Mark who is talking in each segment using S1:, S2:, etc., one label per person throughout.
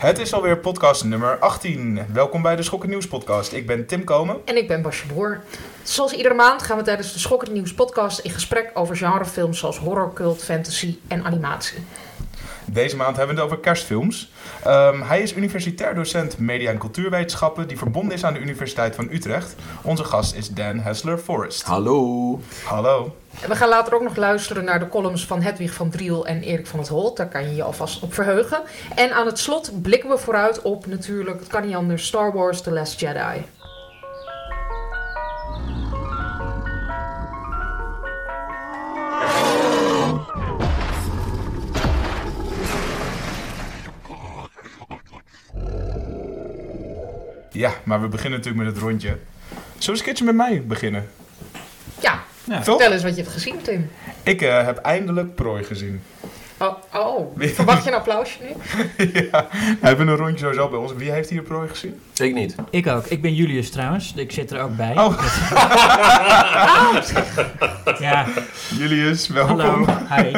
S1: Het is alweer podcast nummer 18. Welkom bij de Schokken Nieuws podcast. Ik ben Tim Komen.
S2: En ik ben Basje Broer. Zoals iedere maand gaan we tijdens de Schokken Nieuws podcast in gesprek over genrefilms zoals horror, cult, fantasy en animatie.
S1: Deze maand hebben we het over kerstfilms. Um, hij is universitair docent media en cultuurwetenschappen die verbonden is aan de Universiteit van Utrecht. Onze gast is Dan Hessler Forrest.
S3: Hallo.
S1: Hallo.
S2: We gaan later ook nog luisteren naar de columns van Hedwig van Driel en Erik van het Holt. Daar kan je je alvast op verheugen. En aan het slot blikken we vooruit op natuurlijk, het kan niet anders, Star Wars The Last Jedi.
S1: Ja, maar we beginnen natuurlijk met het rondje. Zullen we eens een keertje met mij beginnen?
S2: Ja,
S1: Ja.
S2: vertel eens wat je hebt gezien, Tim.
S1: Ik eh, heb eindelijk Prooi gezien.
S2: Oh, oh. verwacht je een applausje nu?
S1: ja, we hebben een rondje sowieso bij ons. Wie heeft hier Prooi gezien?
S3: Ik niet.
S4: Ik ook. Ik ben Julius trouwens. Ik zit er ook bij.
S1: Oh,
S4: Ja,
S1: Julius, welkom.
S4: hallo. Hi.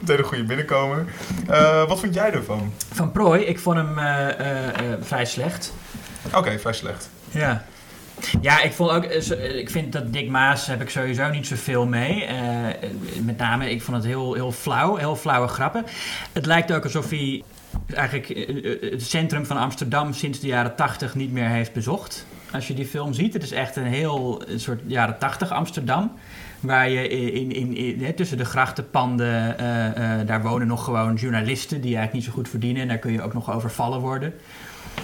S1: Meteen een goede binnenkomer. Eh, wat vond jij ervan?
S4: Van Prooi, ik vond hem eh, vrij slecht.
S1: Oké, vrij slecht.
S4: Ja. Ja, ik vond ook, eh, eh, ik vind dat Dick Maas heb ik sowieso niet zoveel mee. Eh, met name, ik vond het heel, heel flauw, heel flauwe grappen. Het lijkt ook alsof hij eigenlijk het centrum van Amsterdam sinds de jaren tachtig niet meer heeft bezocht. Als je die film ziet, het is echt een heel soort jaren tachtig Amsterdam. Waar je in, in, tussen de grachtenpanden, daar wonen nog gewoon journalisten die eigenlijk niet zo goed verdienen. En daar kun je ook nog overvallen worden.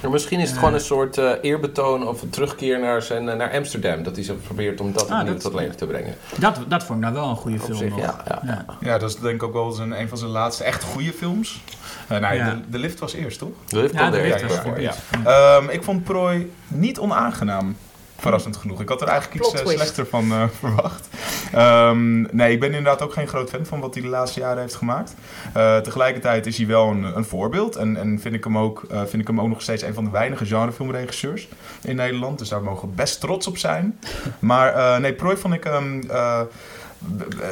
S3: Maar misschien is het gewoon een soort eh, eerbetoon of een terugkeer naar, zijn, eh, naar Amsterdam. Dat hij zo probeert om dat
S4: Ah,
S3: opnieuw
S4: dat-
S3: tot leven te brengen.
S4: Dat, dat vond ik nou wel een goede
S3: Op
S4: film.
S3: zich, ja, ja.
S4: Ja.
S1: Ja, dat is denk ik ook wel zijn, een van zijn laatste echt goede films. Eh, nee,
S4: Ja.
S1: de, de lift was eerst, toch?
S4: Ja, de
S3: de
S4: lift
S3: ja,
S4: was
S3: ja,
S4: voor-
S3: ja.
S1: Ja. Ehm, ik vond Prooi niet onaangenaam. Verrassend genoeg. Ik had er eigenlijk iets
S2: Plot
S1: eh,
S2: twist.
S1: slechter van eh, verwacht. Ehm, nee, ik ben inderdaad ook geen groot fan van wat hij de laatste jaren heeft gemaakt. Eh, tegelijkertijd is hij wel een, een voorbeeld. En, en vind, ik hem ook, vind ik hem ook nog steeds een van de weinige genrefilmregisseurs in Nederland. Dus daar mogen we best trots op zijn. Maar nee, Prooi vond ik... b-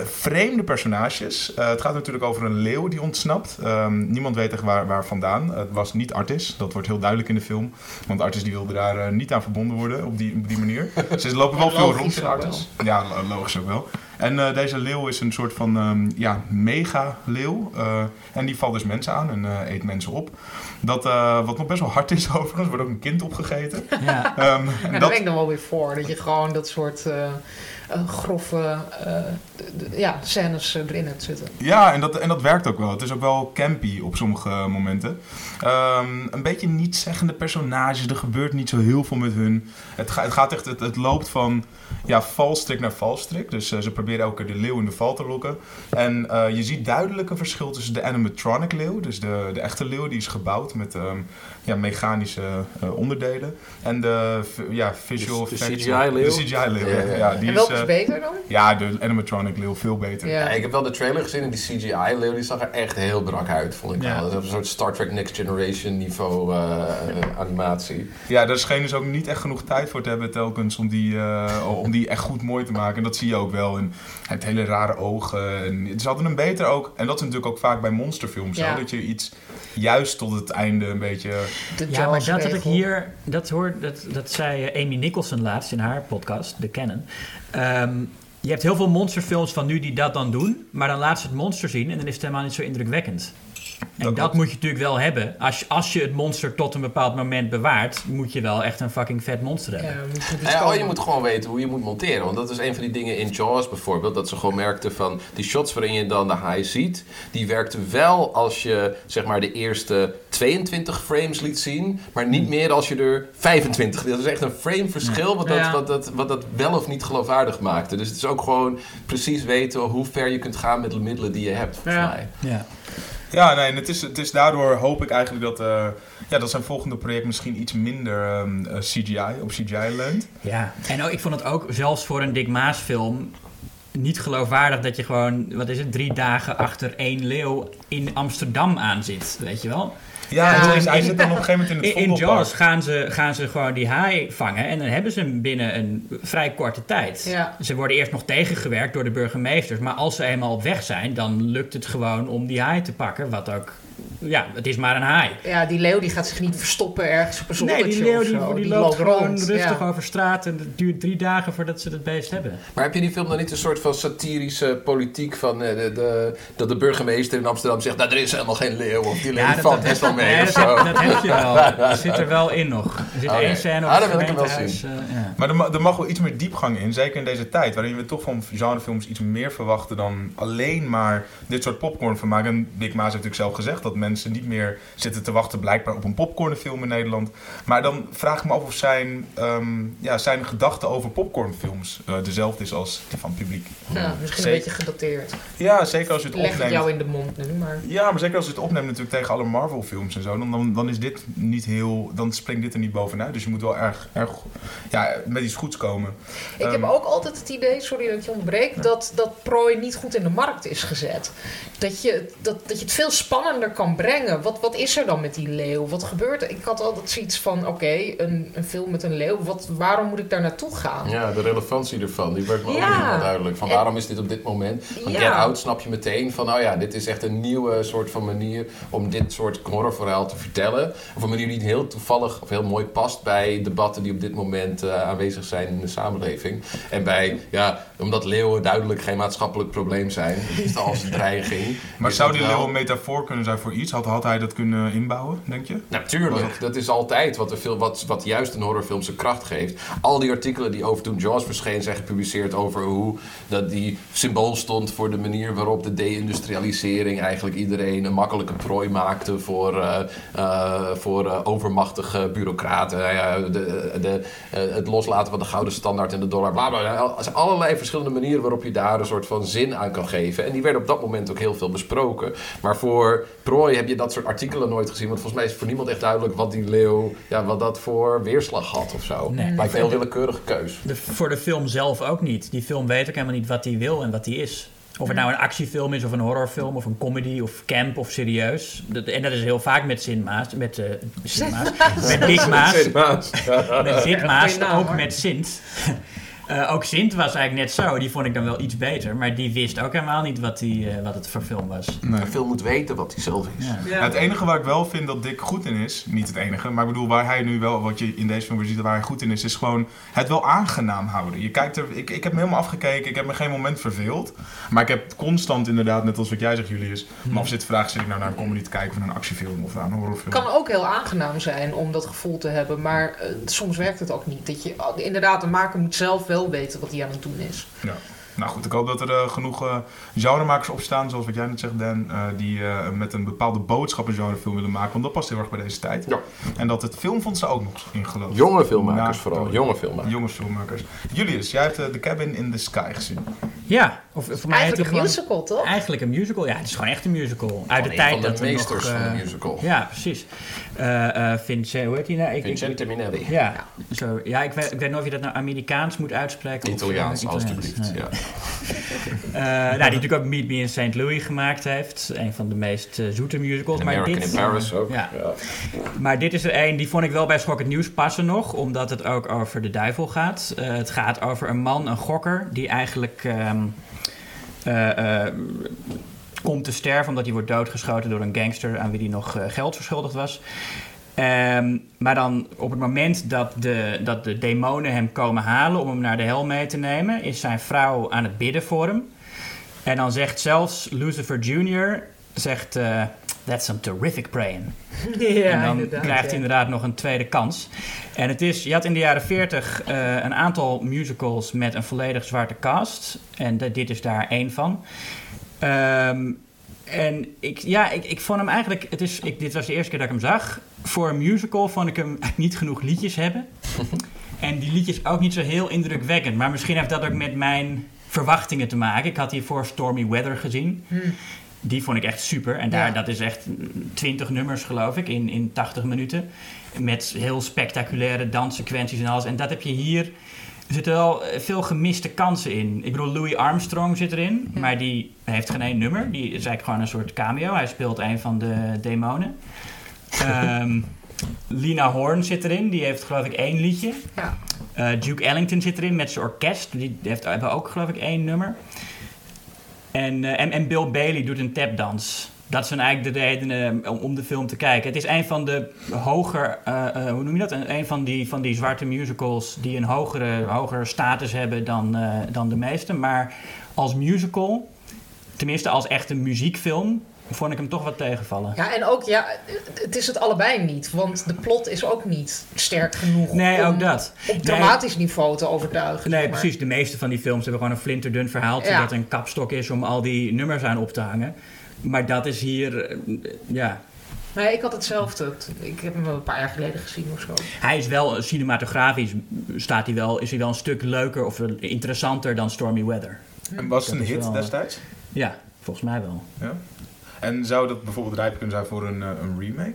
S1: vreemde personages. Eh, het gaat natuurlijk over een leeuw die ontsnapt. Ehm, niemand weet echt waar, waar vandaan. Het was niet Artis. Dat wordt heel duidelijk in de film. Want Artis die wilde daar eh, niet aan verbonden worden op die, op die manier. Ze lopen wel veel rond in
S2: ook
S1: Artis. Ja, lo- logisch ook wel. En eh, deze leeuw is een soort van ehm, ja, mega-leeuw. Eh, en die valt dus mensen aan en eh, eet mensen op. Dat, wat nog best wel hard is overigens, wordt ook een kind opgegeten.
S4: Ja.
S1: En
S2: Ja, daar
S1: dat-
S2: ben ik dan wel weer voor. Dat je gewoon dat soort grove ja, scènes erin hebt zitten.
S1: Ja, en dat, en dat werkt ook wel. Het is ook wel campy op sommige momenten. Ehm, een beetje niet-zeggende personages. Er gebeurt niet zo heel veel met hun. Het, ga- het gaat echt, het, het loopt van ja, valstrik naar valstrik. Dus ze proberen elke keer de leeuw in de val te lokken. En eh, je ziet duidelijk een verschil tussen de animatronic leeuw, dus de, de echte leeuw, die is gebouwd met ehm, ja, mechanische eh, onderdelen. En de ja, visual
S3: De- de
S1: effects-
S3: CGI-leeuw?
S1: De CGI-leeuw,
S3: Ja, ja, ja.
S1: die
S2: en welke
S1: is,
S2: is
S1: eh,
S2: beter dan?
S1: ja, de animatronic leeuw veel beter.
S2: Ja.
S3: Ja, ik heb wel de trailer gezien en die CGI-leeuw die zag er echt heel brak uit, vond ik wel. Dat is een soort Star Trek Next Generation niveau animatie.
S1: Ja, daar schenen ze ook niet echt genoeg tijd voor te hebben telkens om die, eh, om die echt goed mooi te maken. En dat zie je ook wel. En hij heeft hele rare ogen. En ze hadden hem beter ook, en dat is natuurlijk ook vaak bij monsterfilms
S2: Ja.
S1: zo, dat je iets juist tot het einde een beetje...
S2: De
S4: Ja, maar dat heb ik hier, dat, hoor, dat, dat zei eh, Amy Nicholson laatst in haar podcast, The Canon. Ehm, je hebt heel veel monsterfilms van nu die dat dan doen, maar dan laat ze het monster zien en dan is het helemaal niet zo indrukwekkend. En
S1: Dat
S4: moet je natuurlijk wel hebben. Als, je- als je het monster tot een bepaald moment bewaart, moet je wel echt een fucking vet monster hebben.
S2: Ja, moet je
S3: Nou ja, oh, je moet gewoon weten hoe je moet monteren. Want dat is een van die dingen in Jaws bijvoorbeeld. Dat ze gewoon merkten van die shots waarin je dan de haai ziet. Die werkten wel als je zeg maar de eerste 22 frames liet zien. Maar niet meer als je er 25. Dat is echt een frame verschil wat dat,
S4: Ja.
S3: wat, dat, wat dat wel of niet geloofwaardig maakte. Dus het is ook gewoon precies weten hoe ver je kunt gaan met de middelen die je hebt. Volgens
S4: Ja.
S3: mij.
S4: Ja.
S1: Ja, nee, en het is, het is daardoor hoop ik eigenlijk dat, eh, ja, dat zijn volgende project misschien iets minder ehm, eh, CGI, op CGI leunt.
S4: Ja, en ook, ik vond het ook zelfs voor een Dick Maas film niet geloofwaardig dat je gewoon, wat is het, drie dagen achter één leeuw in Amsterdam aan zit, weet je wel?
S1: Ja,
S2: Ja,
S1: hij,
S4: in-
S1: zit dan op een gegeven moment in
S4: In,
S1: het
S4: in
S1: Vondelpark.
S4: Jaws gaan ze, gaan ze gewoon die haai vangen en dan hebben ze hem binnen een vrij korte tijd.
S2: Ja.
S4: Ze worden eerst nog tegengewerkt door de burgemeesters, maar als ze eenmaal op weg zijn, dan lukt het gewoon om die haai te pakken, wat ook ja, het is maar een haai.
S2: Ja, die leeuw die gaat zich niet verstoppen ergens op een
S4: Nee,
S2: zoldertje
S4: die leeuw die, die, loopt gewoon
S2: rond.
S4: rustig
S2: ja.
S4: over straat en het duurt drie dagen voordat ze het beest hebben.
S3: Maar heb je die film dan niet een soort van satirische politiek van eh, de, de, dat de burgemeester in Amsterdam zegt, nou er is helemaal geen leeuw of die leeuw
S4: Ja,
S3: valt best wel mee
S4: nee,
S3: of
S4: dat,
S3: zo.
S4: dat heb je wel. Dat zit er wel in nog. Er zit
S3: Oké.
S4: één scène op
S3: Ah, dan wil ik hem wel
S4: gemeentehuis. eh, ja.
S1: Maar er, ma- er mag wel iets meer diepgang in, zeker in deze tijd, waarin we toch van genrefilms iets meer verwachten dan alleen maar dit soort popcornvermaak. En Dick Maas heeft natuurlijk zelf gezegd dat mensen niet meer zitten te wachten blijkbaar op een popcornfilm in Nederland. Maar dan vraag ik me af of zijn, ehm, ja, zijn gedachten over popcornfilms eh, dezelfde is als die van het publiek.
S2: Ja, misschien
S1: Zeker.
S2: een beetje gedateerd.
S1: Ja, zeker als je het
S2: Leg
S1: opneemt.
S2: jou in de mond nu, maar...
S1: Ja, maar zeker als je het opneemt natuurlijk tegen alle Marvel films en zo, dan, dan, dan is dit niet heel, dan springt dit er niet bovenuit. Dus je moet wel erg, erg ja, met iets goeds komen.
S2: Ik heb
S1: Ehm,
S2: ook altijd het idee, sorry dat ik je ontbreek, dat, dat prooi niet goed in de markt is gezet. Dat je, dat, dat je het veel spannender kan brengen. Wat, wat is er dan met die leeuw? Wat gebeurt er? Ik had altijd zoiets van, oké, een, een film met een leeuw, wat, waarom moet ik daar naartoe gaan?
S3: Ja, de relevantie ervan, die werd me ook niet helemaal duidelijk. Van
S2: En-
S3: waarom is dit op dit moment? Van
S2: Ja.
S3: Get Out snap je meteen van, oh ja, dit is echt een nieuwe soort van manier om dit soort horrorverhaal te vertellen. Of een manier die heel toevallig of heel mooi past bij debatten die op dit moment eh, aanwezig zijn in de samenleving. En bij, ja, omdat leeuwen duidelijk geen maatschappelijk probleem zijn, is het als een dreiging.
S1: Maar zou die leeuw een metafoor kunnen zijn voor iets? Had, had hij dat kunnen inbouwen, denk je?
S3: Natuurlijk, dat is altijd wat, er veel, wat, wat juist een horrorfilm zijn kracht geeft. Al die artikelen die over toen Jaws verscheen zijn gepubliceerd over hoe dat die symbool stond voor de manier waarop de deindustrialisering eigenlijk iedereen een makkelijke prooi maakte voor, eh, eh, voor eh, overmachtige bureaucraten. Nou ja, de, de, het loslaten van de gouden standaard en de dollar, bla bla. Er allerlei verschillende manieren waarop je daar een soort van zin aan kan geven. En die werden op dat moment ook heel veel besproken. Maar voor prooi heb je dat soort artikelen nooit gezien. Want volgens mij is voor niemand echt duidelijk wat die leeuw, ja, wat dat voor weerslag had of zo.
S4: Nee.
S3: Lijkt een heel willekeurige keus.
S4: De, voor de film zelf ook niet. Die film weet ook helemaal niet wat hij wil en wat hij is. Of het nou een actiefilm is, of een horrorfilm, of een comedy, of camp, of serieus. Dat, en dat is heel vaak met Sint Maas, met, eh Sint Maas, met Dick Maas, met Dick Maas, ook met Sint. Eh, ook Sint was eigenlijk net zo, die vond ik dan wel iets beter. Maar die wist ook helemaal niet wat, die, eh, wat het voor film was.
S1: Nee.
S3: Een film moet weten wat hij zelf is.
S4: Ja.
S1: Ja, het enige waar ik wel vind dat Dick goed in is, niet het enige, maar ik bedoel waar hij nu wel, wat je in deze film weer ziet waar hij goed in is, is gewoon het wel aangenaam houden. Je kijkt er, ik, ik heb hem helemaal afgekeken, ik heb me geen moment verveeld, maar ik heb constant inderdaad, net als wat jij zegt Julius, me af zitten vragen, zit ik nou naar een comedy te kijken of naar een actiefilm of naar een horrorfilm?
S2: Het kan ook heel aangenaam zijn om dat gevoel te hebben, maar eh, soms werkt het ook niet. Dat je, inderdaad, de maker moet zelf wel weten wat hij aan het doen is.
S1: Ja. Nou goed, ik hoop dat er eh, genoeg eh, genremakers opstaan, zoals wat jij net zegt Dan, eh, die eh, met een bepaalde boodschap een genrefilm willen maken, want dat past heel erg bij deze tijd.
S3: Ja.
S1: En dat het filmfonds er ook nog in gelooft.
S3: Jonge filmmakers
S1: Na-
S3: vooral, jonge filmmakers.
S1: Jonge filmmakers. Julius, jij hebt The Cabin in the Sky gezien.
S4: Ja, of voor mij
S2: Eigenlijk een
S4: gewoon-
S2: musical, toch?
S4: Eigenlijk een musical, ja, het is gewoon echt een musical. Uit de
S3: Een
S4: tijd
S3: van de
S4: dat we
S3: meesters
S4: nog,
S3: van de
S4: eh,
S3: musical.
S4: Ja, precies. Eh eh Vincent, hoe heet hij nou? Ik, ik,
S3: Minelli.
S4: ja, zo, ja ik, weet, ik weet niet of je dat nou Amerikaans moet uitspreken. of, eh,
S3: Italiaans,
S4: Italiaans.
S3: alstublieft.
S4: Nee.
S3: Ja.
S4: Eh, nou, die natuurlijk ook Meet Me in St. Louis gemaakt heeft. Een van de meest zoete musicals.
S3: En
S4: maar
S3: American
S4: dit,
S3: in Paris ook.
S4: Ja.
S3: Ja.
S4: Maar dit is er één, die vond ik wel bij Schok het Nieuws passen nog. Omdat het ook over de duivel gaat. Eh, het gaat over een man, een gokker, die eigenlijk... ehm, eh, eh, komt te sterven omdat hij wordt doodgeschoten door een gangster aan wie hij nog eh, geld verschuldigd was. Ehm, maar dan op het moment dat de, dat de demonen hem komen halen om hem naar de hel mee te nemen, is zijn vrouw aan het bidden voor hem. En dan zegt zelfs Lucifer Jr. zegt, eh, that's some terrific praying.
S2: Ja,
S4: en dan krijgt hij inderdaad nog een tweede kans. En het is, je had in de jaren 40 eh, een aantal musicals met een volledig zwarte cast. En de- dit is daar één van. Ehm, en ik, ja, ik, ik vond hem eigenlijk, het is, ik, dit was de eerste keer dat ik hem zag. Voor een musical vond ik hem niet genoeg liedjes hebben. en die liedjes ook niet zo heel indrukwekkend. Maar misschien heeft dat ook met mijn verwachtingen te maken. Ik had hiervoor Stormy Weather gezien. Die vond ik echt super. En daar,
S2: Ja.
S4: dat is echt 20 nummers, geloof ik, in, in 80 minuten. Met heel spectaculaire danssequenties en alles. En dat heb je hier. Er zitten wel veel gemiste kansen in. Ik bedoel, Louis Armstrong zit erin, maar die heeft geen één nummer. Die is eigenlijk gewoon een soort cameo. Hij speelt een van de demonen. Ehm, Lina Horn zit erin, die heeft geloof ik één liedje.
S2: Ja.
S4: Eh, Duke Ellington zit erin met zijn orkest. Die heeft, hebben ook geloof ik één nummer. En, eh, en, en Bill Bailey doet een tapdans. Dat zijn eigenlijk de redenen om, om de film te kijken. Het is een van de hoger, eh, eh, hoe noem je dat? Een, van, die, van die zwarte musicals die een hogere, hogere status hebben dan, eh, dan de meeste. Maar als musical, tenminste als echte muziekfilm, vond ik hem toch wat tegenvallen.
S2: Ja, en ook, ja, het is het allebei niet. Want de plot is ook niet sterk genoeg
S4: Nee,
S2: om
S4: ook dat.
S2: op dramatisch niveau te overtuigen.
S4: Nee,
S2: zeg maar.
S4: precies. De meeste van die films hebben gewoon een flinterdun verhaaltje
S2: Ja.
S4: dat een kapstok is om al die nummers aan op te hangen. Maar dat is hier, eh, ja.
S2: Nee, ik had hetzelfde. Ik heb hem een paar jaar geleden gezien of zo.
S4: Hij is wel eh, cinematografisch, staat hij wel, is hij wel een stuk leuker of interessanter dan Stormy Weather.
S1: En was het een
S4: Dat
S1: hit
S4: wel-
S1: destijds?
S4: Ja, volgens mij wel.
S1: Ja. En zou dat bijvoorbeeld rijp kunnen zijn voor een, eh, een remake?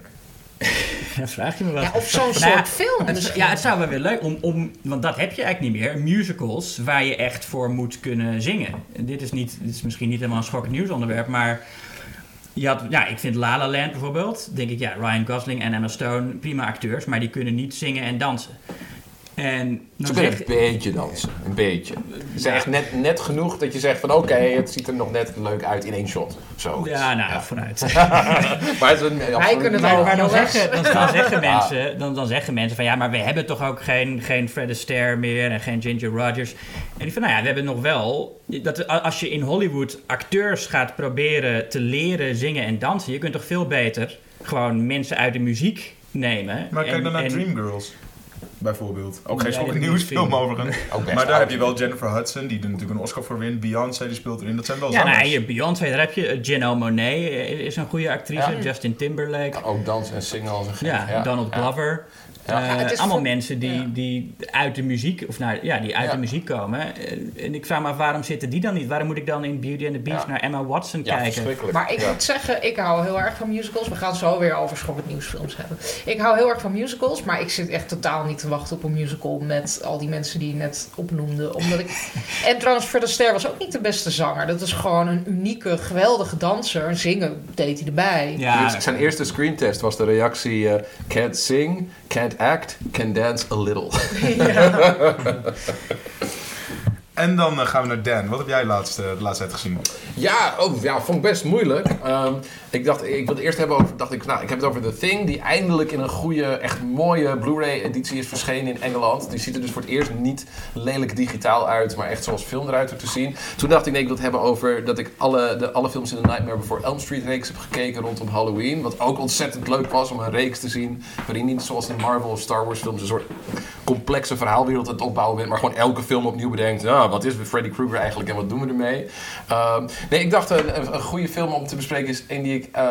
S4: Ja, vraag je me wat.
S2: Ja, of zo'n
S4: Nou ja,
S2: soort film misschien.
S4: ja, het zou wel weer leuk, om, om, want dat heb je eigenlijk niet meer. Musicals waar je echt voor moet kunnen zingen. En dit is, niet, dit is misschien niet helemaal een schokkend nieuwsonderwerp, maar ja, ik vind La La Land bijvoorbeeld, denk ik, ja, Ryan Gosling en Emma Stone, prima acteurs, maar die kunnen niet zingen en dansen. En dan
S3: kunnen
S4: zeg,
S3: een beetje dansen. Een beetje. Ze zijn echt net, net genoeg dat je zegt van oké, het ziet er nog net leuk uit in één shot. Zo.
S4: ja, nou, vooruit.
S3: Maar het is een, absoluut
S2: kunnen het
S4: Maar, maar dan, zeggen, dan, dan, zeggen mensen, dan, dan zeggen mensen van ja, maar we hebben toch ook geen, geen Fred Astaire meer en geen Ginger Rogers. En ik van nou ja, we hebben nog wel. Dat, als je in Hollywood acteurs gaat proberen te leren zingen en dansen, je kunt toch veel beter gewoon mensen uit de muziek nemen.
S1: Maar kijk dan naar Dreamgirls. Bijvoorbeeld. Ook geen schokkend nieuwsfilm overigens.
S3: Ook best
S1: Maar daar heb je wel Jennifer Hudson, die er natuurlijk een Oscar voor wint. Beyoncé, die speelt erin. Dat zijn wel
S4: Ja,
S1: zangers.
S4: nou, hier Beyoncé, daar heb je eh, Janelle Monáe, eh, is een goede actrice.
S3: Ja.
S4: Justin Timberlake.
S3: Kan ook dansen en zingen als een gek.
S4: Ja, Donald
S3: Ja.
S4: Glover.
S3: Ja.
S4: Eh,
S2: is
S4: allemaal
S2: voor-
S4: mensen die,
S2: ja.
S4: die uit de muziek, of nou, ja, die uit
S3: Ja.
S4: de muziek komen. Eh, En ik vraag me af, waarom zitten die dan niet? Waarom moet ik dan in Beauty and the Beast
S3: Ja.
S4: naar Emma Watson
S3: Ja,
S4: kijken?
S2: Maar ik
S3: Ja.
S2: moet zeggen, ik hou heel erg van musicals. We gaan het zo weer over schokkend nieuwsfilms hebben. Ik hou heel erg van musicals, maar ik zit echt totaal niet te wachten op een musical met al die mensen die je net opnoemde. Omdat ik... En trouwens, Fred Astaire was ook niet de beste zanger. Dat is gewoon een unieke, geweldige danser. Zingen deed hij erbij.
S4: Ja,
S3: zijn eerste screentest was de reactie: eh, can't sing, can't act, can dance a little.
S1: En dan eh, gaan we naar Dan. Wat heb jij laatst, eh, de laatste tijd gezien?
S3: Ja, oh, ja, vond ik best moeilijk. Ehm, ik dacht, ik wil het eerst hebben over, dacht ik, nou, ik heb het over The Thing, die eindelijk in een goede, echt mooie Blu-ray-editie is verschenen in Engeland. Die ziet er dus voor het eerst niet lelijk digitaal uit, maar echt zoals film eruit te zien. Toen dacht ik, nee, ik wil het hebben over dat ik alle, de, alle films in de Nightmare Before Elm Street reeks heb gekeken rondom Halloween. Wat ook ontzettend leuk was om een reeks te zien, waarin niet zoals in Marvel of Star Wars films een soort complexe verhaalwereld aan het opbouwen bent, maar gewoon elke film opnieuw bedenkt, wat is Freddy Krueger eigenlijk en wat doen we ermee? Ehm, nee, ik dacht een, een, een goede film om te bespreken is een die ik eh,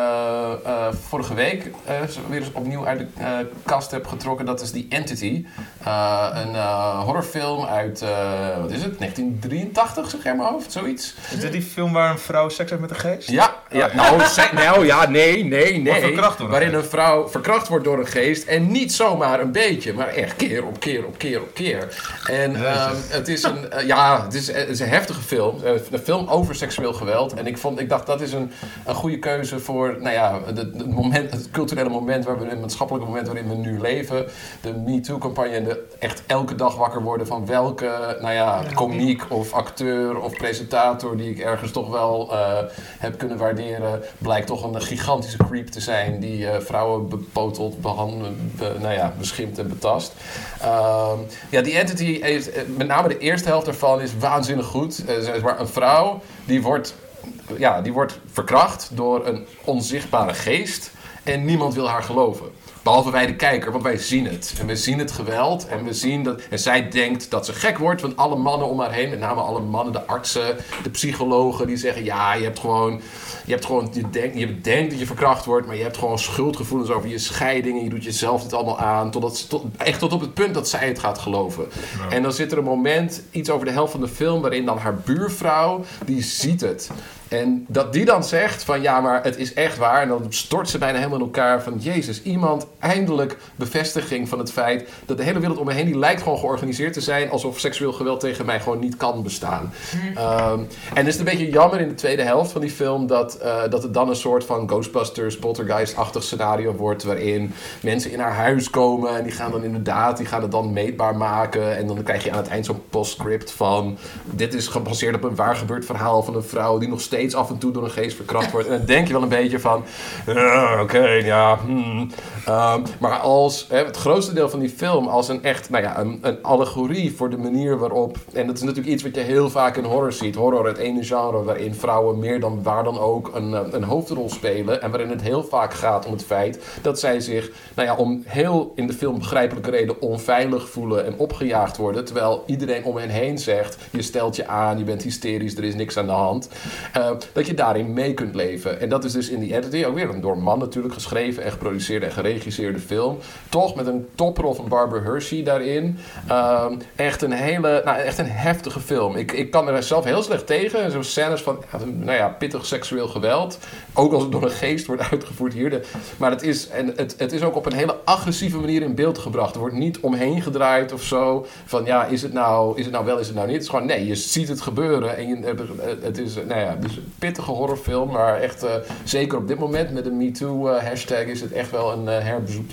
S3: eh, vorige week eh, weer eens opnieuw uit de eh, kast heb getrokken. Dat is The Entity. Eh, een eh, horrorfilm uit, eh, wat is het, 1983 zeg jij in mijn hoofd, zoiets?
S1: Is dit die film waar een vrouw seks heeft met een geest?
S3: Ja, ja nou, ze- nou ja, nee, nee, nee. Waarin een vrouw verkracht wordt door een geest. En niet zomaar een beetje, maar echt keer op keer op keer op keer. En ehm, het is een, eh, ja, het is, het is een heftige film. Eh, Een film over seksueel geweld. En ik, vond, ik dacht, dat is een, een goede keuze voor, nou ja, het, het moment, het culturele moment, waar we, het maatschappelijke moment waarin we nu leven. De MeToo-campagne en de echt elke dag wakker worden van welke, nou ja, komiek of acteur of presentator die ik ergens toch wel eh, heb kunnen waarderen, blijkt toch een gigantische creep te zijn die eh, vrouwen bepotelt, behandelt, be- nou ja, beschimpt en betast. Ehm, ja, die entity, eh, met name de eerste helft ervan, is waanzinnig goed. Zeg maar, een vrouw die wordt, ja, die wordt verkracht door een onzichtbare geest en niemand wil haar geloven. Behalve wij de kijker, want wij zien het. En we zien het geweld. En we zien dat. En zij denkt dat ze gek wordt. Want alle mannen om haar heen, met name alle mannen, de artsen, de psychologen, die zeggen: Ja, je hebt gewoon. Je hebt gewoon. Je denkt, je denkt dat je verkracht wordt, maar je hebt gewoon schuldgevoelens over je scheiding. En je doet jezelf het allemaal aan. Totdat, ze- tot, echt tot op het punt dat zij het gaat geloven. En dan zit er een moment, iets over de helft van de film, waarin dan haar buurvrouw, die ziet het. En dat die dan zegt van ja, maar het is echt waar. En dan stort ze bijna helemaal in elkaar van Jezus, iemand eindelijk bevestiging van het feit dat de hele wereld om me heen, die lijkt gewoon georganiseerd te zijn alsof seksueel geweld tegen mij gewoon niet kan bestaan. Ehm, en het is een beetje jammer in de tweede helft van die film dat, eh, dat het dan een soort van Ghostbusters, Poltergeist-achtig scenario wordt waarin mensen in haar huis komen en die gaan dan inderdaad, die gaan het dan meetbaar maken en dan krijg je aan het eind zo'n postscript van dit is gebaseerd op een waar gebeurd verhaal van een vrouw die nog steeds af en toe door een geest verkracht wordt. En dan denk je wel een beetje van, "Ah, oké, ja. hmm." Ehm, maar als hè, het grootste deel van die film als een echt, nou ja, een, een allegorie voor de manier waarop. En dat is natuurlijk iets wat je heel vaak in horror ziet. Horror, het ene genre waarin vrouwen meer dan waar dan ook een, eh, een hoofdrol spelen. En waarin het heel vaak gaat om het feit dat zij zich, nou ja, om heel in de film begrijpelijke reden onveilig voelen en opgejaagd worden. Terwijl iedereen om hen heen zegt: je stelt je aan, je bent hysterisch, er is niks aan de hand. Eh, dat je daarin mee kunt leven. En dat is dus in die Entity ook weer door man natuurlijk geschreven en geproduceerde en geregisseerde film. Toch met een toprol van Barbara Hershey daarin. Ehm, echt een hele, nou echt een heftige film. Ik, ik kan er zelf heel slecht tegen. Zo'n scènes van, nou ja, pittig seksueel geweld. Ook als het door een geest wordt uitgevoerd hier. De, maar het is, en het, het is ook op een hele agressieve manier in beeld gebracht. Er wordt niet omheen gedraaid of zo. Van ja, is het nou, is het nou wel, is het nou niet? Het is gewoon, nee, je ziet het gebeuren. En je, het is, nou ja, dus een pittige horrorfilm. Maar echt, eh, zeker op dit moment met de MeToo eh, hashtag is het echt wel een eh,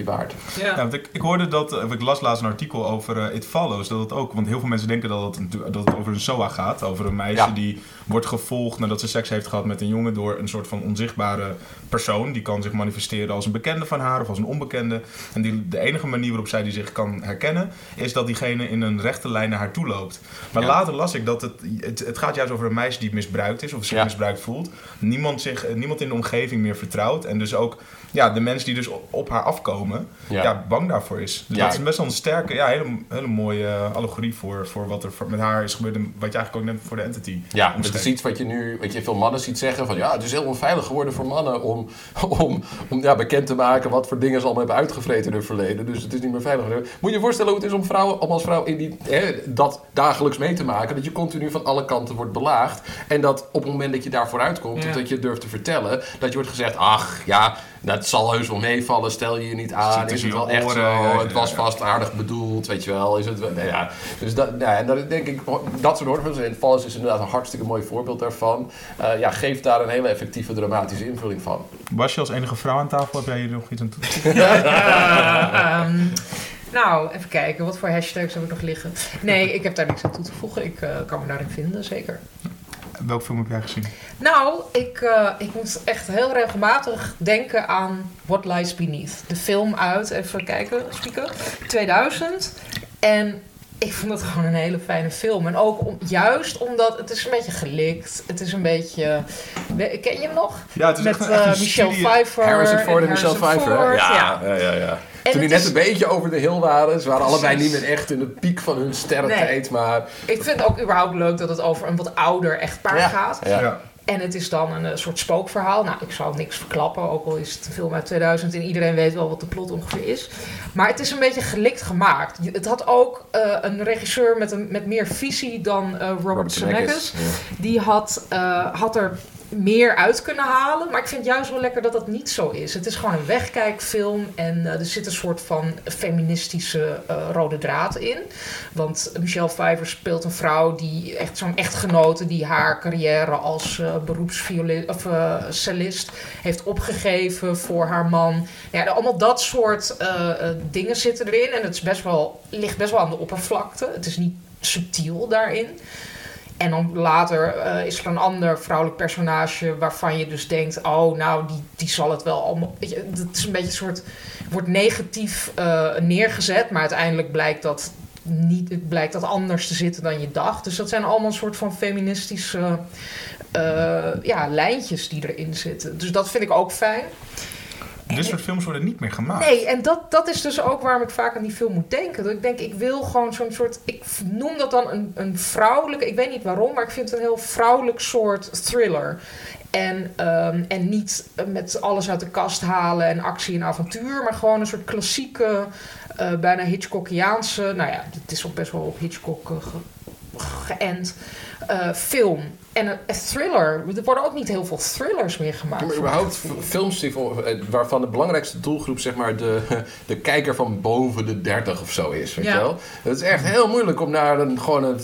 S3: waard.
S1: Ja, want ik, ik hoorde dat, ik las laatst een artikel over eh, It Follows, dat het ook, want heel veel mensen denken dat het, dat het over een SOA gaat, over een meisje
S3: Ja.
S1: die wordt gevolgd nadat ze seks heeft gehad met een jongen door een soort van onzichtbare persoon. Die kan zich manifesteren als een bekende van haar of als een onbekende. En die, de enige manier waarop zij die zich kan herkennen, is dat diegene in een rechte lijn naar haar toe loopt. Maar
S3: Ja.
S1: later las ik dat het, het, het gaat juist over een meisje die misbruikt is of zich
S3: Ja.
S1: misbruikt voelt. Niemand, zich, niemand in de omgeving meer vertrouwt. En dus ook ja, de mensen die dus op, op haar afkomen,
S3: Ja.
S1: ja. bang daarvoor is. Dus
S3: Ja.
S1: dat is best wel een sterke, ja, hele, hele mooie eh, allegorie voor, voor wat er met haar is gebeurd. En wat je eigenlijk ook net voor de entity
S3: Ja, het is iets wat je nu, wat je veel mannen ziet zeggen van ja, het is heel onveilig geworden voor mannen om, om, om ja, bekend te maken wat voor dingen ze allemaal hebben uitgevreten in hun verleden. Dus het is niet meer veilig. Moet je je voorstellen hoe het is om vrouwen, om als vrouw in die, hè, dat dagelijks mee te maken, dat je continu van alle kanten wordt belaagd en dat op het moment dat je daar vooruit komt,
S2: Ja.
S3: of dat je het durft te vertellen, dat je wordt gezegd, ach ja, dat zal heus wel meevallen, stel je je niet aan, is het wel echt zo,
S1: ja,
S3: het was vast aardig bedoeld, weet je wel, is het wel, nou ja. Dus dat, nou ja, en dat denk ik, dat soort horrorfilms, en Falls is inderdaad een hartstikke mooi voorbeeld daarvan, Eh, ja, geeft daar een hele effectieve dramatische invulling van.
S1: Was je als enige vrouw aan tafel? Heb jij hier nog iets aan toe?
S2: Eh, ehm, nou, even kijken. Wat voor hashtags heb ik nog liggen? Nee, ik heb daar niks aan toe te voegen. Ik eh, kan me daarin vinden, zeker.
S1: Welk film heb jij gezien?
S2: Nou, ik, eh, ik moet echt heel regelmatig denken aan What Lies Beneath. De film uit, even kijken, spieken, 2000. En ik vond het gewoon een hele fijne film. En ook om, juist omdat het is een beetje gelikt. Het is een beetje... Ken je hem nog?
S1: Ja, het is
S2: Met
S1: echt, een- echt
S2: eh,
S1: een
S2: Michelle
S1: studie-
S2: Pfeiffer.
S3: Harrison Ford en Michelle Pfeiffer,
S2: ja,
S3: ja, ja.
S2: En
S3: Toen die net
S2: is-
S3: een beetje over de hill waren. Ze waren allebei niet meer echt in de piek van hun sterrentijd, maar...
S2: Ik vind het ook überhaupt leuk dat het over een wat ouder echtpaar
S3: Ja.
S2: gaat.
S3: Ja.
S1: Ja.
S2: En het is dan een eh, soort spookverhaal. Nou, ik zal niks verklappen, ook al is het een film uit 2000 en iedereen weet wel wat de plot ongeveer is. Maar het is een beetje gelikt gemaakt. Het had ook eh, een regisseur met, een, met meer visie dan eh, Robert, Zemeckis.
S3: Ja.
S2: Die had, eh, had er meer uit kunnen halen. Maar ik vind juist wel lekker dat dat niet zo is. Het is gewoon een wegkijkfilm. En eh, er zit een soort van feministische eh, rode draad in. Want Michelle Pfeiffer speelt een vrouw die echt zo'n echtgenote die haar carrière als eh beroepsviolist of cellist heeft opgegeven voor haar man. Ja, allemaal dat soort dingen zitten erin. En het is best wel, ligt best wel aan de oppervlakte. Het is niet subtiel daarin. En dan later eh, is er een ander vrouwelijk personage waarvan je dus denkt: oh, nou, die, die zal het wel allemaal. Weet je, het is een beetje een soort. wordt negatief eh, neergezet, maar uiteindelijk blijkt dat. Niet, blijkt dat anders te zitten dan je dacht. Dus dat zijn allemaal een soort van feministische eh, ja, lijntjes die erin zitten. Dus dat vind ik ook fijn.
S1: Dit soort films worden niet meer gemaakt.
S2: Nee, en dat, dat is dus ook waarom ik vaak aan die film moet denken. Dat ik denk, ik wil gewoon zo'n soort... Ik noem dat dan een, een vrouwelijke... Ik weet niet waarom, maar ik vind het een heel vrouwelijk soort thriller. En, ehm, en niet met alles uit de kast halen en actie en avontuur... maar gewoon een soort klassieke, eh, bijna Hitchcockiaanse... Nou ja, het is ook best wel op Hitchcock eh, ge- geënt eh, film. En een, een thriller. Er worden ook niet heel veel thrillers meer gemaakt.
S3: Maar überhaupt films die eh, waarvan de belangrijkste doelgroep zeg maar de, de kijker van boven de 30 of zo is. Weet
S2: Ja.
S3: je wel? Het is echt heel moeilijk om naar een, gewoon een,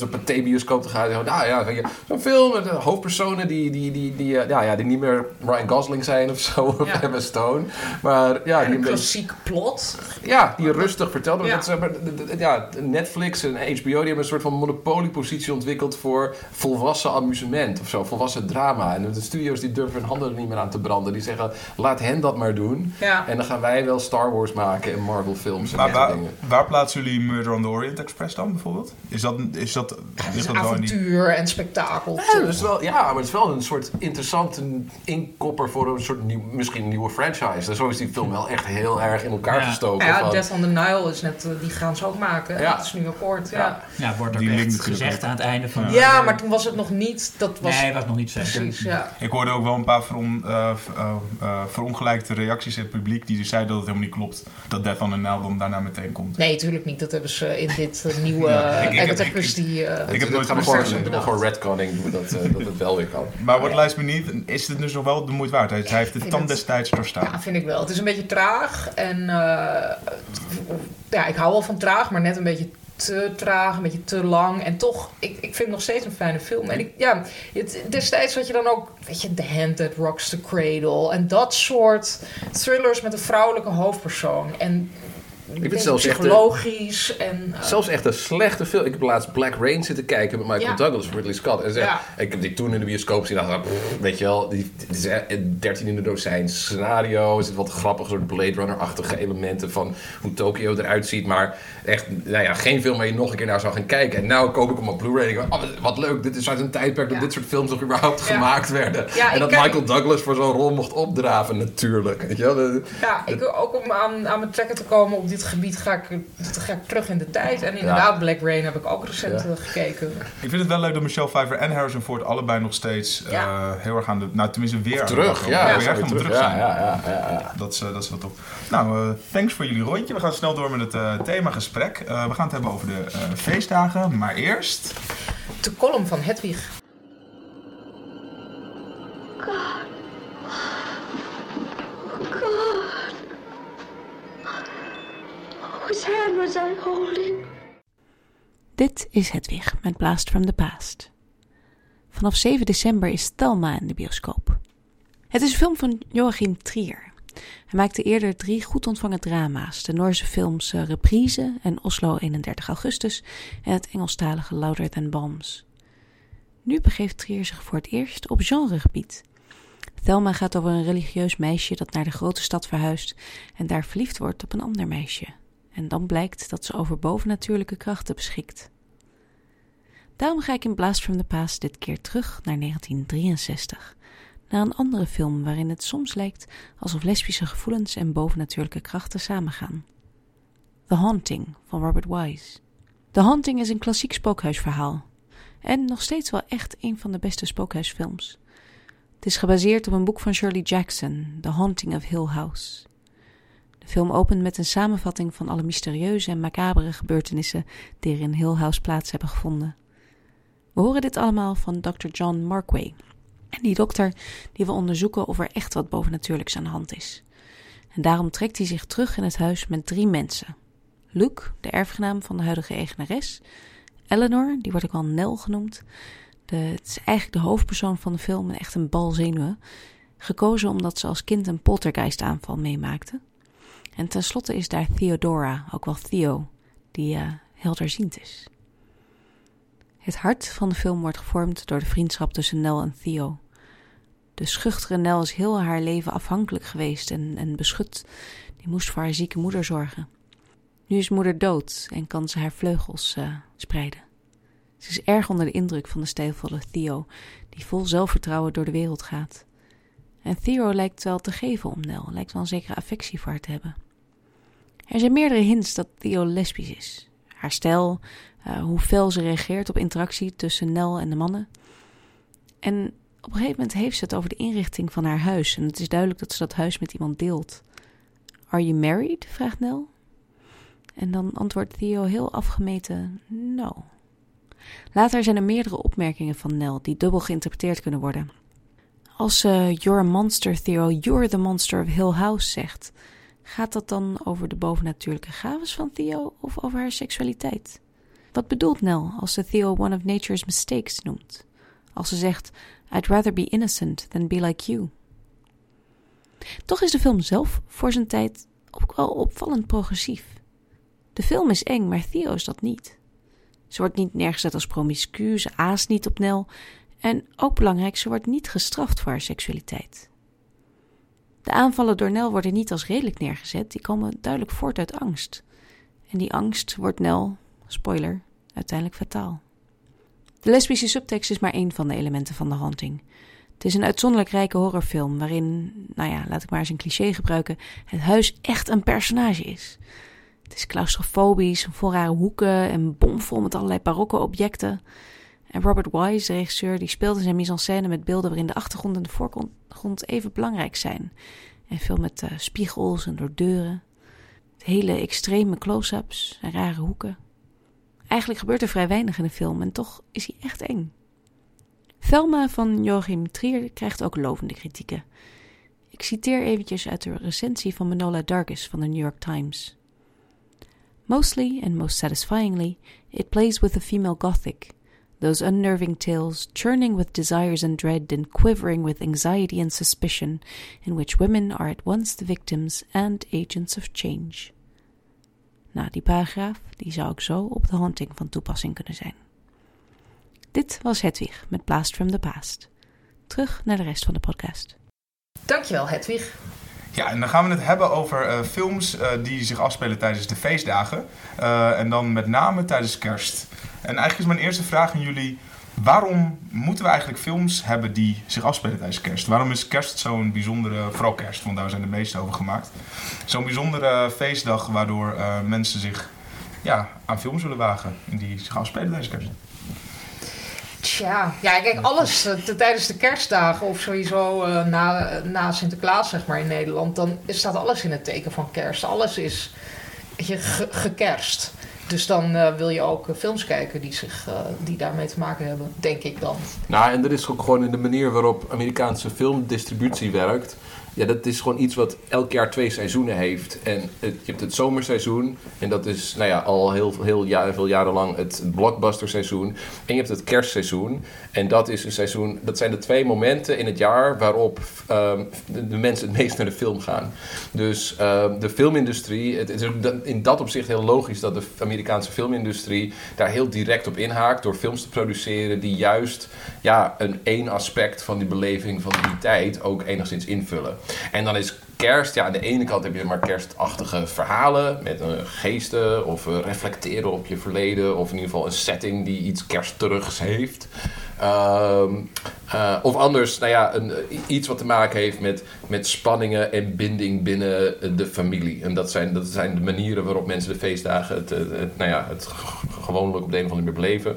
S3: te gaan. Nou ja, zo'n film met eh, hoofdpersonen die, die, die, die, eh, ja, ja, die niet meer Ryan Gosling zijn of zo, of
S2: Ja.
S3: Emma Stone. Maar ja,
S2: En
S3: die,
S2: een
S3: beetje-
S2: klassiek plot.
S3: ja, die rustig vertelt.
S2: Ja.
S3: maar, ja, Netflix en HBO die hebben een soort van monopoliepositie ontwikkeld voor volwassen amusement of zo, volwassen drama. En de studio's die durven hun handen er niet meer aan te branden. Die zeggen, laat hen dat maar doen.
S2: Ja.
S3: En dan gaan wij wel Star Wars maken en Marvel films en
S1: Maar waar,
S3: dingen.
S1: waar plaatsen jullie Murder on the Orient Express dan bijvoorbeeld? Is dat, is dat,
S2: is
S1: dat die...
S2: avontuur en spektakel.
S3: Ja, dat is wel, ja, maar het is wel een soort interessante inkopper voor een soort nieuw, misschien een nieuwe franchise. En zo is die film wel echt heel erg in elkaar
S4: Ja.
S3: gestoken.
S2: Ja,
S3: van-
S2: Death on the Nile is net, eh, die gaan ze ook maken.
S3: Ja.
S2: Dat is nu akkoord. Ja.
S3: Ja.
S2: Ja.
S4: Ja, wordt ook
S1: Die
S4: echt gezegd aan het einde van...
S2: maar toen was het nog niet. Dat was
S4: Nee, was nog niet zeker.
S2: precies. Ja.
S1: Ik hoorde ook wel een paar veron, eh, eh, eh, verongelijkte reacties in het publiek die dus zeiden dat het helemaal niet klopt dat Death on Nile dan daarna meteen komt.
S2: Nee, natuurlijk niet. Dat hebben ze in dit nieuwe
S1: Ja, ik-
S2: ja,
S1: ik heb- ik-
S2: eh,
S3: Het,
S1: Ik heb
S3: het
S1: nooit
S3: gewoon, gewoon redconning doen, dat, dat het wel weer kan.
S1: Maar What Lies Beneath, is het dus nog wel de moeite waard? Hij heeft het
S2: het-
S1: destijds doorstaan.
S2: Ja, vind ik wel. Het is een beetje traag. En eh, ja, ik hou wel van traag, maar net een beetje te traag, een beetje te lang. En toch, ik, ik vind het nog steeds een fijne film. En ik, ja, het, destijds had je dan ook, weet je, The Hand That Rocks the Cradle. En dat soort thrillers met een vrouwelijke hoofdpersoon. En
S3: vind het
S2: beetje
S3: zelfs echt, eh,
S2: psychologisch. en, eh,
S3: Zelfs echt een slechte film. Ik heb laatst Black Rain zitten kijken met Michael
S2: Ja.
S3: Douglas, Ridley Scott. En zeg,
S2: Ja.
S3: Ik heb die toen in de bioscoop gezien en dacht, weet je wel, die, is een 13 in de dozijn scenario. Er zitten wat grappige soort Blade Runner-achtige elementen van hoe Tokio eruit ziet. Maar echt, nou ja, geen film waar je nog een keer naar zou gaan kijken. En nou koop ik hem op Blu-ray en ik, oh, wat- leuk, dit is uit een tijdperk dat
S2: Ja.
S3: dit soort films nog überhaupt gemaakt werden. En
S2: ik
S3: dat Michael Douglas voor zo'n rol mocht opdraven natuurlijk. Weet je wel?
S2: Ja, ik, ook om aan, aan mijn trekken te komen op dit gebied ga ik, ga ik terug in de tijd. En inderdaad, Black Rain heb ik ook recent
S3: Ja.
S2: eh, gekeken.
S1: Ik vind het wel leuk dat Michelle Pfeiffer en Harrison Ford allebei nog steeds eh, heel erg aan de... Nou, tenminste weer
S3: terug, ja.
S1: weer terug,
S3: Ja,
S1: zijn.
S3: ja, ja, ja, ja.
S1: Dat is, eh, dat is wel top. Nou, eh, thanks voor jullie rondje. We gaan snel door met het eh themagesprek. Eh, we gaan het hebben over de eh, feestdagen. Maar eerst...
S2: De column van Hedwig.
S5: God.
S6: Dit is Hedwig met Blast from the Past. Vanaf 7 december is Thelma in de bioscoop. Het is een film van Joachim Trier. Hij maakte eerder drie goed ontvangen drama's: de Noorse films eh, Reprise en Oslo 31 augustus en het Engelstalige Louder Than Bombs. Nu begeeft Trier zich voor het eerst op genregebied. Thelma gaat over een religieus meisje dat naar de grote stad verhuist en daar verliefd wordt op een ander meisje. En dan blijkt dat ze over bovennatuurlijke krachten beschikt. Daarom ga ik in Blast from the Past dit keer terug naar 1963, naar een andere film waarin het soms lijkt alsof lesbische gevoelens en bovennatuurlijke krachten samengaan. The Haunting van Robert Wise. The Haunting is een klassiek spookhuisverhaal en nog steeds wel echt een van de beste spookhuisfilms. Het is gebaseerd op een boek van Shirley Jackson, The Haunting of Hill House. De film opent met een samenvatting van alle mysterieuze en macabere gebeurtenissen die er in Hill House plaats hebben gevonden. We horen dit allemaal van Dr. John Markway. En die dokter die wil onderzoeken of er echt wat bovennatuurlijks aan de hand is. En daarom trekt hij zich terug in het huis met drie mensen. Luke, de erfgenaam van de huidige eigenares. Eleanor, die wordt ook al Nell genoemd. De, het is eigenlijk de hoofdpersoon van de film en echt een bal zenuwen. Gekozen omdat ze als kind een poltergeistaanval meemaakte. En tenslotte is daar Theodora, ook wel Theo, die uh, helderziend is. Het hart van de film wordt gevormd door de vriendschap tussen Nell en Theo. De schuchtere Nell is heel haar leven afhankelijk geweest en, en beschut. Die moest voor haar zieke moeder zorgen. Nu is moeder dood en kan ze haar vleugels uh, spreiden. Ze is erg onder de indruk van de stijlvolle Theo, die vol zelfvertrouwen door de wereld gaat. En Theo lijkt wel te geven om Nell, lijkt wel een zekere affectie voor haar te hebben. Er zijn meerdere hints dat Theo lesbisch is. Haar stijl, uh, hoe fel ze reageert op interactie tussen Nell en de mannen. En op een gegeven moment heeft ze het over de inrichting van haar huis. En het is duidelijk dat ze dat huis met iemand deelt. Are you married? vraagt Nell. En dan antwoordt Theo heel afgemeten: No. Later zijn er meerdere opmerkingen van Nell die dubbel geïnterpreteerd kunnen worden. Als ze uh, You're a monster, Theo, you're the monster of Hill House zegt, gaat dat dan over de bovennatuurlijke gaves van Theo of over haar seksualiteit? Wat bedoelt Nell als ze Theo one of nature's mistakes noemt? Als ze zegt, I'd rather be innocent than be like you. Toch is de film zelf voor zijn tijd ook wel opvallend progressief. De film is eng, maar Theo is dat niet. Ze wordt niet neergezet als promiscu, ze aast niet op Nel En ook belangrijk, ze wordt niet gestraft voor haar seksualiteit. De aanvallen door Nel worden niet als redelijk neergezet, die komen duidelijk voort uit angst. En die angst wordt Nel, spoiler, uiteindelijk fataal. De lesbische subtekst is maar één van de elementen van de haunting. Het is een uitzonderlijk rijke horrorfilm waarin, nou ja, laat ik maar eens een cliché gebruiken, het huis echt een personage is. Het is claustrofobisch, vol rare hoeken en bomvol met allerlei barokke objecten. En Robert Wise, de regisseur, die speelt in zijn mise-en-scène met beelden waarin de achtergrond en de voorgrond even belangrijk zijn. En veel met uh, spiegels en door deuren. Hele extreme close-ups en rare hoeken. Eigenlijk gebeurt er vrij weinig in de film en toch is hij echt eng. Velma van Joachim Trier krijgt ook lovende kritieken. Ik citeer eventjes uit de recensie van Manola Dargis van de New York Times. Mostly and most satisfyingly, it plays with the female gothic, those unnerving tales churning with desires and dread and quivering with anxiety and suspicion, in which women are at once the victims and agents of change. Nou, die paragraaf die zou ik zo op de haunting van toepassing kunnen zijn. Dit was Hedwig met Blast from the Past. Terug naar de rest van de podcast.
S2: Dankjewel, Hedwig.
S1: Ja, en dan gaan we het hebben over uh, films uh, die zich afspelen tijdens de feestdagen. Uh, en dan met name tijdens kerst. En eigenlijk is mijn eerste vraag aan jullie: waarom moeten we eigenlijk films hebben die zich afspelen tijdens kerst? Waarom is kerst zo'n bijzondere, vooral kerst, want daar zijn de meeste over gemaakt, zo'n bijzondere feestdag waardoor mensen zich ja, aan films willen wagen en die zich afspelen tijdens kerst?
S2: Tja, ja, kijk, alles uh, tijdens de kerstdagen of sowieso uh, na, na Sinterklaas, zeg maar, in Nederland, dan staat alles in het teken van kerst. Alles is je, ge gekerst. Dus dan uh, wil je ook films kijken die, zich, die daarmee te maken hebben, denk ik dan.
S3: Nou, en dat is ook gewoon in de manier waarop Amerikaanse filmdistributie werkt. Ja, dat is gewoon iets wat elk jaar twee seizoenen heeft. En je hebt het zomerseizoen. En dat is nou ja, al heel, heel jaar, veel jaren lang het blockbuster seizoen. En je hebt het kerstseizoen. En dat is een seizoen. Dat zijn de twee momenten in het jaar waarop um, de, mensen het meest naar de film gaan. Dus um, de filmindustrie. Het is in dat opzicht heel logisch dat de Amerikaanse filmindustrie daar heel direct op inhaakt. Door films te produceren die juist ja, een één aspect van die beleving van die tijd ook enigszins invullen. En dan is kerst, ja, aan de ene kant heb je maar kerstachtige verhalen met uh, geesten of uh, reflecteren op je verleden of in ieder geval een setting die iets kerstterugs heeft. Um, uh, of anders, nou ja, een, iets wat te maken heeft met, met spanningen en binding binnen de familie. En dat zijn, dat zijn de manieren waarop mensen de feestdagen het, het, het nou ja, het gewoonlijk op de een of andere manier beleven.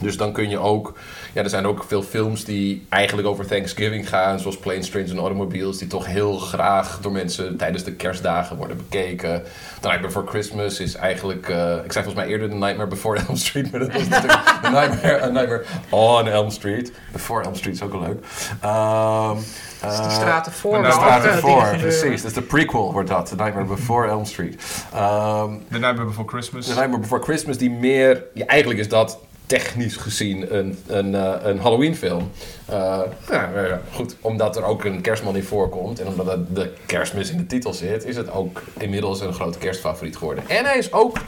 S3: Dus dan kun je ook, ja, er zijn ook veel films die eigenlijk over Thanksgiving gaan, zoals Planes, Trains and Automobiles, die toch heel graag door mensen tijdens de kerstdagen worden bekeken. The Nightmare Before Christmas is eigenlijk, uh, ik zei volgens mij eerder The Nightmare Before Elm Street, maar dat was natuurlijk The Nightmare, A Nightmare on Elm Street. Before Elm Street is ook wel leuk. Um,
S2: uh, de straten voor.
S3: De straten voor, precies. Dus de prequel wordt dat. The Nightmare Before Elm Street. Um,
S1: The Nightmare Before Christmas.
S3: The Nightmare Before Christmas, die meer... Ja, eigenlijk is dat technisch gezien een, een, uh, een Halloween film. Uh, ja, goed, omdat er ook een kerstman in voorkomt en omdat de kerstmis in de titel zit, is het ook inmiddels een grote kerstfavoriet geworden. En hij is ook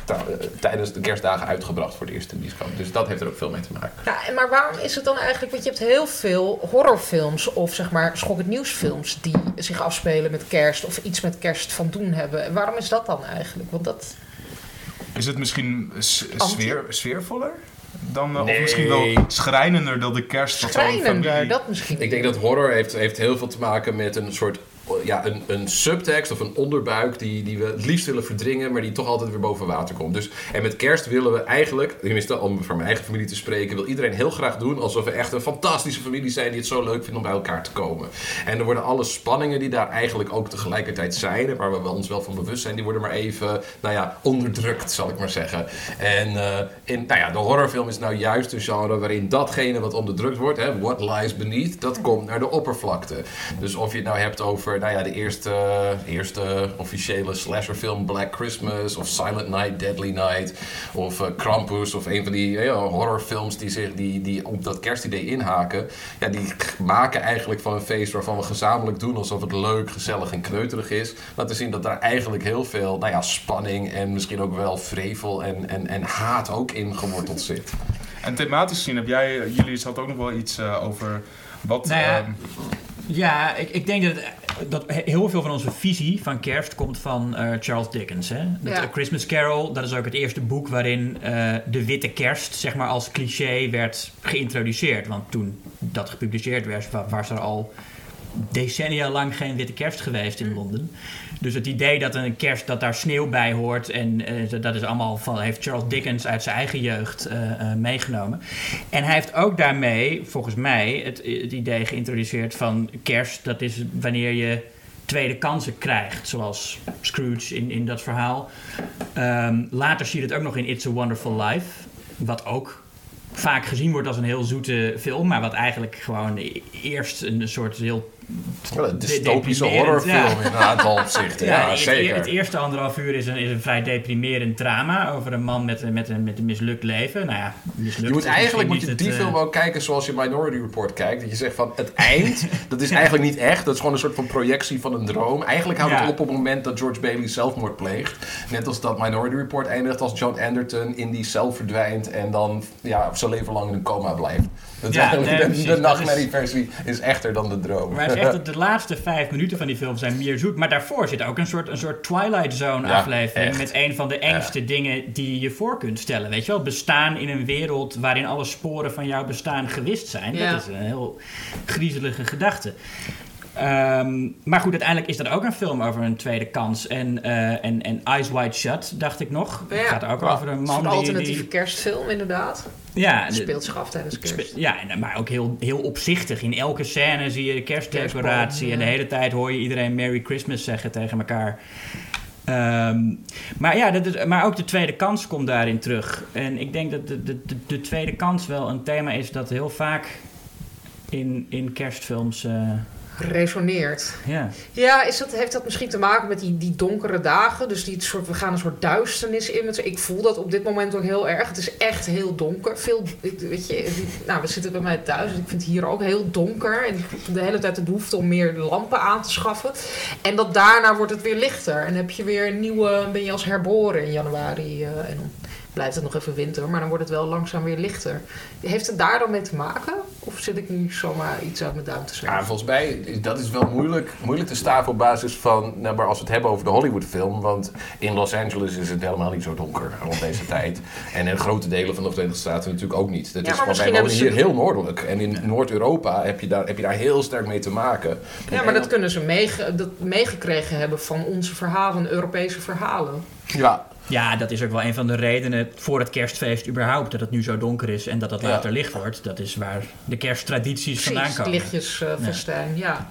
S3: tijdens de kerstdagen uitgebracht voor de eerste bioscoop. Dus dat heeft er ook veel mee te maken.
S2: Ja, maar waarom is het dan eigenlijk, want je hebt heel veel horrorfilms of zeg maar schokkend nieuwsfilms die zich afspelen met kerst of iets met kerst van doen hebben. En waarom is dat dan eigenlijk? Want dat...
S1: Is het misschien sfeer, sfeervoller? Dan nee. of misschien wel schrijnender dat de kerst
S2: schrijnender dat misschien
S3: ik denk dat horror heeft, heeft heel veel te maken met een soort ja, een, een subtekst of een onderbuik die, die we het liefst willen verdringen, maar die toch altijd weer boven water komt. Dus, en met kerst willen we eigenlijk, tenminste om voor mijn eigen familie te spreken, wil iedereen heel graag doen alsof we echt een fantastische familie zijn die het zo leuk vinden om bij elkaar te komen. En er worden alle spanningen die daar eigenlijk ook tegelijkertijd zijn, waar we ons wel van bewust zijn, die worden maar even, nou ja, onderdrukt, zal ik maar zeggen. En uh, in, nou ja, de horrorfilm is nou juist een genre waarin datgene wat onderdrukt wordt, hè, what lies beneath, dat komt naar de oppervlakte. Dus of je het nou hebt over nou ja, de eerste, eerste officiële slasherfilm Black Christmas of Silent Night, Deadly Night of uh, Krampus of een van die ja, horrorfilms die, zich, die, die op dat kerstidee inhaken. Ja, die maken eigenlijk van een feest waarvan we gezamenlijk doen alsof het leuk, gezellig en kneuterig is. Laten zien dat daar eigenlijk heel veel nou ja, spanning en misschien ook wel vrevel en, en, en haat ook in geworteld zit.
S1: En thematisch gezien heb jij, eh, jullie had ook nog wel iets eh, over wat...
S4: Nou ja,
S1: ehm,
S4: Ja, ik, ik denk dat, het- dat heel veel van onze visie van kerst komt van eh, Charles Dickens. Hè? Dat
S2: Ja.
S4: A Christmas Carol, dat is ook het eerste boek waarin eh, de witte kerst zeg maar, als cliché werd geïntroduceerd. Want toen dat gepubliceerd werd, wa- was er al decennia lang geen witte kerst geweest in Londen. Dus het idee dat een kerst dat daar sneeuw bij hoort en eh, dat is allemaal van heeft Charles Dickens uit zijn eigen jeugd eh, eh, meegenomen. En hij heeft ook daarmee, volgens mij, het, het idee geïntroduceerd van kerst. Dat is wanneer je tweede kansen krijgt, zoals Scrooge in, in dat verhaal. Ehm, later zie je het ook nog in It's a Wonderful Life, wat ook vaak gezien wordt als een heel zoete film, maar wat eigenlijk gewoon eerst een soort heel
S3: een dystopische horrorfilm
S4: ja.
S3: in een aantal opzichten. Ja,
S4: het,
S3: zeker.
S4: Het eerste anderhalf uur is een, is een vrij deprimerend drama over een man met, een- met, een, met een mislukt leven. Nou ja, mislukt
S3: Je moet eigenlijk moet je die
S4: het,
S3: film
S4: eh,
S3: ook kijken zoals je Minority Report kijkt. Dat je zegt van het eind, dat is eigenlijk niet echt. Dat is gewoon een soort van projectie van een droom. Eigenlijk houdt
S4: Ja.
S3: het op op het moment dat George Bailey zelfmoord pleegt. Net als dat Minority Report eindigt als John Anderton in die cel verdwijnt en dan ja, zijn leven lang in een coma blijft. Dat
S4: Ja,
S3: eigenlijk
S4: nee,
S3: de,
S4: precies.
S3: de nachtmerrieversie is echter dan de droom.
S4: Maar het is echt dat de laatste vijf minuten van die film zijn meer zoet. Maar daarvoor zit ook een soort, een soort Twilight Zone
S3: Ja,
S4: aflevering.
S3: echt.
S4: Met een van de engste dingen die je je voor kunt stellen. Weet je wel, bestaan in een wereld waarin alle sporen van jouw bestaan gewist zijn.
S2: Ja.
S4: Dat is een heel griezelige gedachte. Ehm, maar goed, uiteindelijk is dat ook een film over een tweede kans. En, eh, en, en Eyes Wide Shut, dacht ik nog.
S2: Ja.
S4: Het gaat ook
S3: Ja.
S4: over een
S2: Een
S4: man die...
S2: alternatieve
S4: die
S2: kerstfilm, inderdaad.
S4: ja,
S2: Het speelt zich af tijdens kerst.
S4: Ja, en, maar ook heel, heel opzichtig. In elke scène zie je de kerstdecoratie. En de hele tijd hoor je iedereen Merry Christmas zeggen tegen elkaar. Ehm, maar ja, dat is, maar ook de tweede kans komt daarin terug. En ik denk dat de, de, de, de tweede kans wel een thema is dat heel vaak in, in kerstfilms. eh,
S2: Resoneert.
S4: ja.
S2: Ja, is dat, heeft dat misschien te maken met die, die donkere dagen? Dus die soort, we gaan een soort duisternis in. Met, ik voel dat op dit moment ook heel erg. Het is echt heel donker. Veel, weet je, die- nou, we zitten bij mij thuis. Dus ik vind het hier ook heel donker. En ik heb de hele tijd de behoefte om meer lampen aan te schaffen. En dat daarna wordt het weer lichter. En heb je weer een nieuwe, ben je als herboren in januari. eh, en blijft het nog even winter. Maar dan wordt het wel langzaam weer lichter. Heeft het daar dan mee te maken? Of zit ik nu zomaar iets uit mijn duim te zeggen?
S3: Ja, volgens mij is dat is wel moeilijk, moeilijk te staven op basis van, nou, maar als we het hebben over de Hollywood-film, want in Los Angeles is het helemaal niet zo donker rond deze tijd. En in grote delen van de Verenigde Staten natuurlijk ook niet. Dat
S2: Ja,
S3: is gewoon, wij wonen hier heel noordelijk. En in Noord-Europa heb, je daar- heb je daar heel sterk mee te maken.
S2: Ja, maar dat kunnen ze meege- dat meegekregen hebben van onze verhalen, Europese verhalen.
S3: Ja,
S4: ja, dat is ook wel een van de redenen voor het kerstfeest überhaupt. Dat het nu zo donker is en dat het later licht wordt. Dat is waar de kersttradities vandaan
S2: Precies,
S4: komen.
S2: lichtjesfestijn, ja.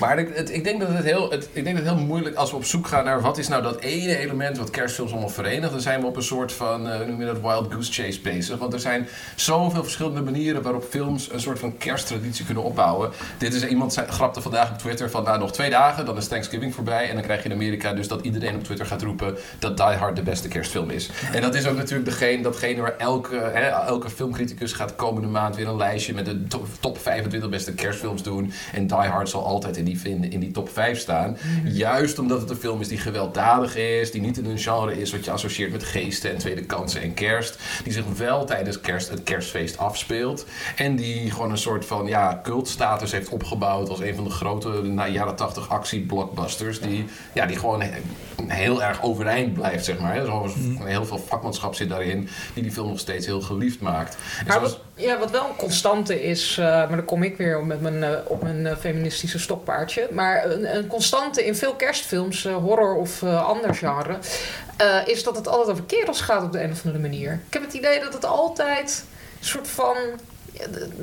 S3: Maar ik, denk dat het heel, het, ik denk dat het heel moeilijk als we op zoek gaan naar wat is nou dat ene element wat kerstfilms allemaal verenigt. Dan zijn we op een soort van, hoe noem je dat, wild goose chase bezig. Want er zijn zoveel verschillende manieren waarop films een soort van kersttraditie kunnen opbouwen. Dit is iemand grapte vandaag op Twitter van nou nog twee dagen, dan is Thanksgiving voorbij. En dan krijg je in Amerika dus dat iedereen op Twitter gaat roepen dat Die Hard de beste kerstfilm is. En dat is ook natuurlijk degene, datgene waar elke, hè, elke filmcriticus gaat de komende maand weer een lijstje met de top 25 beste kerstfilms doen. En Die Hard zal altijd in die, in, in die top 5 staan. Juist omdat het een film is die gewelddadig is, die niet in een genre is wat je associeert met geesten en tweede kansen en kerst. Die zich wel tijdens kerst, het kerstfeest afspeelt. En die gewoon een soort van ja, cultstatus heeft opgebouwd als een van de grote na, jaren 80 actie-blockbusters. Die, ja, die gewoon he- heel erg overeind blijft, zeg maar. hè. Zo, Heel veel vakmanschap zit daarin, die die film nog steeds heel geliefd maakt.
S2: Maar
S3: zoals-
S2: wat, ja, wat wel een constante is, eh, maar dan kom ik weer met mijn, eh, op mijn eh, feministische stokpaardje. Maar een, een constante in veel kerstfilms, eh, horror of eh, ander genre, eh, is dat het altijd over kerels gaat op de een of andere manier. Ik heb het idee dat het altijd een soort van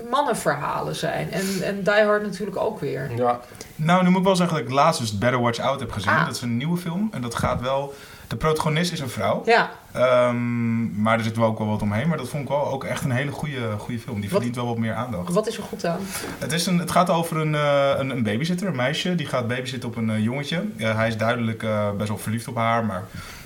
S2: mannenverhalen zijn. En, en Die Hard natuurlijk ook weer.
S3: ja,
S1: Nou, nu moet ik wel zeggen dat ik laatst dus Better Watch Out heb gezien.
S2: Ah.
S1: Dat is een nieuwe film en dat gaat wel... De protagonist is een vrouw,
S2: Ja,
S1: Ehm, maar er zit wel ook wel wat omheen. Maar dat vond ik wel ook echt een hele goede, goede film. Die
S2: Wat-
S1: verdient wel wat meer aandacht.
S2: wat is er goed aan?
S1: Het, is een, het gaat over een, eh, een, een babysitter, een meisje. Die gaat babysitten op een eh, jongetje. Hij is duidelijk eh, best wel verliefd op haar, maar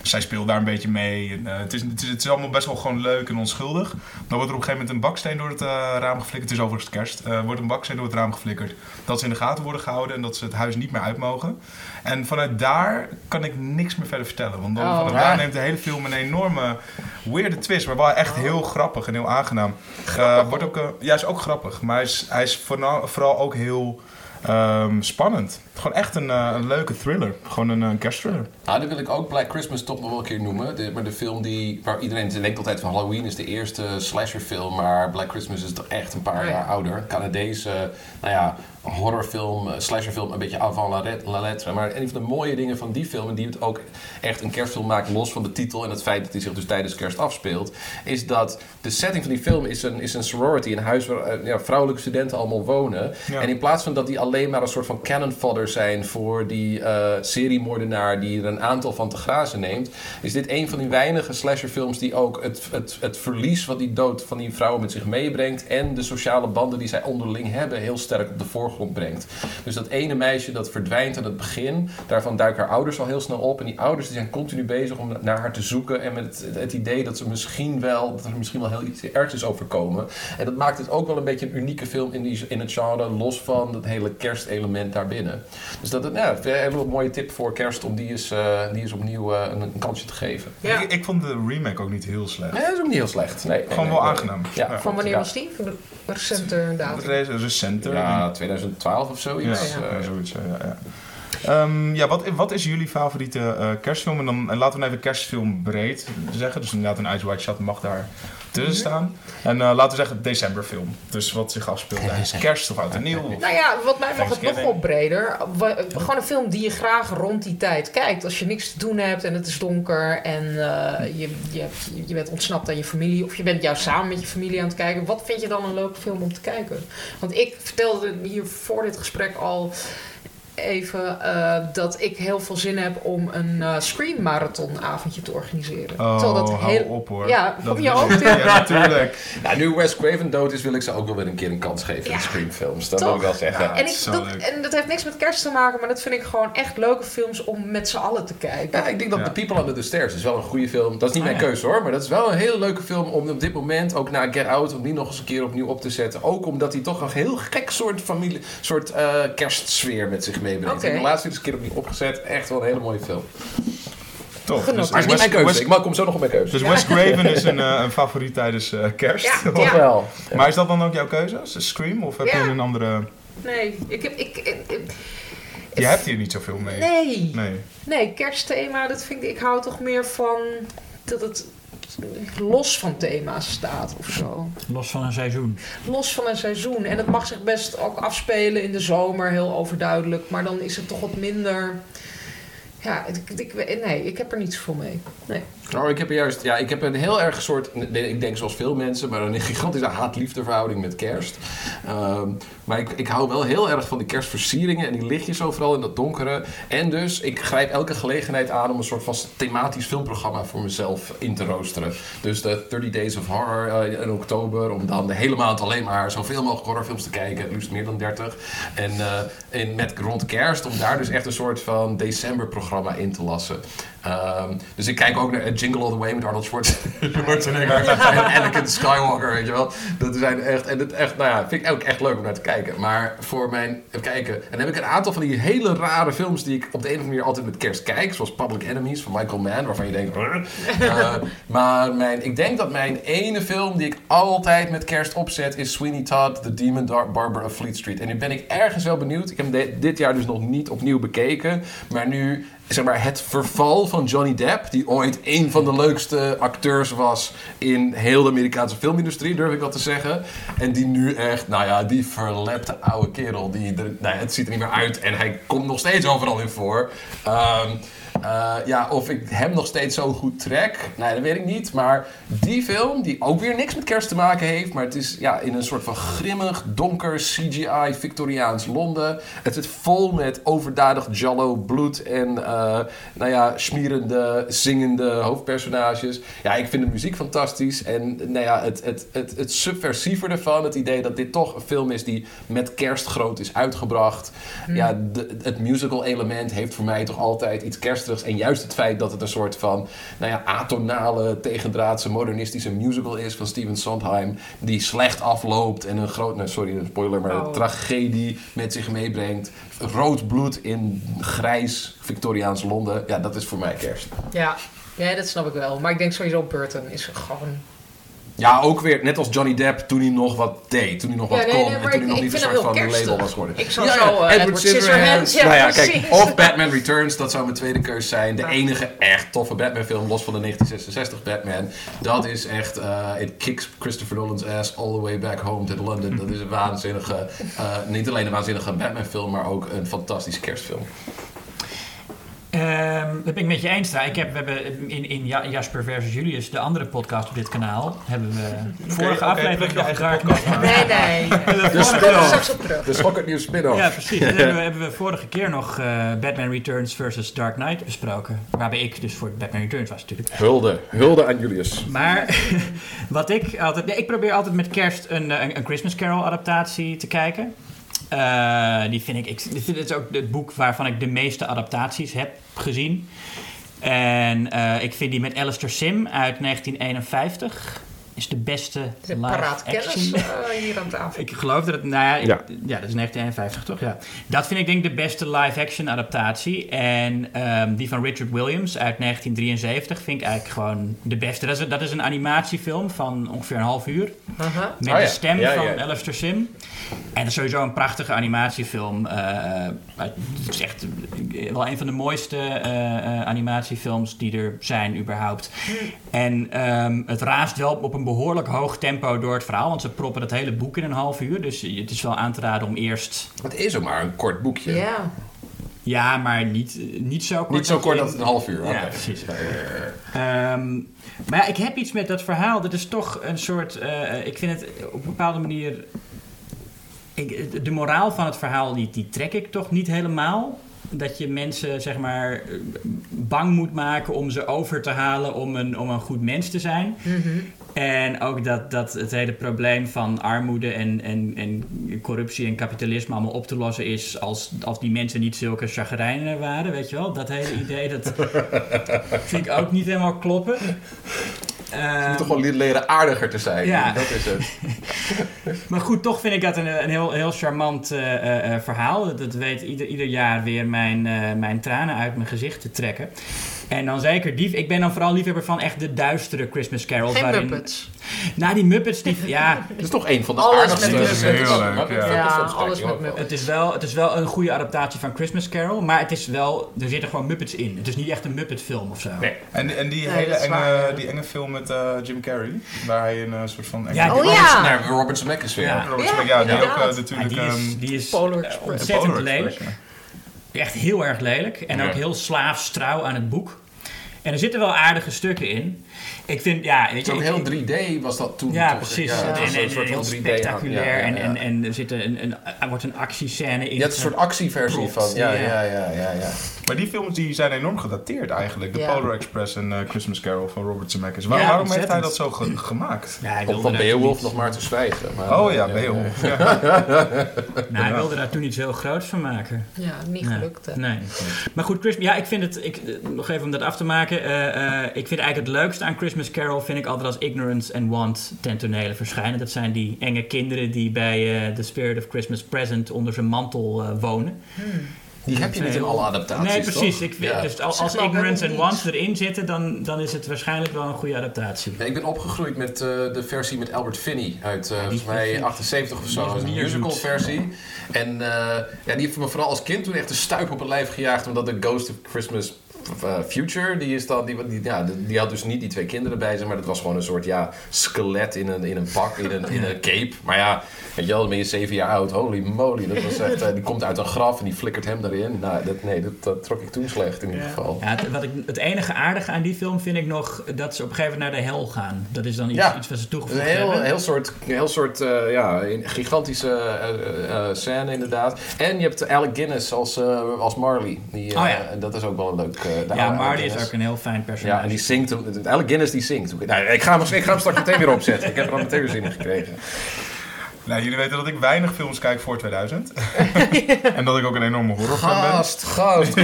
S1: zij speelt daar een beetje mee. En, eh, het, is, het, is, het is allemaal best wel gewoon leuk en onschuldig. Dan wordt er op een gegeven moment een baksteen door het eh, raam geflikkerd. Het is overigens kerst. Er wordt een baksteen door het raam geflikkerd. Dat ze in de gaten worden gehouden en dat ze het huis niet meer uit mogen. En vanuit daar kan ik niks meer verder vertellen. Want dan,
S2: Oh.
S1: van,
S3: Ja.
S1: daar neemt de hele film een enorme weirde twist, maar wel echt heel grappig en heel aangenaam. Eh, wordt ook, eh, ja, is ook grappig, maar hij is, hij is vooral, vooral ook heel ehm, spannend. Gewoon echt een, eh, een leuke thriller. Gewoon een, een kerstthriller.
S3: Nou, dan wil ik ook Black Christmas toch nog wel een keer noemen. De, maar de film die, waar iedereen denkt altijd van Halloween is de eerste slasherfilm. Maar Black Christmas is toch echt een paar
S2: Oh ja.
S3: jaar ouder. Canadese, nou ja, horrorfilm, eh, slasherfilm, een beetje avant la lettre. Maar een van de mooie dingen van die film, en die het ook echt een kerstfilm maakt, los van de titel en het feit dat hij zich dus tijdens kerst afspeelt, is dat de setting van die film is een, is een sorority, een huis waar eh, ja, vrouwelijke studenten allemaal wonen.
S1: Ja.
S3: En in plaats van dat die alleen maar een soort van cannon fodder zijn voor die eh seriemoordenaar die er een aantal van te grazen neemt, is dit een van die weinige slasherfilms die ook het, het, het verlies wat die dood van die vrouwen met zich meebrengt en de sociale banden die zij onderling hebben heel sterk op de voorgrond brengt. Dus dat ene meisje dat verdwijnt aan het begin, daarvan duiken haar ouders al heel snel op en die ouders die zijn continu bezig om naar haar te zoeken en met het, het idee dat ze misschien wel, dat er misschien wel heel iets ergs is overkomen. En dat maakt het ook wel een beetje een unieke film in, die, in het genre, los van het hele kerstelement daarbinnen. Dus dat ja, een hele mooie tip voor kerst om die eens, eh, die eens opnieuw eh, een, een kansje te geven.
S2: Ja.
S1: Ik, ik vond de remake ook niet heel slecht.
S3: Nee, dat is ook niet heel slecht. Nee,
S1: Gewoon
S3: nee,
S1: wel
S3: nee.
S1: aangenaam.
S3: Ja.
S1: Ja.
S2: Van wanneer
S3: Ja.
S2: was die? Van de recente datum?
S1: Deze recenter.
S3: Ja, 2012 of zoiets.
S2: Ja,
S3: Eh,
S1: ja, zoiets. Ja, ja. Ehm, ja, wat, wat is jullie favoriete eh, kerstfilm? En dan en laten we dan even kerstfilm breed zeggen. Dus inderdaad een Eyes Wide Shut mag daar tussen staan. En eh, laten we zeggen decemberfilm. Dus wat zich afspeelt tijdens kerst of oud en nieuw.
S2: Nou ja, wat mij mag het nog wel breder. Gewoon een film die je graag rond die tijd kijkt. Als je niks te doen hebt en het is donker en eh, je, je, hebt- je bent ontsnapt aan je familie. Of je bent juist samen met je familie aan het kijken. Wat vind je dan een leuke film om te kijken? Want ik vertelde hier voor dit gesprek al even eh, dat ik heel veel zin heb om een eh Scream Marathon avondje te organiseren.
S1: Oh,
S2: Terwijl dat
S1: hou
S2: heel-
S1: op hoor.
S2: Ja,
S1: Dat
S2: kom je ook?
S1: Ja, natuurlijk.
S3: Nou, nu Wes Craven dood is, wil ik ze ook wel weer een keer een kans geven in
S2: Ja,
S3: de Scream-films. Dat
S2: toch?
S3: wil ik wel zeggen.
S1: Ja.
S2: En, ik, dat, en dat heeft niks met kerst te maken, maar dat vind ik gewoon echt leuke films om met z'n allen te kijken.
S3: Ja, ik denk dat
S1: Ja.
S3: The People Under the Stairs is wel een goede film. Dat is niet
S4: Oh,
S3: mijn
S4: ja.
S3: keuze hoor, maar dat is wel een hele leuke film om op dit moment, ook na Get Out, om die nog eens een keer opnieuw op te zetten. Ook omdat hij toch een heel gek soort familie, soort eh, kerstsfeer met zich meebrengt. Ik heb de laatste een keer opnieuw opgezet. Echt wel een hele mooie film.
S2: Genoeg.
S1: Dus,
S3: Maar het is niet
S1: Wes,
S3: mijn keuze. Ik kom zo nog op mijn keuze.
S1: dus Wes Craven is een, eh, een favoriet tijdens eh, kerst.
S2: Ja.
S3: Toch wel.
S1: Maar is dat dan ook jouw keuze? Is Scream? Of heb
S2: Ja.
S1: je een andere...
S2: Nee, ik heb. Ik, ik, ik-
S1: Je hebt hier niet zoveel mee.
S2: nee.
S1: Nee.
S2: Nee, kerstthema, dat vind ik. Ik hou toch meer van dat het los van thema's staat of zo.
S4: Los van een seizoen.
S2: Los van een seizoen. En het mag zich best ook afspelen in de zomer, heel overduidelijk. Maar dan is het toch wat minder. Ja, ik, ik, nee, ik heb er niet zoveel mee. Nee.
S3: Nou, ik heb juist, ja, ik heb een heel erg soort, ik denk zoals veel mensen, maar een gigantische haat-liefde verhouding met kerst. Ehm, maar ik, ik hou wel heel erg van die kerstversieringen en die lichtjes overal in dat donkere. En dus, ik grijp elke gelegenheid aan om een soort van thematisch filmprogramma voor mezelf in te roosteren. Dus de 30 Days of Horror eh, in oktober, om dan de hele maand alleen maar zoveel mogelijk horrorfilms te kijken, liefst meer dan 30. En, eh, met rond kerst, om daar dus echt een soort van decemberprogramma in te lassen. Ehm, dus ik kijk ook naar Jingle All The Way met Arnold Schwarzenegger en Anakin Skywalker, weet je wel. Dat zijn echt, en het echt, nou ja, vind ik ook echt leuk om naar te kijken. Maar voor mijn, kijken, en dan heb ik een aantal van die hele rare films die ik op de een of andere manier altijd met kerst kijk. Zoals Public Enemies van Michael Mann, waarvan je denkt? Eh, maar mijn, ik denk dat mijn ene film die ik altijd met kerst opzet is Sweeney Todd, The Demon Dar- Barber of Fleet Street. En nu ben ik ergens wel benieuwd. Ik heb hem dit jaar dus nog niet opnieuw bekeken. Maar nu, zeg maar, het verval van Johnny Depp, die ooit een van de leukste acteurs was in heel de Amerikaanse filmindustrie, durf ik wel te zeggen. En die nu echt, nou ja, die verlepte oude kerel. Die nou het ziet er niet meer uit en hij komt nog steeds overal in voor. Ehm, eh, ja, of ik hem nog steeds zo goed trek, nee, dat weet ik niet. Maar die film, die ook weer niks met kerst te maken heeft, maar het is ja, in een soort van grimmig, donker CGI Victoriaans Londen. Het zit vol met overdadig jallo bloed en eh, nou ja, smierende, zingende hoofdpersonages. Ja, ik vind de muziek fantastisch en nou ja, het, het, het, het subversieve ervan, het idee dat dit toch een film is die met kerst groot is uitgebracht. Ja, de- het musical element heeft voor mij toch altijd iets kerstigs En juist het feit dat het een soort van nou ja, atonale, tegendraadse, modernistische musical is van Steven Sondheim. Die slecht afloopt en een groot, nou, sorry, een spoiler, maar een
S2: Oh.
S3: tragedie met zich meebrengt. Rood bloed in grijs Victoriaans Londen. Ja, dat is voor mij kerst.
S2: Ja. ja, dat snap ik wel. Maar ik denk sowieso Burton is gewoon...
S3: Ja, ook weer, net als Johnny Depp toen hij nog wat deed. Toen hij nog wat
S2: Ja, nee,
S3: kon
S2: nee,
S3: en toen hij
S2: ik-
S3: nog
S2: ik
S3: niet een
S2: vind
S3: soort van
S2: kerstig.
S3: label was geworden.
S2: Ik zou zo, eh, Edward Scissorhands, ja,
S3: nou ja, kijk, of Batman Returns, dat zou mijn tweede keus zijn. De
S2: Ja.
S3: enige echt toffe Batman film, los van de 1966 Batman. Dat is echt, eh it kicks Christopher Nolan's ass all the way back home to London. Dat is een waanzinnige, eh, niet alleen een waanzinnige Batman film, maar ook een fantastische kerstfilm.
S4: Ehm, dat ben ik met je eens. Ik heb, we hebben in, in Ja- Jasper versus Julius, de andere podcast op dit kanaal, hebben we vorige aflevering nog
S1: podcast maar.
S2: Nee, nee.
S4: De
S3: Schokkend Nieuws spin-off.
S4: Ja, precies. Hebben we, hebben we vorige keer nog eh, Batman Returns versus Dark Knight besproken. Waarbij ik dus voor Batman Returns was natuurlijk.
S3: Hulde, hulde aan Julius.
S4: Maar wat ik altijd... nee, ik probeer altijd met kerst een, eh, een, een Christmas Carol adaptatie te kijken. Eh, die vind ik... ik dit is ook het boek waarvan ik de meeste adaptaties heb gezien. En eh, ik vind die met Alistair Sim uit 1951... is de beste
S2: De
S4: live
S2: paraat kennis
S4: action...
S2: eh, hier aan tafel.
S4: Ik geloof dat het, nou ja, ik-
S3: Ja.
S4: ja. dat is 1951 toch? Ja. Dat vind ik denk ik de beste live-action adaptatie. En ehm, die van Richard Williams uit 1973 vind ik eigenlijk gewoon de beste. Dat is, dat is een animatiefilm van ongeveer een half uur.
S2: Aha.
S4: Met
S3: Oh ja.
S4: de stem
S3: Ja,
S4: van
S3: ja.
S4: Alistair Sim. En dat is sowieso een prachtige animatiefilm. eh, het is echt wel een van de mooiste eh, eh, animatiefilms die er zijn überhaupt. En ehm, het raast wel op een behoorlijk hoog tempo door het verhaal. Want ze proppen het hele boek in een half uur. Dus het is wel aan te raden om eerst...
S3: Het is ook maar een kort boekje.
S2: Ja.
S4: Ja, maar niet, niet zo kort.
S3: Niet zo
S4: dat
S3: kort dat het een half uur.
S4: Ja,
S3: oké.
S4: precies. Ehm, maar ja, ik heb iets met dat verhaal. Dat is toch een soort. eh, ik vind het op een bepaalde manier. Ik, de moraal van het verhaal, die, die trek ik toch niet helemaal. Dat je mensen, zeg maar, bang moet maken om ze over te halen om een, om een goed mens te zijn. En ook dat, dat het hele probleem van armoede en, en, en corruptie en kapitalisme allemaal op te lossen is als, als die mensen niet zulke chagrijnen waren, weet je wel? Dat hele idee, dat vind ik ook niet helemaal kloppen.
S3: Je
S4: Ehm,
S3: moet toch gewoon leren aardiger te zijn.
S4: Ja.
S3: Dat is het.
S4: maar goed, toch vind ik dat een, een heel, heel charmant eh, eh, eh, verhaal. Dat, weet ieder, ieder jaar weer mijn, mijn tranen uit mijn gezicht te trekken. En dan zeker die. Ik ben dan vooral liefhebber van echt de duistere Christmas carols.
S2: Geen
S4: waarin,
S2: Muppets.
S4: Nou, die Muppets, die, ja,
S3: Dat is toch een van de
S2: Alles
S3: aardigste.
S2: met
S1: Muppets. Heel leuk, ja.
S2: Alles met. Muppets.
S4: Het is, wel, het is wel een goede adaptatie van Christmas Carol, maar het is wel, er zitten gewoon Muppets in. Het is niet echt een Muppet film of zo.
S3: Nee.
S1: En, en die
S2: Nee,
S1: hele enge,
S2: waar,
S1: die enge film met eh, Jim Carrey, waar hij een eh, soort van... enge-
S4: Ja,
S2: Oh
S3: Robert-
S2: ja.
S3: Nee, Robert Zemeckis weer.
S4: Ja.
S1: Robert
S2: Ja,
S1: Zemeckis, ja, die ook eh, natuurlijk...
S4: Ja, die is,
S1: ehm,
S4: die is ontzettend. Echt heel erg lelijk. En
S3: Ja.
S4: ook heel slaafs trouw aan het boek. En er zitten wel aardige stukken in. Ik vind, ja... Weet
S3: Het
S4: je,
S3: is ook heel 3D was dat toen.
S4: Ja,
S3: toch?
S4: precies.
S3: Ja, het
S4: en,
S3: een soort
S4: heel
S3: van 3D.
S4: spectaculair.
S3: ja, ja, ja.
S4: En, en, en er, zit een, een, er wordt een actiescène in.
S3: Je hebt een soort actieversie van. Ja,
S4: ja.
S3: ja, ja, ja, ja.
S1: Maar die films die zijn enorm gedateerd eigenlijk. The
S2: Ja.
S1: Polar Express en eh, Christmas Carol van Robert Zemeckis. Waar-
S4: Ja,
S1: waarom heeft hij dat zo ge- gemaakt?
S4: Ja, hij
S3: Om
S4: wilde
S3: van Beowulf nog maar te zwijgen. Maar,
S1: Oh ja,
S3: eh,
S1: Beowulf. Ja.
S4: Nou, hij wilde daar toen iets heel groots van maken.
S2: Ja, niet
S4: Nee.
S2: gelukt.
S4: Nee. Maar goed, Christmas, ja, ik vind het, ik, eh, nog even om dat af te maken. eh, eh, ik vind eigenlijk het leukste aan Christmas Carol, vind ik altijd als Ignorance and Want ten tonele verschijnen. Dat zijn die enge kinderen die bij eh The Spirit of Christmas Present onder zijn mantel eh, wonen.
S3: Die heb je niet in alle adaptaties.
S4: Nee, precies.
S3: toch?
S4: Ik vind,
S3: Ja.
S4: Dus als, als Ignorance and
S2: hebben
S4: Want erin zitten, dan, dan is het waarschijnlijk wel een goede adaptatie.
S3: Ik ben opgegroeid met eh, de versie met Albert Finney uit eh, volgens mij
S4: vind ik-
S3: 78 of zo. een musical versie. En eh, ja, die heeft me vooral als kind toen echt een stuip op het lijf gejaagd. Omdat de Ghost of Christmas Future, die, is dan, die, die, ja, die, had dus niet die twee kinderen bij zich. Maar dat was gewoon een soort ja, skelet in een, in een pak, in een, in een cape. Maar ja, weet je wel, dan ben je zeven jaar oud. Holy moly. Dat was echt, eh, die komt uit een graf en die flikkert hem erin. Nou, dat, nee, dat, dat trok ik toen slecht in ieder geval.
S4: Ja, het, wat ik, het enige aardige aan die film vind ik nog dat ze op een gegeven moment naar de hel gaan. Dat is dan iets,
S3: Ja.
S4: iets wat ze
S3: Een
S4: toegevoegd
S3: heel,
S4: hebben.
S3: heel soort, heel soort eh, ja, een gigantische eh, eh, eh, scène inderdaad. En je hebt Alec Guinness als, eh, als Marley. Die, eh,
S4: Oh ja.
S3: en Dat is ook wel een leuk... eh, de
S4: ja, Marty
S3: Alec
S4: is ook een heel fijn personage.
S3: Ja, en die zingt... Alec Guinness die zingt. Nou, ik, ga hem, ik ga hem straks meteen weer opzetten. Ik heb er al meteen weer zin in gekregen.
S1: Nou, jullie weten dat ik weinig films kijk voor 2000. en dat ik ook een enorme horrorfan ben.
S3: Gast, gast, dat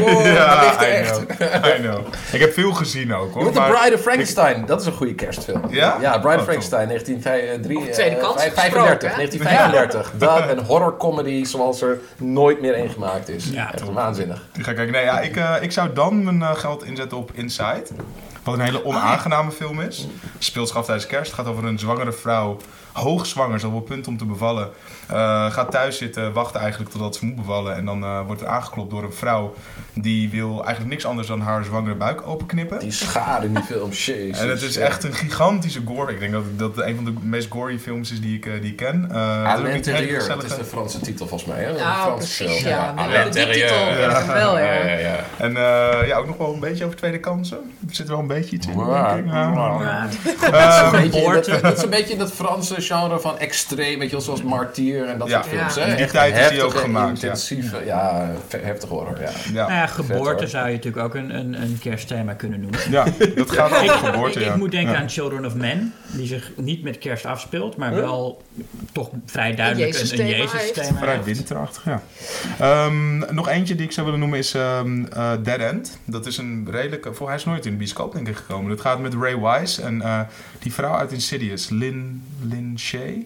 S3: ligt er
S1: I
S3: echt.
S1: know, I know. Ik heb veel gezien ook
S3: Je
S1: hoor.
S3: The Bride of Frankenstein, dat is een goede kerstfilm.
S1: Ja?
S3: Ja, Bride
S1: Oh,
S3: of Frankenstein, 1935.
S2: Op de tweede kant
S3: 35,
S2: gesproken, hè?
S3: 1935. Dat, een horrorcomedy zoals er nooit meer één gemaakt is.
S4: Ja,
S3: Echt waanzinnig.
S1: Ik ga kijken. Nee, ja, ik, eh, ik zou dan mijn eh, geld inzetten op Inside. Wat een hele onaangename film is. Speelt zich af tijdens kerst. Het gaat over een zwangere vrouw. Hoogzwanger, zo op het punt om te bevallen. Eh, gaat thuis zitten, wacht eigenlijk totdat ze moet bevallen. En dan eh, wordt er aangeklopt door een vrouw. Die wil eigenlijk niks anders dan haar zwangere buik openknippen.
S3: Die schade in die film, jezus.
S1: En het is echt een gigantische gore. Ik denk dat dat een van de meest gory films is die ik, eh, die ik ken. Uh,
S3: À l'intérieur, dat is de Franse titel volgens mij. Hè? Een Franse
S2: precies,
S3: film.
S2: ja. Ja.
S3: ja, ja, ja.
S1: En eh, ja, ook nog wel een beetje over tweede kansen. Er zit wel een beetje iets in,
S3: Ja.
S1: denk ik. Ja.
S4: Ja.
S1: Ehm,
S3: dat,
S4: Geboorte.
S3: dat is een beetje in dat Franse genre van extreem, weet je wel, zoals Martyr en dat
S1: Ja.
S3: soort films.
S2: Ja.
S3: Hè?
S1: In die tijd is die ook gemaakt, ja.
S3: Intensieve, ja, heftig horror, ja.
S1: ja.
S4: Nou ja, geboorte zou je natuurlijk ook een, een, een kerstthema kunnen noemen.
S1: ja, dat gaat over geboorte,
S4: ik,
S1: ja.
S4: ik moet denken
S1: Ja.
S4: aan Children of Men, die zich niet met kerst afspeelt, maar wel toch vrij duidelijk een,
S2: Jezus-thema
S4: Jezus
S2: heeft.
S4: thema
S1: Vrij winterachtig, ja. Ehm, nog eentje die ik zou willen noemen is ehm, eh, Dead End. Dat is een redelijke... Voor hij is nooit in de bioscoop denk ik gekomen. Dat gaat met Ray Wise en eh, die vrouw uit Insidious. Lynn... Lynn Shay?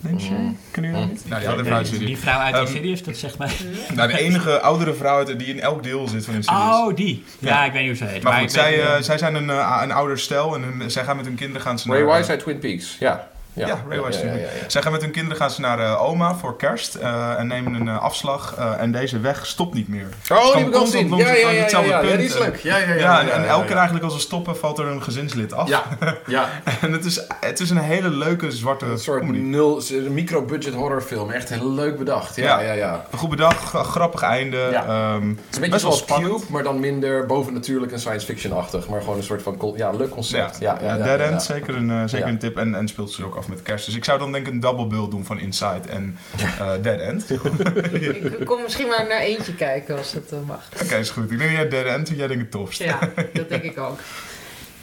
S1: Lynn Shay?
S3: Mm.
S1: Jullie dat niet? Nou, die vrouw uit
S4: die, vrouw uit
S1: Ehm,
S4: Insidious, dat zegt mij...
S1: Nou, de enige oudere vrouw uit, die in elk deel zit van Insidious.
S4: Oh, die. Ja,
S1: Ja.
S4: ik weet niet hoe ze heet.
S1: Maar
S4: ik
S1: goed, zij, eh, zij zijn een, eh, een ouder stel en hun, zij gaan met hun kinderen gaan ze
S3: Ray
S1: naar...
S3: Wise uit Twin Peaks, ja.
S1: Ja, Ray Wise.
S3: ja,
S1: Ja,
S3: ja, ja, ja.
S1: Zij gaan met hun kinderen gaan ze naar eh, oma voor kerst eh, en nemen een eh, afslag. eh, en deze weg stopt niet meer.
S3: Oh, die heb ik al gezien. Ja,
S1: het-
S3: ja, ja,
S1: hetzelfde
S3: ja, die is leuk. Ja, ja, ja.
S1: Ja, en,
S3: ja,
S1: en
S3: ja,
S1: elke
S3: ja.
S1: keer eigenlijk als ze stoppen valt er een gezinslid af.
S3: Ja, ja.
S1: En het is, het is een hele leuke zwarte
S3: Een soort
S1: comedy.
S3: nul, een micro-budget horrorfilm. Echt heel leuk bedacht. Ja, ja,
S1: Ja.
S3: ja.
S1: Een goed bedacht, gra- grappig einde.
S3: Ja.
S1: ehm,
S3: Het is een beetje zoals
S1: spannend.
S3: Cube, maar dan minder bovennatuurlijk en science fiction-achtig. Maar gewoon een soort van, ja, leuk concept. Ja, ja, ja,
S1: Dead
S3: ja,
S1: End,
S3: ja.
S1: zeker, een, zeker
S3: Ja.
S1: een tip. En, en speelt ze ook af met kerst. Dus ik zou dan denk ik een double bill doen van Inside en eh, Dead End. Oké,
S2: Ik kom misschien maar naar eentje kijken als het eh, mag.
S1: is goed. Ik denk dat jij Dead End, jij denkt het tofst.
S2: Ja, dat denk ik ook.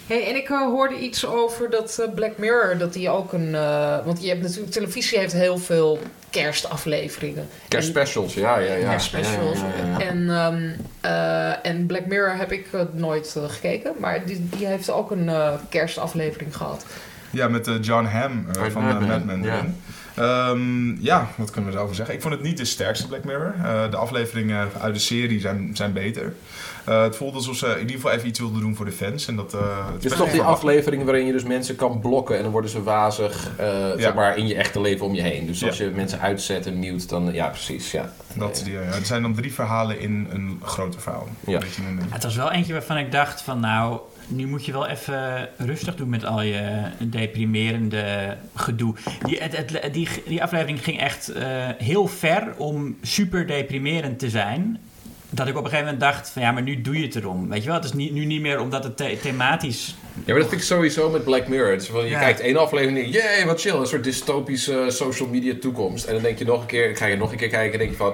S2: Hey, en ik eh, hoorde iets over dat Black Mirror, dat die ook een... eh, want je hebt natuurlijk, televisie heeft heel veel kerstafleveringen.
S3: Kerstspecials, ja, ja, ja.
S2: Kerstspecials.
S3: Ja, ja, ja, ja.
S2: En, ehm, eh, en Black Mirror heb ik nooit gekeken, maar die, die heeft ook een kerstaflevering gehad.
S1: Ja, met eh, John Hamm eh, van
S3: Mad
S1: Mad
S3: Men, ja.
S1: erin. Ehm, ja, wat kunnen we erover zeggen? Ik vond het niet de sterkste Black Mirror. Eh, de afleveringen uit de serie zijn, zijn beter. Eh, het voelde alsof ze in ieder geval even iets wilden doen voor de fans. En dat, eh, het
S3: is
S1: best
S3: toch die aflevering waarin je dus mensen kan blokken en dan worden ze wazig eh, zeg maar, in je echte leven om je heen. Dus als
S1: Ja.
S3: je mensen uitzet en mute, dan ja, precies. Ja.
S1: Dat, die, ja, er zijn dan drie verhalen in een grote verhaal.
S3: Ja.
S1: Een beetje een-
S4: Het was wel eentje waarvan ik dacht van nou, nu moet je wel even rustig doen met al je deprimerende gedoe. Die, het, die, die aflevering ging echt eh, heel ver om super deprimerend te zijn. Dat ik op een gegeven moment dacht van ja, maar nu doe je het erom. Weet je wel, het is niet, nu niet meer omdat het the- thematisch...
S3: Ja, maar dat vind ik sowieso met Black Mirror. Het is van, je
S4: Ja.
S3: kijkt één aflevering en denk je, jee, wat chill. Een soort dystopische social media toekomst. En dan denk je nog een keer, ik ga je nog een keer kijken en denk je van...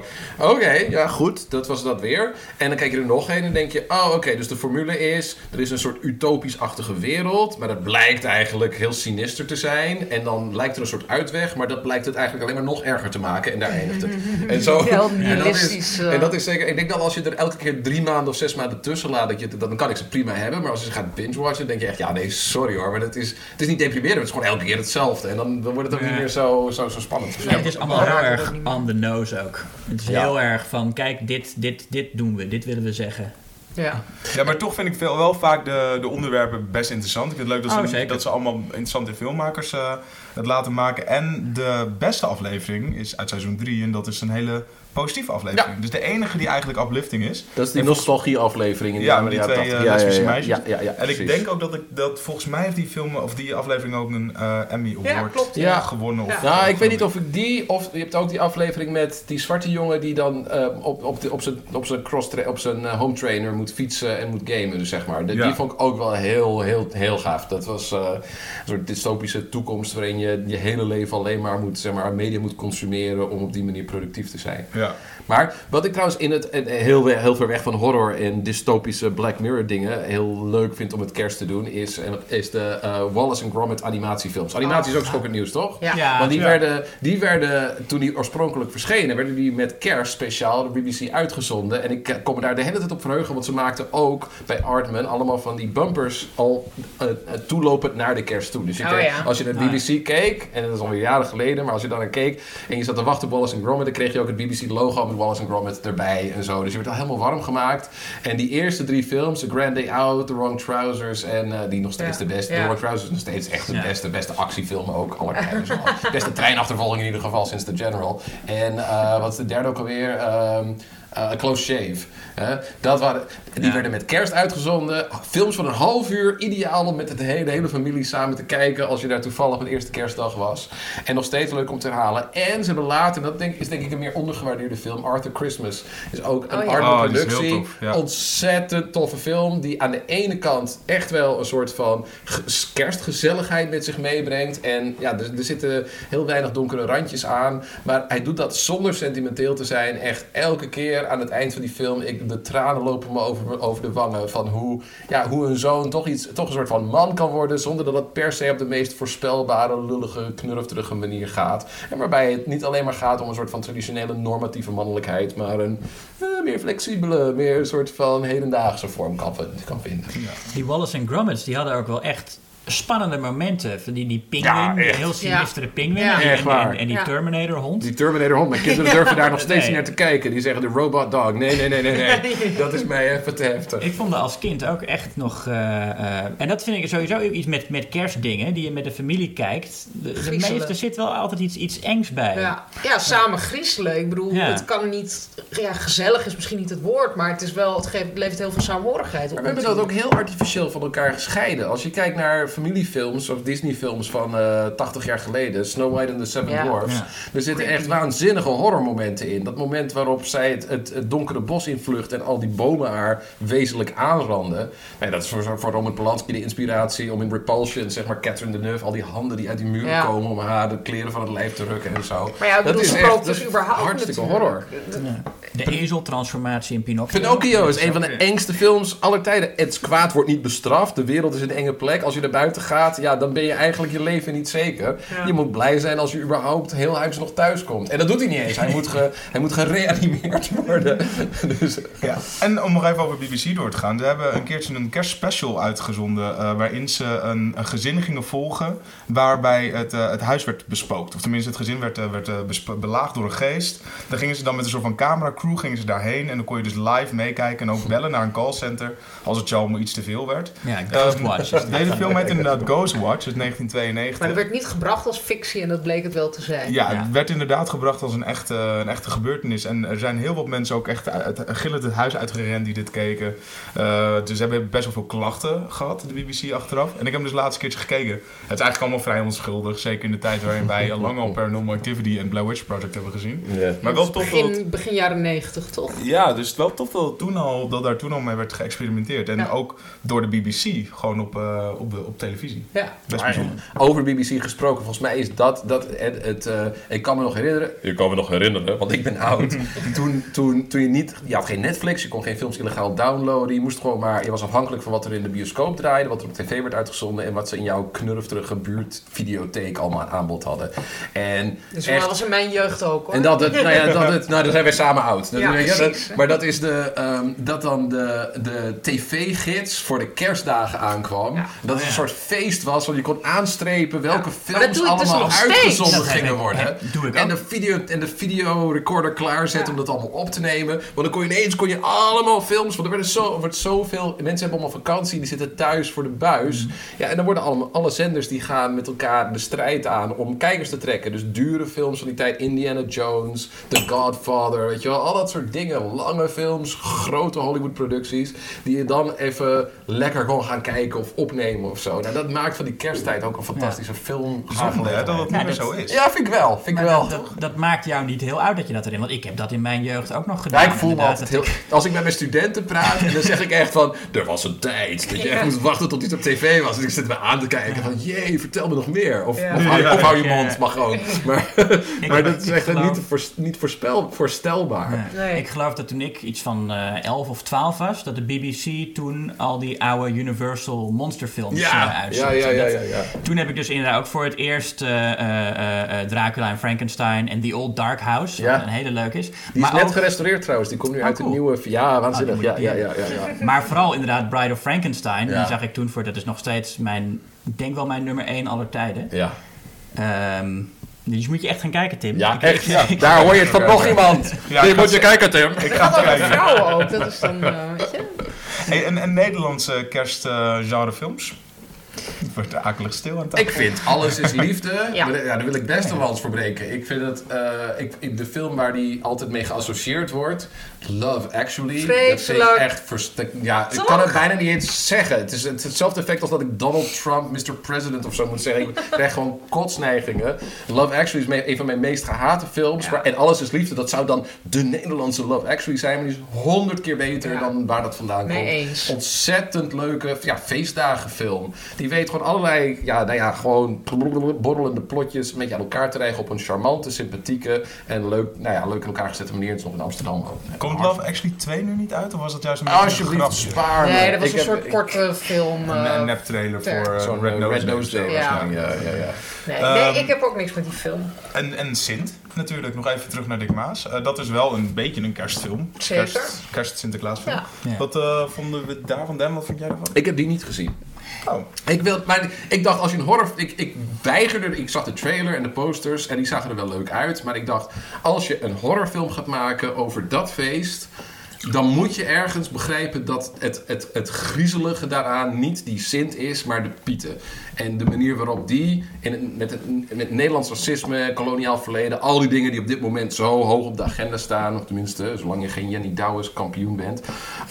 S3: Oké, ja goed, dat was dat weer. En dan kijk je er nog een en denk je... Oh, oké, dus de formule is... Er is een soort utopisch-achtige wereld. Maar dat blijkt eigenlijk heel sinister te zijn. En dan lijkt er een soort uitweg. Maar dat blijkt het eigenlijk alleen maar nog erger te maken. En daar eindigt het. En zo...
S2: Heel
S3: En dat, is,
S2: eh.
S3: en dat is zeker. Ik denk dat als je er elke keer drie maanden of zes maanden tussen laat, dat je, dan kan ik ze prima hebben. Maar als je ze gaat binge-watchen, denk je echt, ja, nee, sorry hoor. Maar dat is, het is niet deprimerend, het is gewoon elke keer hetzelfde. En dan, dan wordt het ook
S4: Ja.
S3: niet meer zo, zo, zo spannend.
S4: Nee, het is allemaal heel erg on the nose ook. Het is
S3: Ja.
S4: heel erg van kijk, dit, dit, dit doen we, dit willen we zeggen.
S2: ja.
S1: Ja, maar toch vind ik veel, wel vaak de, de onderwerpen best interessant. Ik vind het leuk dat,
S4: Oh,
S1: ze,
S4: zeker.
S1: dat ze allemaal interessante filmmakers eh, het laten maken. En de beste aflevering is uit seizoen 3 en dat is een hele positieve aflevering. Dus de enige die eigenlijk uplifting is.
S3: Dat is die nostalgie-aflevering in de
S1: Ja,
S3: jaren
S1: met die twee,
S3: 80.
S1: eh, lesbische
S3: ja,
S1: meisjes.
S3: Ja, ja, ja,
S1: en ik denk ook dat ik dat volgens mij heeft die film of die aflevering ook een eh, Emmy
S2: Ja,
S1: Award
S2: klopt.
S3: Ja.
S1: gewonnen. Of,
S3: Nou, ik weet niet of ik die, of je hebt ook die aflevering met die zwarte jongen die dan eh, op, op, de, op zijn, op zijn, cross op zijn home trainer moet fietsen en moet gamen, dus zeg maar. De-
S1: Ja.
S3: Die vond ik ook wel heel, heel, heel gaaf. Dat was eh, een soort dystopische toekomst waarin je je hele leven alleen maar, moet, zeg maar media moet consumeren om op die manier productief te zijn.
S1: Ja.
S3: Maar wat ik trouwens in het en heel, we- heel ver weg van horror en dystopische Black Mirror dingen heel leuk vind om het kerst te doen, is, en- is de eh, Wallace and Gromit animatiefilms. Animatie is ook schokkend nieuws, toch?
S2: Ja.
S4: Ja,
S3: Want die,
S1: ja.
S3: werden, die werden, toen die oorspronkelijk verschenen, werden die met kerst speciaal de BBC uitgezonden. En ik eh, kon me daar de hele tijd op verheugen, want ze maakten ook bij Artman allemaal van die bumpers al eh, eh, toelopend naar de kerst toe. Dus je
S2: Oh,
S3: kreeg-
S2: ja.
S3: als je naar de BBC keek, en dat is alweer jaren geleden, maar als je dan naar keek en je zat te wachten op Wallace and Gromit, dan kreeg je ook het BBC-logo met Wallace and Gromit erbij en zo. Dus je werd al helemaal warm gemaakt. En die eerste drie films, The Grand Day Out, The Wrong Trousers en eh, die nog steeds
S2: Ja.
S3: de beste.
S2: Ja.
S3: The Wrong Trousers is nog steeds echt de
S4: Ja.
S3: beste, beste actiefilm ook. Aller tijden. Dus al- beste treinachtervolging in ieder geval sinds The General. En eh, wat is de derde ook alweer? Ehm eh, A Close Shave. Hè? dat waren, die
S4: Ja.
S3: werden met kerst uitgezonden. Films van een half uur. Ideaal om met het hele, de hele familie samen te kijken. Als je daar toevallig een eerste kerstdag was. En nog steeds leuk om te herhalen. En ze hebben later, en dat denk, is denk ik een meer ondergewaardeerde film. Arthur Christmas. Is ook een
S2: Oh ja.
S3: Artman
S1: Oh,
S3: productie.
S1: tof, ja.
S3: Ontzettend toffe film. Die aan de ene kant echt wel een soort van ge- kerstgezelligheid met zich meebrengt. En ja, er, er zitten heel weinig donkere randjes aan. Maar hij doet dat zonder sentimenteel te zijn. Echt elke keer aan het eind van die film. Ik, de tranen lopen me over, over de wangen. Van hoe, ja, hoe een zoon toch, iets, toch een soort van man kan worden. Zonder dat het per se op de meest voorspelbare, lullige, knurfterige manier gaat. En waarbij het niet alleen maar gaat om een soort van traditionele normatieve mannelijkheid. Maar een eh, meer flexibele, meer een soort van hedendaagse vorm kan, kan vinden.
S4: Die Wallace en Gromit, die hadden ook wel echt spannende momenten. Van die, die pinguïn,
S3: Ja,
S4: die heel sinistere pinguïn.
S2: Ja.
S4: en,
S3: Echt
S4: en,
S3: waar.
S4: en, die
S2: Ja.
S4: Terminator hond.
S3: Die Terminator hond, mijn kinderen durven daar nog steeds
S4: Nee.
S3: naar te kijken. Die zeggen de robot dog. Nee, nee, nee, nee, nee. Dat is mij even te heftig.
S4: Ik vond dat als kind ook echt nog... eh, eh, en dat vind ik sowieso ook iets met, met kerstdingen, die je met de familie kijkt. De, de
S2: Griezelen.
S4: meeste zit wel altijd iets, iets engs bij.
S2: Ja, ja samen griezelen. Ik bedoel,
S4: Ja.
S2: het kan niet... Ja, gezellig is misschien niet het woord, maar het, is wel, het, geeft, het levert heel veel saamhorigheid op.
S3: Maar we hebben dat ook heel artificieel van elkaar gescheiden. Als je kijkt naar familiefilms of Disney-films van eh 80 jaar geleden, Snow White and the Seven
S2: Ja.
S3: Dwarfs,
S4: Ja.
S3: er zitten echt waanzinnige horrormomenten in. Dat moment waarop zij het, het, het donkere bos invlucht en al die bomen haar wezenlijk aanranden. Nee, dat is voor, voor Roman Polanski de inspiratie om in Repulsion, zeg maar Catherine Deneuve, al die handen die uit die muren
S2: Ja.
S3: komen om haar de kleren van het lijf te rukken en zo.
S2: Maar ja, bedoel,
S3: is echt-
S2: dus
S3: dat is
S2: überhaupt
S3: hartstikke
S2: natuurlijk.
S3: horror.
S4: De ezeltransformatie in Pinocchio.
S3: Pinocchio is
S4: Dat
S3: een van de engste films aller tijden. Het kwaad wordt niet bestraft. De wereld is een enge plek. Als je naar buiten gaat, ja, dan ben je eigenlijk je leven niet zeker.
S2: Ja.
S3: Je moet blij zijn als je überhaupt heel huis nog thuis komt. En dat doet hij niet eens. Hij moet, ge, hij moet gereanimeerd worden. dus,
S1: Ja. En om nog even over BBC door te gaan. Ze hebben een keertje een kerstspecial uitgezonden. eh, waarin ze een, een gezin gingen volgen. Waarbij het, eh, het huis werd bespookt. Of tenminste, het gezin werd, eh, werd belaagd door een geest. Dan gingen ze dan met een soort van cameracrew gingen ze daarheen. En dan kon je dus live meekijken. En ook bellen naar een callcenter. Als het jou iets te veel werd.
S4: Ja, Ghostwatch. is het.
S1: Deze film heet inderdaad Ghostwatch uit 1992.
S2: Maar het werd niet gebracht als fictie en dat bleek het wel te zijn.
S1: Ja,
S4: Ja.
S1: het werd inderdaad gebracht als een echte, een echte gebeurtenis. En er zijn heel wat mensen ook echt uit, gillend het huis uitgerend die dit keken. Eh, dus ze hebben best wel veel klachten gehad, de BBC achteraf. En ik heb hem dus laatst een keertje gekeken. Het is eigenlijk allemaal vrij onschuldig. Zeker in de tijd waarin wij al lang al Paranormal Activity en Blair Witch Project hebben gezien. Maar wel tof dat...
S2: Begin, begin jaren negentig, toch?
S1: Ja, dus wel tof dat, toen al, dat daar toen al mee werd geëxperimenteerd. En
S2: Ja.
S1: ook door de BBC, gewoon op, eh, op, de, op televisie.
S2: Ja.
S1: Best bijzonder.
S3: over BBC gesproken, volgens mij is dat, dat het, het, eh, ik kan me nog herinneren, ik kan me nog herinneren, want ik ben oud. toen, toen, toen je niet, je had geen Netflix, je kon geen films illegaal downloaden, je moest gewoon maar, je was afhankelijk van wat er in de bioscoop draaide, wat er op tv werd uitgezonden en wat ze in jouw knurfterige buurtvideotheek allemaal aan aanbod hadden. En
S2: Dus
S3: echt,
S2: dat was in mijn jeugd ook, hoor.
S3: en dat het, nou ja, dat het, nou, dan zijn wij samen oud. Dat,
S2: Ja,
S3: weet je, dat-
S2: precies.
S3: maar dat is de, ehm, dat dan de, de tv-gids voor de kerstdagen aankwam.
S2: Ja.
S3: Dat het een soort feest was, want je kon aanstrepen welke films
S2: dus
S3: allemaal uitgezonden gingen worden.
S4: heb- doe ik
S3: en, de video, en de videorecorder klaarzetten
S2: Ja.
S3: om dat allemaal op te nemen. Want dan kon je ineens kon je allemaal films, want er werden zo, er werd zoveel, mensen hebben allemaal vakantie, die zitten thuis voor de buis.
S4: Mhm.
S3: Ja, en dan worden allemaal, alle zenders die gaan met elkaar de strijd aan om kijkers te trekken. Dus dure films van die tijd, Indiana Jones, The Godfather, weet je wel. Al dat soort dingen, lange films, grote Hollywood producties, die je dan even lekker gewoon gaan kijken of opnemen of zo. Zo. Nou, dat maakt van die kersttijd ook een fantastische film.
S1: Zonde, hè, dat het niet
S4: Ja,
S1: meer zo is.
S3: Ja, vind ik wel. Vind ik
S4: Maar
S3: wel.
S4: dat, dat, dat maakt jou niet heel uit dat je dat erin... Want ik heb dat in mijn jeugd ook nog gedaan.
S3: Ja, ik voel me altijd
S4: dat
S3: heel... Als ik met mijn studenten praat, en dan zeg ik echt van... Er was een tijd dat je echt moest wachten tot iets op tv was. En ik zit me aan te kijken van... Jee, vertel me nog meer. Of,
S2: Ja.
S3: of, hou,
S1: Ja.
S3: of hou je
S4: Ja.
S3: mond, mag gewoon. Maar, maar dat is echt
S4: geloof-
S3: niet, niet voorspel, voorstelbaar.
S4: Nee.
S2: Nee.
S4: Ik geloof dat toen ik iets van eh 11 of 12 was, dat de BBC toen al die oude Universal monsterfilms eh,
S3: Ja,
S4: uitzond.
S3: ja, ja, ja,
S4: Dat-
S3: ja, ja.
S4: Toen heb ik dus inderdaad ook voor het eerst eh, eh, eh, Dracula en Frankenstein en The Old Dark House,
S3: Ja.
S4: wat een hele leuk is.
S3: Die is
S4: maar,
S3: net
S4: ook-
S3: gerestaureerd trouwens. Die komt nu
S4: Oh,
S3: uit een
S4: cool.
S3: nieuwe... Ja, waanzinnig.
S4: Ah,
S3: ja, ja, ja, ja, ja.
S4: maar vooral inderdaad Bride of Frankenstein,
S3: Ja.
S4: die zag ik toen voor, dat is nog steeds mijn, ik denk wel mijn nummer 1 aller tijden.
S3: Ja,
S4: Ehm, dus moet je echt gaan kijken, Tim.
S3: ja
S4: Ik-
S3: echt.
S4: ik-
S3: Ja. Daar hoor je het van nog iemand.
S1: Ja, ik
S3: moet je kijken, Tim.
S1: Ik ga het kijken.
S2: vrouwen ook. Dat is dan, weet je?
S1: Hey, en, en Nederlandse kerstgenrefilms? Het wordt akelig stil aan tafel.
S3: Ik vind Alles is Liefde.
S2: Ja.
S3: Maar Ja, daar wil ik best een lans voor breken. Ik vind het, eh, ik, ik- de film waar die altijd mee geassocieerd wordt, Love Actually. Dat
S2: Vreselijk.
S3: ik echt Ja, ik kan het bijna niet eens zeggen. Het is het, hetzelfde effect als dat ik Donald Trump, Mr. President of zo moet zeggen. Ik krijg gewoon kotsneigingen. Love Actually is me- een van mijn meest gehate films.
S2: Ja.
S3: Maar, en Alles is Liefde, dat zou dan de Nederlandse Love Actually zijn. Maar die is honderd keer beter
S2: Ja.
S3: dan waar dat vandaan
S2: Mee
S3: komt.
S2: eens.
S3: Ontzettend leuke ja, feestdagenfilm. Die weet gewoon allerlei, ja, nou ja, gewoon borrelende plotjes met je aan elkaar te rijgen op een charmante, sympathieke en leuk, nou ja, leuk in elkaar gezette manier. Het is nog in Amsterdam ook.
S1: Komt Love Actually 2 nu niet uit? Of was dat juist een beetje een
S3: Alsjeblieft,
S1: grapje?
S3: spaar me.
S2: Nee, dat was
S3: Ik
S2: een
S3: heb-
S2: soort
S3: ik-
S2: korte film.
S1: Een,
S2: eh,
S1: een nep trailer
S2: ter-
S1: voor eh,
S3: Zo'n
S1: Red
S3: Red
S1: Nose,
S3: Nose Day.
S2: Ja.
S3: waarschijnlijk, Ja, ja, ja.
S2: Nee,
S1: Ehm,
S2: nee, ik heb ook niks met die film.
S1: En, en Sint, natuurlijk. Nog even terug naar Dick Maas. Eh, dat is wel een beetje een kerstfilm.
S2: Zeker.
S1: Kerst, kerst-Sinterklaasfilm.
S2: Ja.
S4: Ja.
S1: Wat eh, vonden we daarvan, Dan? Wat vond jij ervan?
S3: Ik heb die niet gezien.
S1: Oh,
S3: Ik, wil, maar ik dacht, als je een horror... Ik, ik weigerde... Ik zag de trailer en de posters en die zagen er wel leuk uit. Maar ik dacht, als je een horrorfilm gaat maken over dat feest... Dan moet je ergens begrijpen dat het, het, het griezelige daaraan niet die Sint is, maar de Pieten. En de manier waarop die, in met, het, met Nederlands racisme, koloniaal verleden, al die dingen die op dit moment zo hoog op de agenda staan, of tenminste, zolang je geen Jenny Douwes kampioen bent.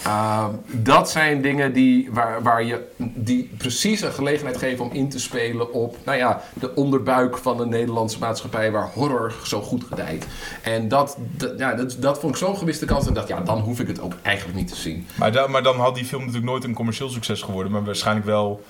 S3: uh, dat zijn dingen die, waar, waar je, die precies een gelegenheid geven om in te spelen op nou ja, de onderbuik van de Nederlandse maatschappij waar horror zo goed gedijt. En dat, ja, dat, dat vond ik zo'n gewiste kans. En dacht, ja, dan hoef ik het ook eigenlijk niet te zien.
S1: maar, maar dan had die film natuurlijk nooit een commercieel succes geworden. Maar waarschijnlijk wel...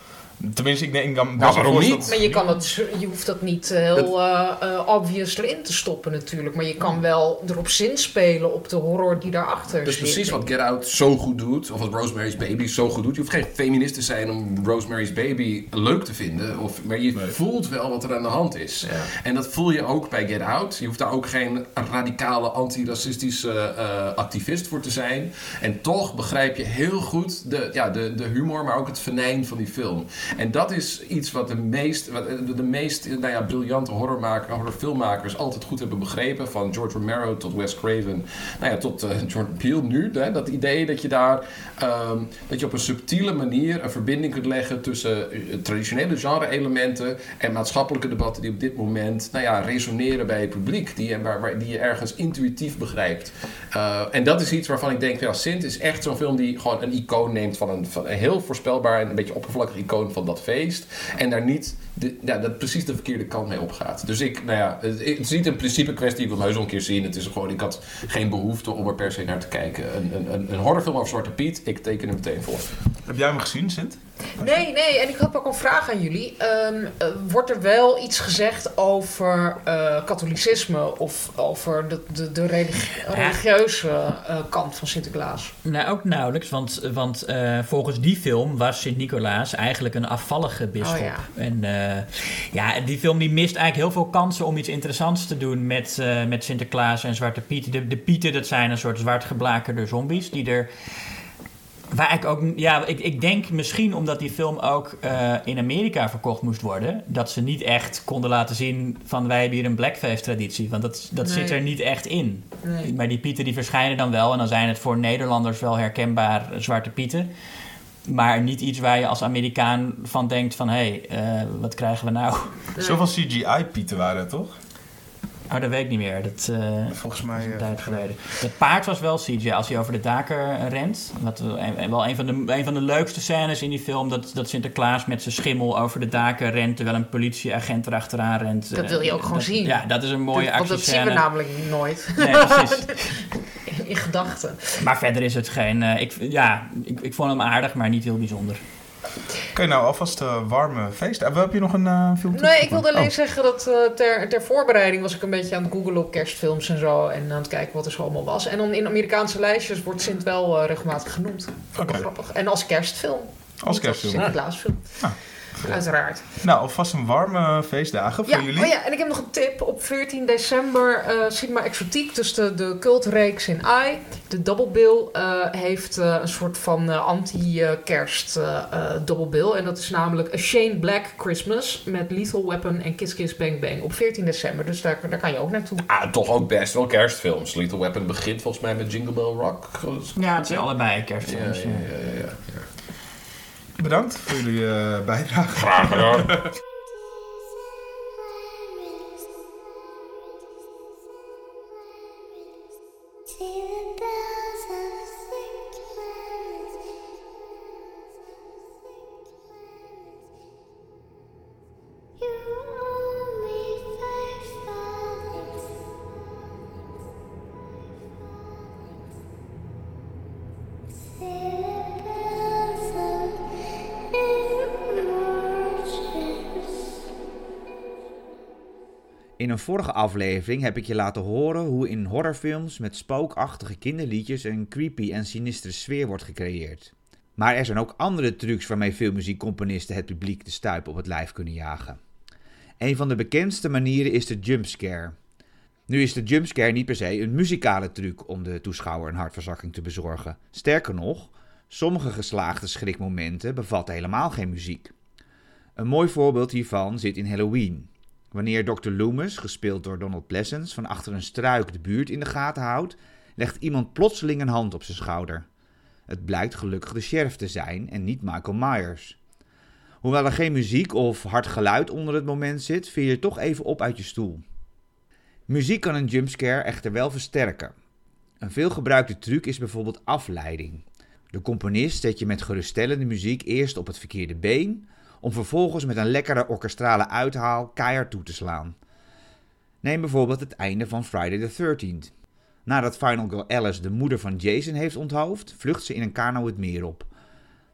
S1: Tenminste, ik denk... Best wel
S3: waarom niet?
S2: Maar je, kan het, je hoeft dat niet eh, heel eh, eh, obvious erin te stoppen natuurlijk. Maar je kan wel erop zinspelen op de horror die daarachter
S3: Dat is
S2: zit.
S3: precies wat Get Out zo goed doet. Of wat Rosemary's Baby zo goed doet. Je hoeft geen feminist te zijn om Rosemary's Baby leuk te vinden. Of, maar je voelt wel wat er aan de hand is. En dat voel je ook bij Get Out. Je hoeft daar ook geen radicale antiracistische eh, activist voor te zijn. En toch begrijp je heel goed de, ja, de, de humor, maar ook het venijn van die film. En dat is iets wat de meest, wat de, de meest nou ja, briljante horrormaker, horrorfilmmakers altijd goed hebben begrepen. Van George Romero tot Wes Craven. Nou ja, tot eh, Jordan Peele nu. Hè, dat idee dat je daar ehm, dat je op een subtiele manier een verbinding kunt leggen tussen eh, traditionele genre-elementen en maatschappelijke debatten die op dit moment nou ja, resoneren bij het publiek. Die, waar, die je ergens intuïtief begrijpt. En dat is iets waarvan ik denk, ja, Sint is echt zo'n film die gewoon een icoon neemt van een, van een heel voorspelbaar en een beetje oppervlakkig icoon dat feest. En daar niet de, ja, dat precies de verkeerde kant mee opgaat. Dus ik, nou ja, het, is niet een principe kwestie, ik wil heus een keer zien. Het is gewoon, ik had geen behoefte om er per se naar te kijken. Een, een, een, horrorfilm over Zwarte Piet, ik teken hem meteen voor.
S1: Heb jij hem gezien, Sint?
S2: Nee, nee, en ik heb ook een vraag aan jullie. Ehm, eh, wordt er wel iets gezegd over eh, katholicisme of over de, de, de religi- religieuze eh, kant van Sinterklaas?
S4: Nou, ook nauwelijks, want, want volgens die film was Sint-Nicolaas eigenlijk een afvallige bisschop.
S2: Oh ja.
S4: En ja, die film die mist eigenlijk heel veel kansen om iets interessants te doen met, met Sinterklaas en Zwarte Piet. De, de Pieten, dat zijn een soort zwartgeblakerde zombies die er... Waar ik ook, ja, ik, ik denk misschien omdat die film ook eh, in Amerika verkocht moest worden, dat ze niet echt konden laten zien van wij hebben hier een blackface-traditie. Want dat, dat
S2: Nee.
S4: zit er niet echt in.
S2: Nee.
S4: Maar die pieten die verschijnen dan wel. En dan zijn het voor Nederlanders wel herkenbaar zwarte pieten. Maar niet iets waar je als Amerikaan van denkt van... hé, hey, eh, wat krijgen we nou?
S1: Zoveel CGI-pieten waren het, toch?
S4: Oh, dat weet ik niet meer. Dat, eh,
S1: Volgens mij...
S4: een
S1: eh,
S4: tijd geleden. Het paard was wel CGI als hij over de daken eh, rent. Wat wel een, wel een, van de, een van de leukste scènes in die film. Dat, dat Sinterklaas met zijn schimmel over de daken rent. Terwijl een politieagent erachteraan rent.
S2: Dat wil je ook gewoon
S4: Dat-
S2: zien.
S4: Ja, dat is een mooie
S2: Want dat zien we namelijk nooit.
S4: Nee, precies.
S2: In, in gedachten.
S4: Maar verder is het geen... eh, ik, ja, ik, ik vond hem aardig, maar niet heel bijzonder.
S1: Oké, nou alvast eh, warme feest. Uh, heb je nog een eh, film
S2: Nee, ik wilde alleen
S1: Oh.
S2: zeggen dat eh, ter, ter voorbereiding was ik een beetje aan het googlen op kerstfilms en zo. En aan het kijken wat er zo allemaal was. En dan in Amerikaanse lijstjes wordt Sint wel eh, regelmatig genoemd.
S1: Oké.
S2: grappig. En als kerstfilm.
S1: Als kerstfilm.
S2: Sinterklaasfilm.
S1: Ah.
S2: Uiteraard.
S1: Nou, alvast een warme feestdagen voor
S2: Ja,
S1: jullie.
S2: oh ja, en ik heb nog een tip. Op 14 december eh Cinema Exotiek, dus de, de cultreeks in AI, de Double Bill, eh, heeft eh, een soort van eh, anti-kerst eh, eh, Double Bill. En dat is namelijk A Shane Black Christmas met Lethal Weapon en Kiss Kiss Bang Bang op 14 december. Dus daar, daar kan je ook naartoe.
S3: Ah, toch ook best wel kerstfilms. Lethal Weapon begint volgens mij met Jingle Bell Rock.
S4: Ja, het zijn allebei
S3: Ja,
S4: kerstfilms.
S3: ja, ja, ja, ja.
S1: Bedankt voor jullie eh, bijdrage.
S3: Graag gedaan.
S7: vorige aflevering heb ik je laten horen hoe in horrorfilms met spookachtige kinderliedjes een creepy en sinistere sfeer wordt gecreëerd. Maar er zijn ook andere trucs waarmee filmmuziekcomponisten het publiek de stuip op het lijf kunnen jagen. Een van de bekendste manieren is de jumpscare. Nu is de jumpscare niet per se een muzikale truc om de toeschouwer een hartverzakking te bezorgen. Sterker nog, sommige geslaagde schrikmomenten bevatten helemaal geen muziek. Een mooi voorbeeld hiervan zit in Halloween. Wanneer Dr. Loomis, gespeeld door Donald Pleasence, van achter een struik de buurt in de gaten houdt, legt iemand plotseling een hand op zijn schouder. Het blijkt gelukkig de sheriff te zijn en niet Michael Myers. Hoewel er geen muziek of hard geluid onder het moment zit, viel je toch even op uit je stoel. Muziek kan een jumpscare echter wel versterken. Een veelgebruikte truc is bijvoorbeeld afleiding. De componist zet je met geruststellende muziek eerst op het verkeerde been, om vervolgens met een lekkere orkestrale uithaal keihard toe te slaan. Neem bijvoorbeeld het einde van Friday the 13th. Nadat Final Girl Alice de moeder van Jason heeft onthoofd, vlucht ze in een kano het meer op.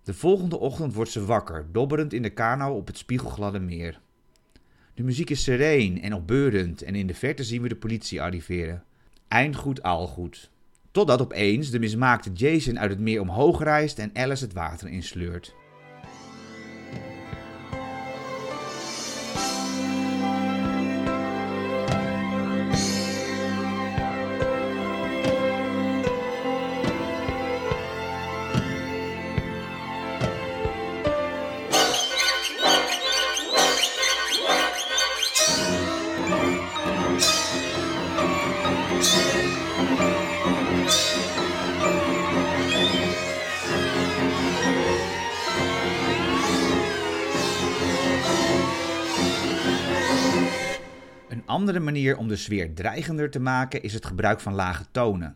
S7: De volgende ochtend wordt ze wakker, dobberend in de kano op het spiegelgladde meer. De muziek is sereen en opbeurend en in de verte zien we de politie arriveren. Eindgoed al goed. Totdat opeens de mismaakte Jason uit het meer omhoog rijst en Alice het water insleurt. Om de sfeer dreigender te maken is het gebruik van lage tonen.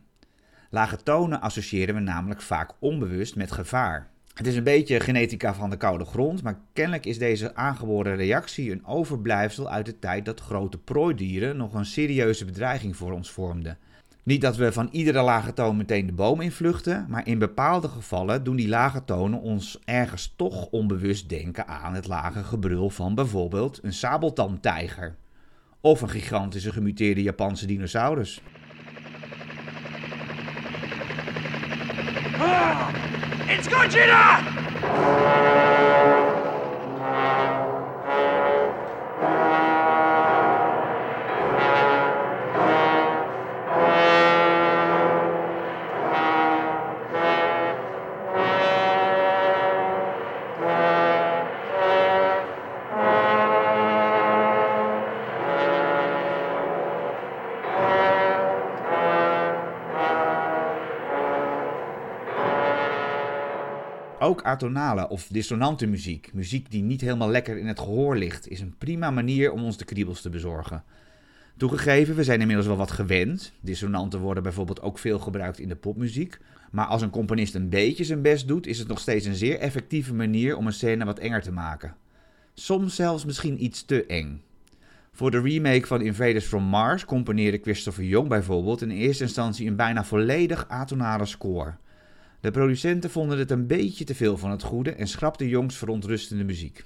S7: Lage tonen associëren we namelijk vaak onbewust met gevaar. Het is een beetje genetica van de koude grond, maar kennelijk is deze aangeboren reactie een overblijfsel uit de tijd dat grote prooidieren nog een serieuze bedreiging voor ons vormden. Niet dat we van iedere lage toon meteen de boom invluchten, maar in bepaalde gevallen doen die lage tonen ons ergens toch onbewust denken aan het lage gebrul van bijvoorbeeld een sabeltandtijger. Of een gigantische gemuteerde Japanse dinosaurus. Atonale of dissonante muziek, muziek die niet helemaal lekker in het gehoor ligt, is een prima manier om ons de kriebels te bezorgen. Toegegeven, we zijn inmiddels wel wat gewend. Dissonanten worden bijvoorbeeld ook veel gebruikt in de popmuziek. Maar als een componist een beetje zijn best doet, is het nog steeds een zeer effectieve manier om een scène wat enger te maken. Soms zelfs misschien iets te eng. Voor de remake van Invaders from Mars componeerde Christopher Young bijvoorbeeld in eerste instantie een bijna volledig atonale score. De producenten vonden het een beetje te veel van het goede en schrapten Youngs verontrustende muziek.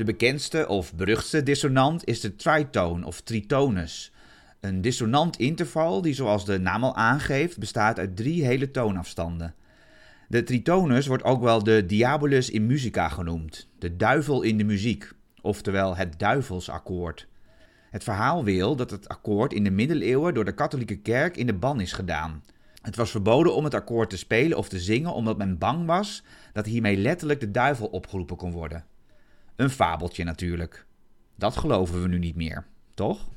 S7: De bekendste of beruchtste dissonant is de tritone of tritonus. Een dissonant interval die, zoals de naam al aangeeft, bestaat uit drie hele toonafstanden. De tritonus wordt ook wel de diabolus in musica genoemd, de duivel in de muziek, oftewel het duivelsakkoord. Het verhaal wil dat het akkoord in de middeleeuwen door de katholieke kerk in de ban is gedaan. Het was verboden om het akkoord te spelen of te zingen omdat men bang was dat hiermee letterlijk de duivel opgeroepen kon worden. Een fabeltje natuurlijk. Dat geloven we nu niet meer, toch?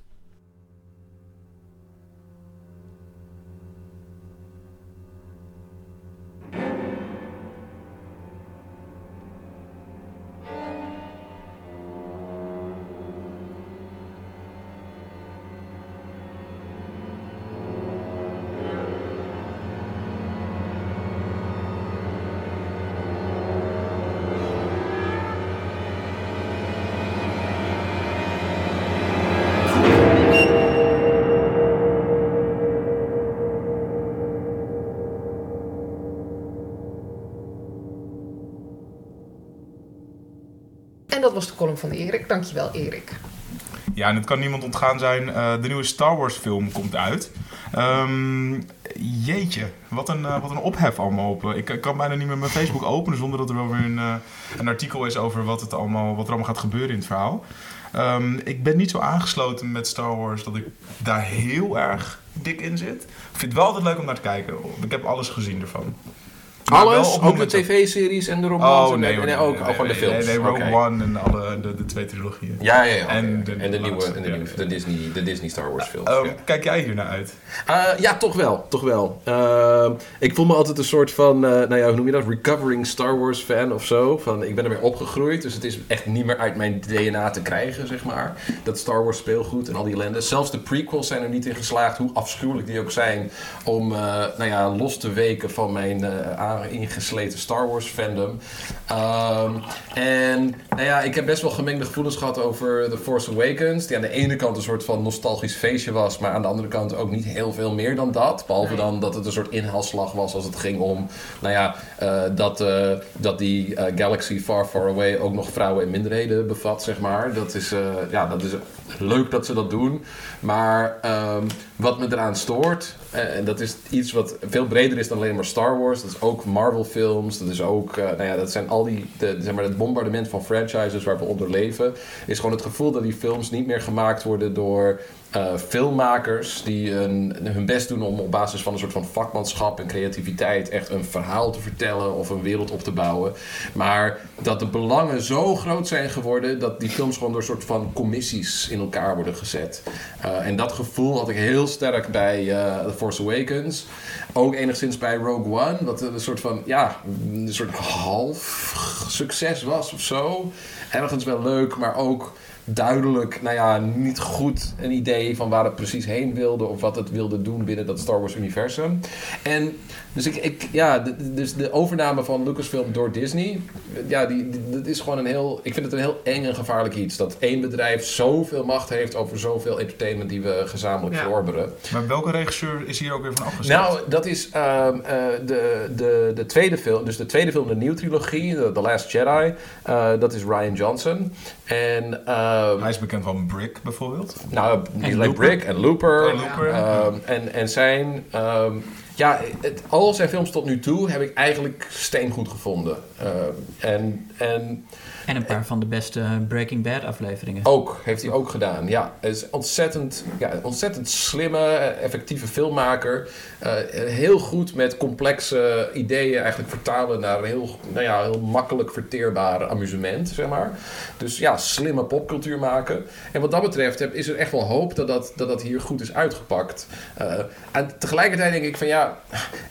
S2: De column van Erik. Dankjewel, Erik.
S1: Ja, en het kan niemand ontgaan zijn. eh, de nieuwe Star Wars film komt uit. Ehm, jeetje, wat een, eh, wat een ophef allemaal op. eh, Ik, kan bijna niet meer mijn Facebook openen zonder dat er wel weer een, een artikel is over wat, het allemaal, wat er allemaal gaat gebeuren in het verhaal. Ehm, ik ben niet zo aangesloten met Star Wars dat ik daar heel erg dik in zit. Ik vind het wel altijd leuk om naar te kijken. Ik heb alles gezien ervan.
S3: Alles? Ook de tv-series en de romans?
S1: Oh
S3: en-
S1: nee,
S3: en,
S1: nee,
S3: ook
S1: nee,
S3: gewoon de films?
S1: Nee, Rogue. One en alle, de, de twee trilogieën.
S3: Ja, ja, ja.
S1: En
S3: En,
S1: de-
S3: en de, nieuwe, en de, nieuwe de, Disney, de Disney Star Wars films.
S1: Ehm,
S3: ja.
S1: Kijk jij hier naar uit?
S3: Uh, ja, toch wel. Toch wel. Uh, ik voel me altijd een soort van, uh, nou ja, hoe noem je dat? Recovering Star Wars fan of zo. Van, ik ben ermee opgegroeid, dus het is echt niet meer uit mijn DNA te krijgen, zeg maar. Dat Star Wars speelgoed en al die ellende. Zelfs de prequels zijn er niet in geslaagd, hoe afschuwelijk die ook zijn, om, uh, nou ja, los te weken van mijn ingesleten Star Wars fandom. Um, en, nou ja, ik heb best wel gemengde gevoelens gehad over The Force Awakens. Die aan de ene kant een soort van nostalgisch feestje was, maar aan de andere kant ook niet heel veel meer dan dat. Behalve dan dat het een soort inhaalslag was als het ging om, nou ja, uh, dat, uh, dat die uh, Galaxy Far Far Away ook nog vrouwen en minderheden bevat, zeg maar. Dat is, ja, dat is leuk dat ze dat doen. Maar um, wat me eraan stoort, en dat is iets wat veel breder is dan alleen maar Star Wars. Dat is ook Marvel films. Dat is ook, uh, nou ja, dat zijn al die, de, zeg maar, het bombardement van franchises waar we onder leven. Is gewoon het gevoel dat die films niet meer gemaakt worden door uh, filmmakers die een, hun best doen om op basis van een soort van vakmanschap en creativiteit echt een verhaal te vertellen of een wereld op te bouwen. Maar dat de belangen zo groot zijn geworden dat die films gewoon door een soort van commissies in elkaar worden gezet. Uh, en dat gevoel had ik heel sterk bij uh, The Force Awakens. Ook enigszins bij Rogue One, dat een soort van, ja, een soort half succes was of zo. Ergens wel leuk, maar ook duidelijk, nou ja, niet goed een idee van waar het precies heen wilde of wat het wilde doen binnen dat Star Wars universum. En dus ik, ik ja, de, dus de overname van Lucasfilm door Disney, ja, die, die, dat is gewoon een heel, ik vind het een heel eng en gevaarlijk iets. Dat één bedrijf zoveel macht heeft over zoveel entertainment die we gezamenlijk
S2: Ja.
S3: verorberen.
S1: Maar welke regisseur is hier ook weer van afgestapt?
S3: Nou, dat is ehm, eh, de, de, de tweede film. Dus de tweede film, de nieuwe trilogie, The, The Last Jedi. eh, dat is Ryan Johnson. En ehm,
S1: Hij is bekend van Brick bijvoorbeeld.
S3: nou. Brick en Looper.
S1: En Looper.
S3: Ehm, en, en zijn... ehm, ja, het, al zijn films tot nu toe heb ik eigenlijk steengoed gevonden. Eh, en, en
S4: En een paar van de beste Breaking Bad afleveringen.
S3: ook, heeft hij ook gedaan. Ja, is ontzettend, ja, ontzettend slimme, effectieve filmmaker. Eh, heel goed met complexe ideeën eigenlijk vertalen naar een heel, nou ja, heel makkelijk verteerbaar amusement, zeg maar. Dus ja, slimme popcultuur maken. En wat dat betreft heb, is er echt wel hoop dat dat, dat, dat hier goed is uitgepakt. Eh, en tegelijkertijd denk ik van ja,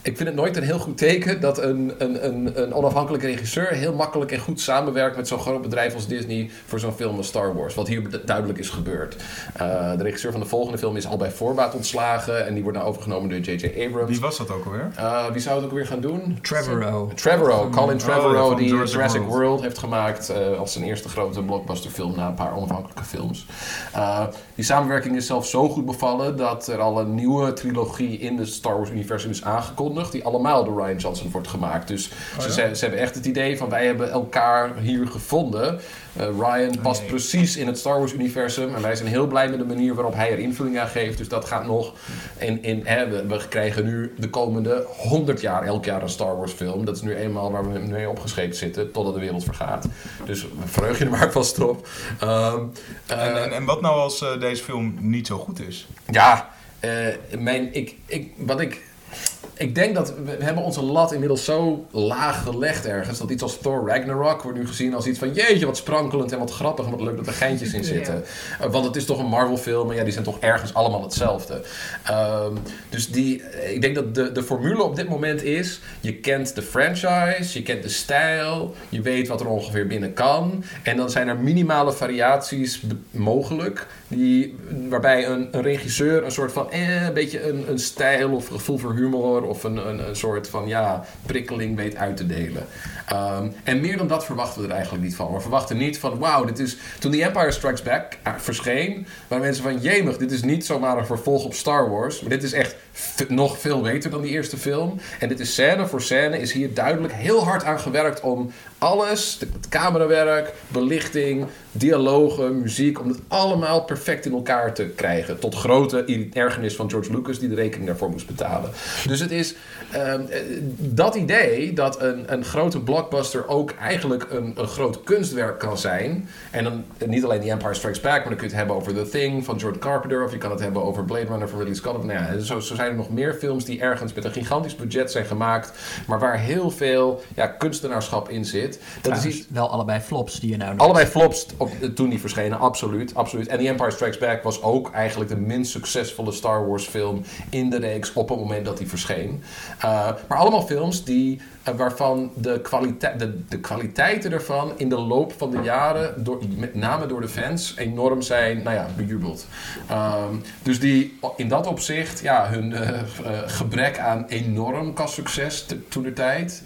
S3: ik vind het nooit een heel goed teken dat een, een, een, een onafhankelijke regisseur heel makkelijk en goed samenwerkt met zo'n groot bedrijf als Disney voor zo'n film als Star Wars. Wat hier du- duidelijk is gebeurd. Uh, de regisseur van de volgende film is al bij voorbaat ontslagen en die wordt nou overgenomen door J.J. Abrams.
S1: Wie was dat ook alweer?
S3: Uh, wie zou het ook weer gaan doen?
S4: Trevorrow.
S3: Trevorrow, Colin
S1: Oh,
S3: Trevorrow, die
S1: Jurassic
S3: Jurassic,
S1: World.
S3: World. heeft gemaakt eh, als zijn eerste grote blockbusterfilm na een paar onafhankelijke films. Die samenwerking is zelfs zo goed bevallen dat er al een nieuwe trilogie in het Star Wars-universum is aangekondigd, die allemaal door Ryan Johnson wordt gemaakt. Dus
S1: Oh, ja?
S3: ze, ze hebben echt het idee van wij hebben elkaar hier gevonden. Uh, Ryan past
S1: nee.
S3: precies in het Star Wars-universum en wij zijn heel blij met de manier waarop hij er invulling aan geeft. Dus dat gaat nog. In, in, hè, we, we krijgen nu de komende 100 jaar elk jaar een Star Wars film. Dat is nu eenmaal waar we mee opgeschreven zitten, totdat de wereld vergaat. Dus verheug je er maar vast op. Ehm, eh,
S1: En, en, en wat nou als eh, deze film niet zo goed is?
S3: ja, eh, mijn, ik, ik, wat ik. Ik denk dat we, we hebben onze lat inmiddels zo laag gelegd ergens. Dat iets als Thor Ragnarok wordt nu gezien als iets van... Jeetje, wat sprankelend en wat grappig en wat leuk dat er geintjes in zitten. Uh, want het is toch een Marvel film en ja, die zijn toch ergens allemaal hetzelfde. Um, dus die, ik denk dat de, de formule op dit moment is... Je kent de franchise, je kent de stijl, je weet wat er ongeveer binnen kan. En dan zijn er minimale variaties mogelijk... Die, waarbij een, een regisseur een soort van... Eh, een beetje een, een stijl of gevoel voor humor... of een, een, soort van ja, prikkeling weet uit te delen. Um, en meer dan dat verwachten we er eigenlijk niet van. We verwachten niet van, wauw, dit is... Toen The Empire Strikes Back uh, verscheen, waren mensen van, jemig, dit is niet zomaar een vervolg op Star Wars. Maar dit is echt nog veel beter dan die eerste film. En dit is scène voor scène, is hier duidelijk heel hard aan gewerkt om alles, het camerawerk, belichting, dialogen, muziek, om het allemaal perfect in elkaar te krijgen. Tot grote ergernis van George Lucas, die de rekening daarvoor moest betalen. Dus het is um, dat idee dat een, een grote blockbuster ook eigenlijk een, een groot kunstwerk kan zijn. En dan niet alleen The Empire Strikes Back, maar dan kun je het hebben over The Thing van George Carpenter, of je kan het hebben over Blade Runner van Ridley Scott. Nou ja, zo, zo zijn er nog meer films die ergens met een gigantisch budget zijn gemaakt, maar waar heel veel ja, kunstenaarschap in zit. Dat
S4: Trouwens,
S3: is iets,
S4: wel allebei flops die je nou
S3: Allebei flops op, toen die verschenen, absoluut, absoluut. En The Empire Strikes Back was ook eigenlijk de minst succesvolle Star Wars film in de reeks op het moment dat die verscheen. Uh, maar allemaal films die, waarvan de, de, de kwaliteiten ervan in de loop van de jaren, door, met name door de fans, enorm zijn nou ja, bejubeld. Um, dus die in dat opzicht, ja, hun uh, gebrek aan enorm kastsucces toen de tijd,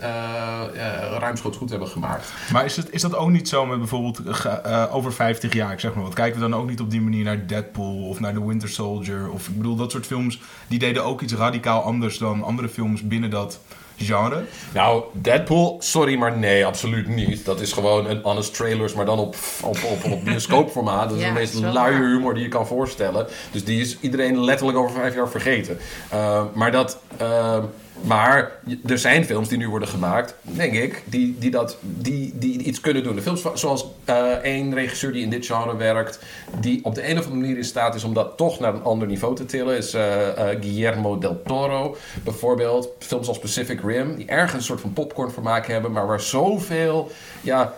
S3: ruimschoots goed hebben gemaakt.
S1: Maar is, het, is dat ook niet zo met bijvoorbeeld uh, over 50 jaar, ik zeg maar wat, kijken we dan ook niet op die manier naar Deadpool of naar The Winter Soldier? Of ik bedoel, dat soort films, die deden ook iets radicaal anders dan andere films binnen dat genre?
S3: Nou, Deadpool, sorry, maar nee, absoluut niet. Dat is gewoon een honest trailers, maar dan op, op, op, op bioscoopformaat. Dat is
S2: Ja,
S3: de meest luie
S2: waar.
S3: humor die je kan voorstellen. Dus die is iedereen letterlijk over vijf jaar vergeten. Uh, maar dat... Uh, maar er zijn films die nu worden gemaakt, denk ik, die, die, dat, die, die iets kunnen doen. De films zoals uh, één regisseur die in dit genre werkt, die op de een of andere manier in staat is om dat toch naar een ander niveau te tillen, is uh, uh, Guillermo del Toro. Bijvoorbeeld films als Pacific Rim, die ergens een soort van popcornvermaak hebben, maar waar zoveel ja,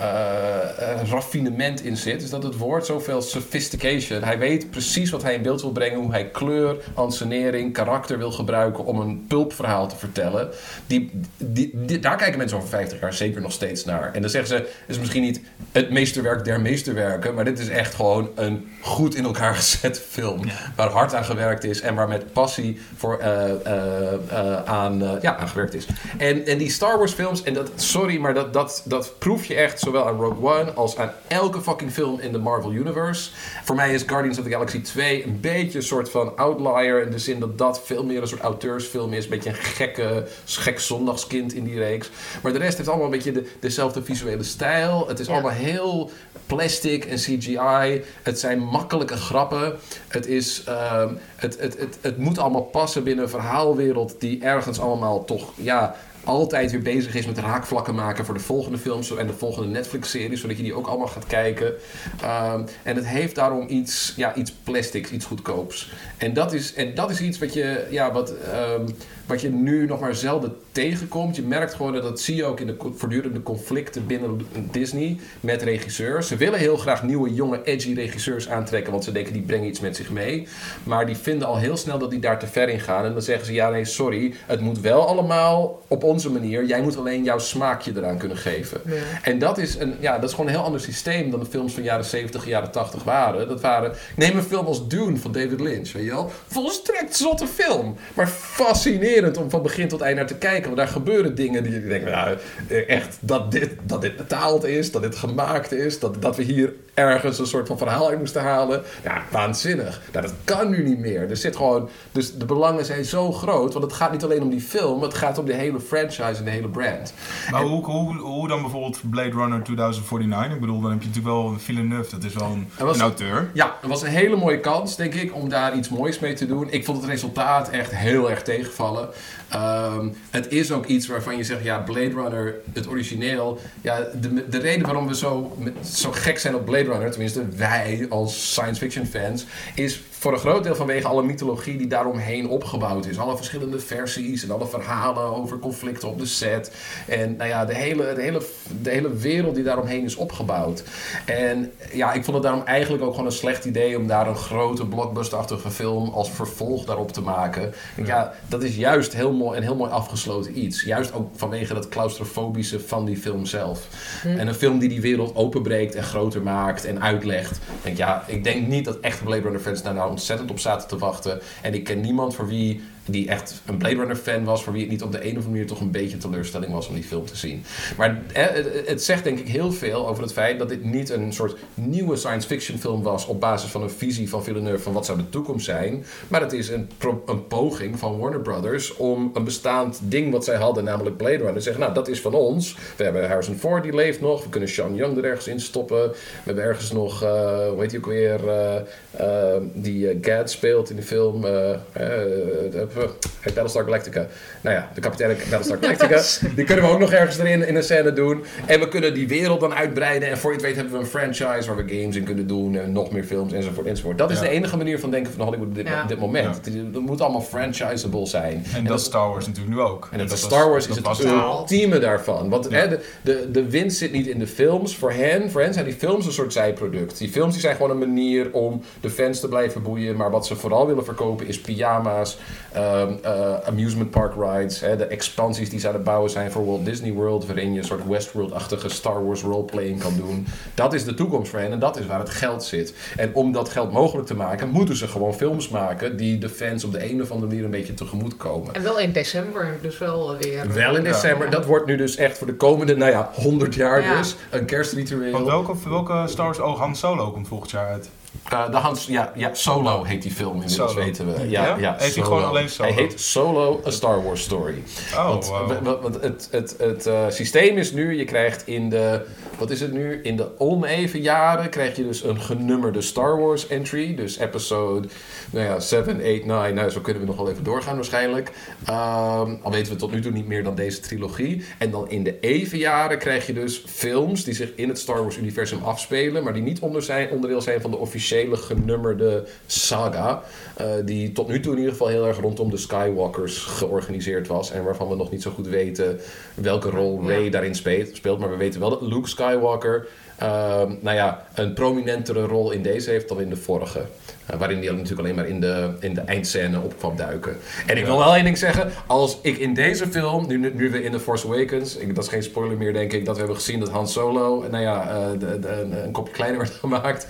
S3: uh, raffinement in zit. Is dat het woord? Zoveel sophistication. Hij weet precies wat hij in beeld wil brengen. Hoe hij kleur, ansenering, karakter wil gebruiken om een pulpverhaal te vertellen. Die, die, die, daar kijken mensen over 50 jaar zeker nog steeds naar. En dan zeggen ze, het is misschien niet het meesterwerk der meesterwerken. Maar dit is echt gewoon een goed in elkaar gezet film. Waar hard aan gewerkt is en waar met passie voor, uh, aan, ja, aan gewerkt is. En, en die Star Wars films, en dat, sorry, maar dat, dat, dat proef je echt zowel aan Rogue One als aan elke fucking film in de Marvel Universe. Voor mij is Guardians of the Galaxy 2 een beetje een soort van outlier. In de zin dat dat veel meer een soort auteursfilm is. Een beetje een gekke, gek zondagskind in die reeks. Maar de rest heeft allemaal een beetje de, dezelfde visuele stijl. Het is
S2: Ja.
S3: allemaal heel plastic en CGI. Het zijn makkelijke grappen. Het, is, ehm, het, het, het, het moet allemaal passen binnen een verhaalwereld die ergens allemaal toch ja, altijd weer bezig is met raakvlakken maken voor de volgende films en de volgende Netflix-series, zodat je die ook allemaal gaat kijken. Ehm, en het heeft daarom iets, ja, iets plastics, iets goedkoops. En dat is, en dat is iets wat je, ja, wat, ehm, wat je nu nog maar zelden tegenkomt. Je merkt gewoon dat dat zie je ook in de voortdurende conflicten binnen Disney met regisseurs. Ze willen heel graag nieuwe, jonge, edgy regisseurs aantrekken, want ze denken die brengen iets met zich mee. Maar die vinden al heel snel dat die daar te ver in gaan. En dan zeggen ze, ja nee, sorry, het moet wel allemaal op onze manier. Jij moet alleen jouw smaakje eraan kunnen geven.
S2: Ja.
S3: En dat is, een, ja, dat is gewoon een heel ander systeem dan de films van jaren 70, jaren 80 waren. Dat waren, neem een film als Dune van David Lynch, weet je wel? Volstrekt zotte film, maar fascinerend om van begin tot eind naar te kijken. Want daar gebeuren dingen die je denkt, nou, echt, dat dit, dat dit betaald is, dat dit gemaakt is, dat, dat we hier ergens een soort van verhaal uit moesten halen. Ja, waanzinnig. Nou, dat kan nu niet meer. Er zit gewoon, dus de belangen zijn zo groot, want het gaat niet alleen om die film, het gaat om de hele franchise en de hele brand.
S1: Maar hoe, hoe, hoe dan bijvoorbeeld Blade Runner 2049? Ik bedoel, dan heb je natuurlijk wel Villeneuve, dat is wel een,
S3: was-
S1: een auteur.
S3: Ja, het was een hele mooie kans, denk ik, om daar iets moois mee te doen. Ik vond het resultaat echt heel erg tegenvallen. Ehm, het is ook iets waarvan je zegt, ja, Blade Runner, het origineel. Ja, de, de reden waarom we zo, zo gek zijn op Blade Runner, tenminste wij als science fiction fans, is voor een groot deel vanwege alle mythologie die daaromheen opgebouwd is. Alle verschillende versies en alle verhalen over conflicten op de set. En nou ja, de hele, de hele, de hele wereld die daaromheen is opgebouwd. En ja, ik vond het daarom eigenlijk ook gewoon een slecht idee om daar een grote blockbusterachtige film als vervolg daarop te maken. Ja, dat is juist heel mooi, een heel mooi afgesloten iets. Juist ook vanwege dat claustrofobische van die film zelf. En een film die die wereld openbreekt en groter maakt en uitlegt. Ik denk, ja, ik denk niet dat echte Blade Runner fans daar nou ontzettend op zaten te wachten. En ik ken niemand voor wie die echt een Blade Runner fan was, voor wie het niet op de een of andere manier toch een beetje teleurstelling was om die film te zien. Maar het, zegt denk ik heel veel over het feit dat dit niet een soort nieuwe science fiction film was op basis van een visie van Villeneuve van wat zou de toekomst zijn. Maar het is een, een poging van Warner Brothers om een bestaand ding wat zij hadden, namelijk Blade Runner, te zeggen, nou dat is van ons. We hebben Harrison Ford die leeft nog, we kunnen Sean Young er ergens in stoppen. We hebben ergens nog, eh hoe heet die ook weer, eh, eh, die eh, Gad speelt in de film. eh eh, eh, Battlestar Galactica. Nou ja, de kapitein uit Battlestar Galactica. Die kunnen we ook nog ergens erin in een scène doen. En we kunnen die wereld dan uitbreiden. En voor je het weet hebben we een franchise waar we games in kunnen doen. En nog meer films enzovoort enzovoort. Dat is
S1: Ja.
S3: de enige manier van denken van Hollywood op dit,
S2: Ja.
S3: dit moment.
S1: Ja.
S3: Het, moet allemaal franchisable zijn.
S1: En dat is Star Wars natuurlijk nu ook.
S3: En het
S1: dat
S3: Star Wars
S1: dat
S3: is het
S1: het.
S3: ultieme daarvan. Want
S1: Ja.
S3: hè, de, de, de winst zit niet in de films. Voor hen, voor hen zijn die films een soort zijproduct. Die films die zijn gewoon een manier om de fans te blijven boeien. Maar wat ze vooral willen verkopen is pyjama's, ehm, eh, amusement park rides. Hè, de expansies die ze aan het bouwen zijn voor Walt Disney World. Waarin je een soort Westworld-achtige Star Wars roleplaying kan doen. Dat is de toekomst voor hen en dat is waar het geld zit. En om dat geld mogelijk te maken, moeten ze gewoon films maken die de fans op de een of andere manier een beetje tegemoet komen.
S2: En wel in december, dus wel weer. eh,
S3: Wel in december. Dat wordt nu dus echt voor de komende, nou ja, 100 jaar
S2: Ja.
S3: dus. Een kerstritueel.
S1: Want welke, welke Star Wars... Oh, Han Solo komt volgend jaar uit.
S3: Eh, de Hans, ja, ja, Solo heet die film inmiddels,
S1: Solo.
S3: weten we. Ja,
S1: Ja?
S3: ja,
S1: Heet hij gewoon alleen Solo?
S3: Hij heet Solo, A Star Wars Story.
S1: Oh,
S3: want
S1: wow.
S3: want het, het, het eh, systeem is nu, je krijgt in de, wat is het nu? In de oneven jaren krijg je dus een genummerde Star Wars entry. Dus episode, nou ja, 7, 8, 9. Nou, zo kunnen we nog wel even doorgaan waarschijnlijk. Ehm, al weten we tot nu toe niet meer dan deze trilogie. En dan in de even jaren krijg je dus films die zich in het Star Wars universum afspelen. Maar die niet onder zijn, onderdeel zijn van de officiële genummerde saga. eh, die tot nu toe in ieder geval heel erg rondom de Skywalkers georganiseerd was. En waarvan we nog niet zo goed weten welke rol Rey
S2: Ja.
S3: daarin speelt, speelt. Maar we weten wel dat Luke Skywalker ehm, nou ja, een prominentere rol in deze heeft dan in de vorige. Eh, waarin hij natuurlijk alleen maar in de, in de eindscène op kwam duiken. En ik wil wel één ding zeggen. Als ik in deze film, nu, nu we in The Force Awakens... Ik, dat is geen spoiler meer denk ik... dat we hebben gezien dat Han Solo... nou ja, eh, de, de, een kopje kleiner werd gemaakt.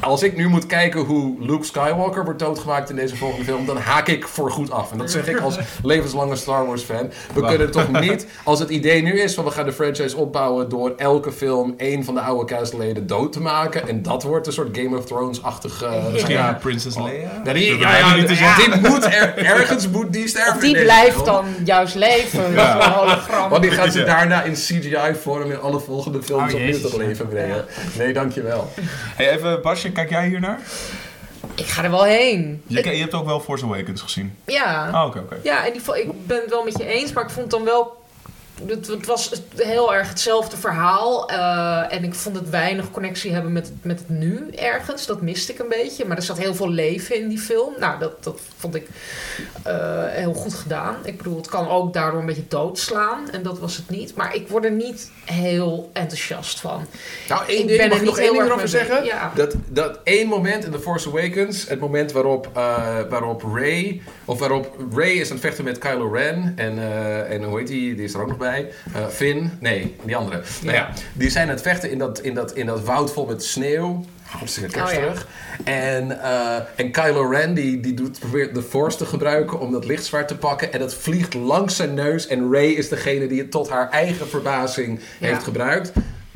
S3: Als ik nu moet kijken hoe Luke Skywalker wordt doodgemaakt in deze volgende film, dan haak ik voor goed af. En dat zeg ik als levenslange Star Wars fan. We kunnen toch niet, als het idee nu is van we gaan de franchise opbouwen door elke film één van de oude castleden dood te maken. En dat wordt een soort Game of Thrones-achtig. eh,
S1: Misschien
S3: ja.
S1: Princess Leia?
S3: Ja, ja, dit moet er, ergens moet die sterven.
S2: Of die blijft dan juist leven.
S1: Ja.
S3: Want die gaat ze daarna in CGI-vorm in alle volgende films
S4: Oh,
S3: opnieuw tot leven brengen. Nee, dankjewel.
S1: Hey, even Basje, kijk jij hier naar?
S2: Ik ga er wel heen.
S1: Je,
S2: Ik-
S1: je hebt ook wel Force Awakens gezien.
S2: ja.
S1: Ah, oké, oké.
S2: Ja, in die ik ben het wel met je eens, maar ik vond het dan wel. Het, het was heel erg hetzelfde verhaal. eh, en ik vond het weinig connectie hebben met, met het nu ergens. Dat miste ik een beetje. Maar er zat heel veel leven in die film. Nou, dat, dat vond ik eh, heel goed gedaan. Ik bedoel, het kan ook daardoor een beetje doodslaan. En dat was het niet. Maar ik word er niet heel enthousiast van.
S3: Nou, één
S2: Ik
S3: ding,
S2: ben
S3: mag
S2: er
S3: nog
S2: niet
S3: één ding
S2: mee
S3: zeggen?
S2: Ja.
S3: Dat, dat één moment in The Force Awakens, het moment waarop, eh, waarop Ray, of waarop Ray is aan het vechten met Kylo Ren en, en hoe heet die, die is er ook nog bij, Eh, Finn, nee, die andere. Nou ja, die zijn aan het vechten in dat, in dat, in dat woud vol met sneeuw. Hartstikke kersterig. En, eh, en Kylo Ren die, die doet, probeert de Force te gebruiken om dat lichtzwaard te pakken. En dat vliegt langs zijn neus. En Ray is degene die het tot haar eigen verbazing
S2: Ja.
S3: heeft gebruikt.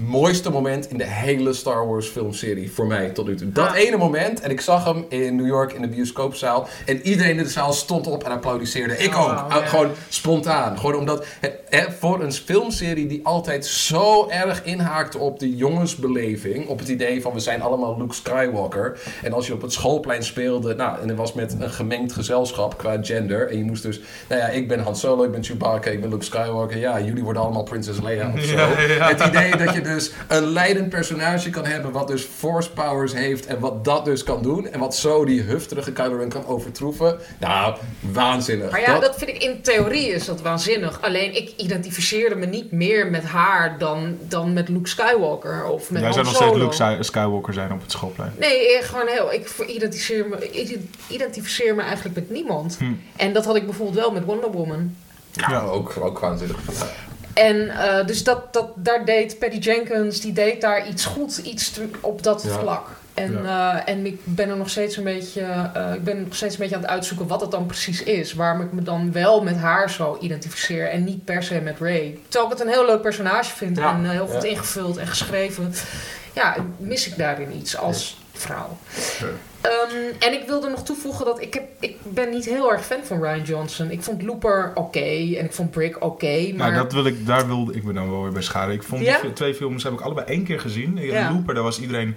S3: Mooiste moment in de hele Star Wars filmserie voor mij tot nu toe. Dat ene moment. En ik zag hem in New York in de bioscoopzaal. En iedereen in de zaal stond op en applaudisseerde. Ik
S2: Oh,
S3: ook. Gewoon spontaan. Gewoon omdat het, hè, voor een filmserie die altijd zo erg inhaakte op de jongensbeleving. Op het idee van we zijn allemaal Luke Skywalker. En als je op het schoolplein speelde. Nou, en er was met een gemengd gezelschap qua gender. En je moest dus. Nou ja, ik ben Han Solo, ik ben Chewbacca, ik ben Luke Skywalker. Ja, jullie worden allemaal Princess Leia of zo.
S1: Ja, ja.
S3: Het idee dat je dus een leidend personage kan hebben. wat dus force powers heeft. en wat dat dus kan doen. en wat zo die hufterige Kylo Ren kan overtroeven. Nou, waanzinnig.
S2: Maar ja, dat vind ik in theorie is dat waanzinnig. Alleen ik identificeerde me niet meer met haar dan, dan met Luke Skywalker of met
S1: Jij zou nog steeds Luke Sky- Skywalker zijn op het schoolplein.
S2: Nee, eh, gewoon heel. Ik identificeer me, ik identificeer me eigenlijk met niemand.
S1: Hm.
S2: En dat had ik bijvoorbeeld wel met Wonder Woman.
S3: Ja,
S1: Ja.
S3: Ook, ook waanzinnig.
S2: En eh, dus dat, dat, daar deed Patty Jenkins, die deed daar iets goed, iets op dat
S3: Ja.
S2: vlak. En, eh, en ik ben er nog steeds een beetje, eh, ik ben nog steeds een beetje aan het uitzoeken wat het dan precies is. Waarom ik me dan wel met haar zo identificeer en niet per se met Ray. Terwijl ik het een heel leuk personage vind
S3: Ja.
S2: en heel goed ingevuld en geschreven. Ja, mis ik daarin iets als vrouw. Ehm, en ik wilde nog toevoegen dat ik, heb, ik ben niet heel erg fan van Ryan Johnson. Ik vond Looper oké en ik vond Brick oké. maar
S1: Nou, dat wil ik, daar wilde ik me dan wel weer bij scharen. Ik vond
S2: Ja?
S1: die twee films heb ik allebei één keer gezien.
S2: Ja.
S1: Looper, daar was iedereen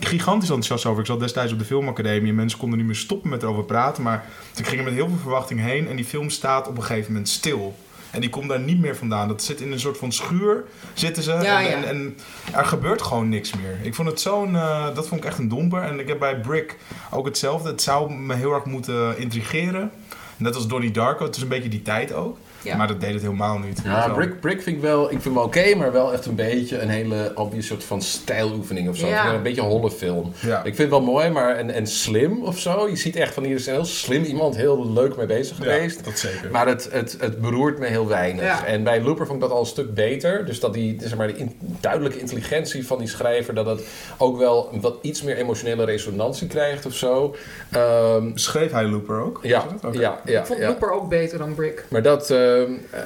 S1: gigantisch enthousiast over. Ik zat destijds op de filmacademie en mensen konden niet meer stoppen met erover praten. Maar ik ging er met heel veel verwachting heen en die film staat op een gegeven moment stil. En die komt daar niet meer vandaan. Dat zit in een soort van schuur, zitten ze.
S2: Ja,
S1: en,
S2: ja.
S1: En, en er gebeurt gewoon niks meer. Ik vond het zo'n, eh, dat vond ik echt een domper. En ik heb bij Brick ook hetzelfde. Het zou me heel erg moeten intrigeren. Net als Donnie Darko. Het is een beetje die tijd ook.
S2: Ja.
S1: Maar dat deed het helemaal niet.
S3: Ja. Brick, Brick vind ik wel, ik vind hem oké, maar wel echt een beetje een hele obvious soort van stijloefening of zo.
S2: Ja.
S3: Een beetje een holle film.
S1: Ja.
S3: Ik vind het wel mooi, maar en, en slim of zo. Je ziet echt van hier is een heel slim iemand, heel leuk mee bezig geweest.
S1: Ja, dat zeker.
S3: Maar het, het, het beroert me heel weinig.
S2: Ja.
S3: En bij Looper vond ik dat al een stuk beter. Dus dat die, zeg maar, die in- duidelijke intelligentie van die schrijver, dat het ook wel wat iets meer emotionele resonantie krijgt of zo. Ehm,
S1: Schreef hij Looper ook?
S3: ja,
S1: dat?
S3: Ja, ja,
S2: ik vond
S3: ja.
S2: Looper ook beter dan Brick.
S3: Maar dat. eh,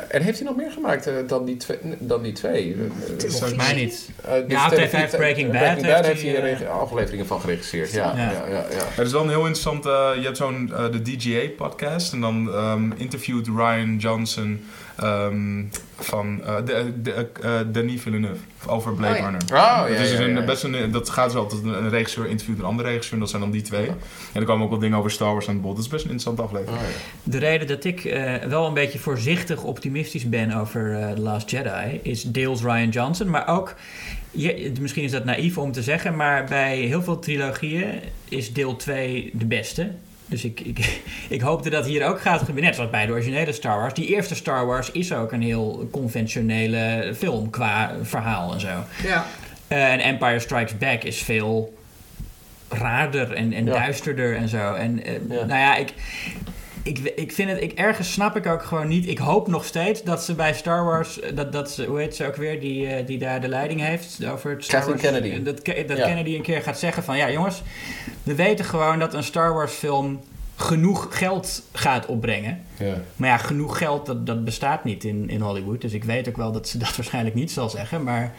S3: en heeft hij nog meer gemaakt eh, dan, die twee, dan die twee? Eh,
S2: is
S4: Volgens mij niet.
S3: eh,
S4: Ja, hij heeft Breaking Bad
S3: Breaking Bad
S4: heeft hij, eh,
S3: afleveringen van geregisseerd. Ja, ja.
S4: Ja.
S3: Ja, ja,
S1: Het is wel een heel interessant. eh, je hebt zo'n eh, de DGA-podcast. En dan ehm, interviewt Ryan Johnson ehm, van eh, de, de, eh, Denis Villeneuve over Blade
S2: Oh ja.
S1: Runner.
S3: Oh, ja,
S1: Het is
S3: ja,
S1: een,
S3: ja.
S1: Best een, dat gaat zo altijd. Een regisseur interviewt een andere regisseur. En dat zijn dan die twee. En er komen ook wel dingen over Star Wars aan bod. Dat is best een interessante aflevering.
S3: Oh, ja.
S4: De reden dat ik eh, wel een beetje voorzichtig optimistisch ben over eh The Last Jedi is deels Ryan Johnson, maar ook, je, misschien is dat naïef om te zeggen, maar bij heel veel trilogieën is deel 2 de beste. Dus ik, ik, ik hoopte dat hier ook gaat gebeuren, net zoals bij de originele Star Wars. Die eerste Star Wars is ook een heel conventionele film qua verhaal en zo.
S2: Ja.
S4: Eh, en Empire Strikes Back is veel raarder en, en
S3: Ja.
S4: duisterder en zo. En eh,
S3: Ja.
S4: nou ja, ik, ik, ik vind het, ik, ergens snap ik ook gewoon niet. Ik hoop nog steeds dat ze bij Star Wars, eh, dat, dat ze, hoe heet ze ook weer, die, eh, die daar de leiding heeft over het Star
S3: Kathleen
S4: Wars.
S3: Kennedy.
S4: Dat, Ke- dat
S3: Ja.
S4: Kennedy een keer gaat zeggen van, ja jongens, we weten gewoon dat een Star Wars film genoeg geld gaat opbrengen.
S3: Ja.
S4: Maar ja, genoeg geld, dat, dat bestaat niet in, in Hollywood. Dus ik weet ook wel dat ze dat waarschijnlijk niet zal zeggen. Maar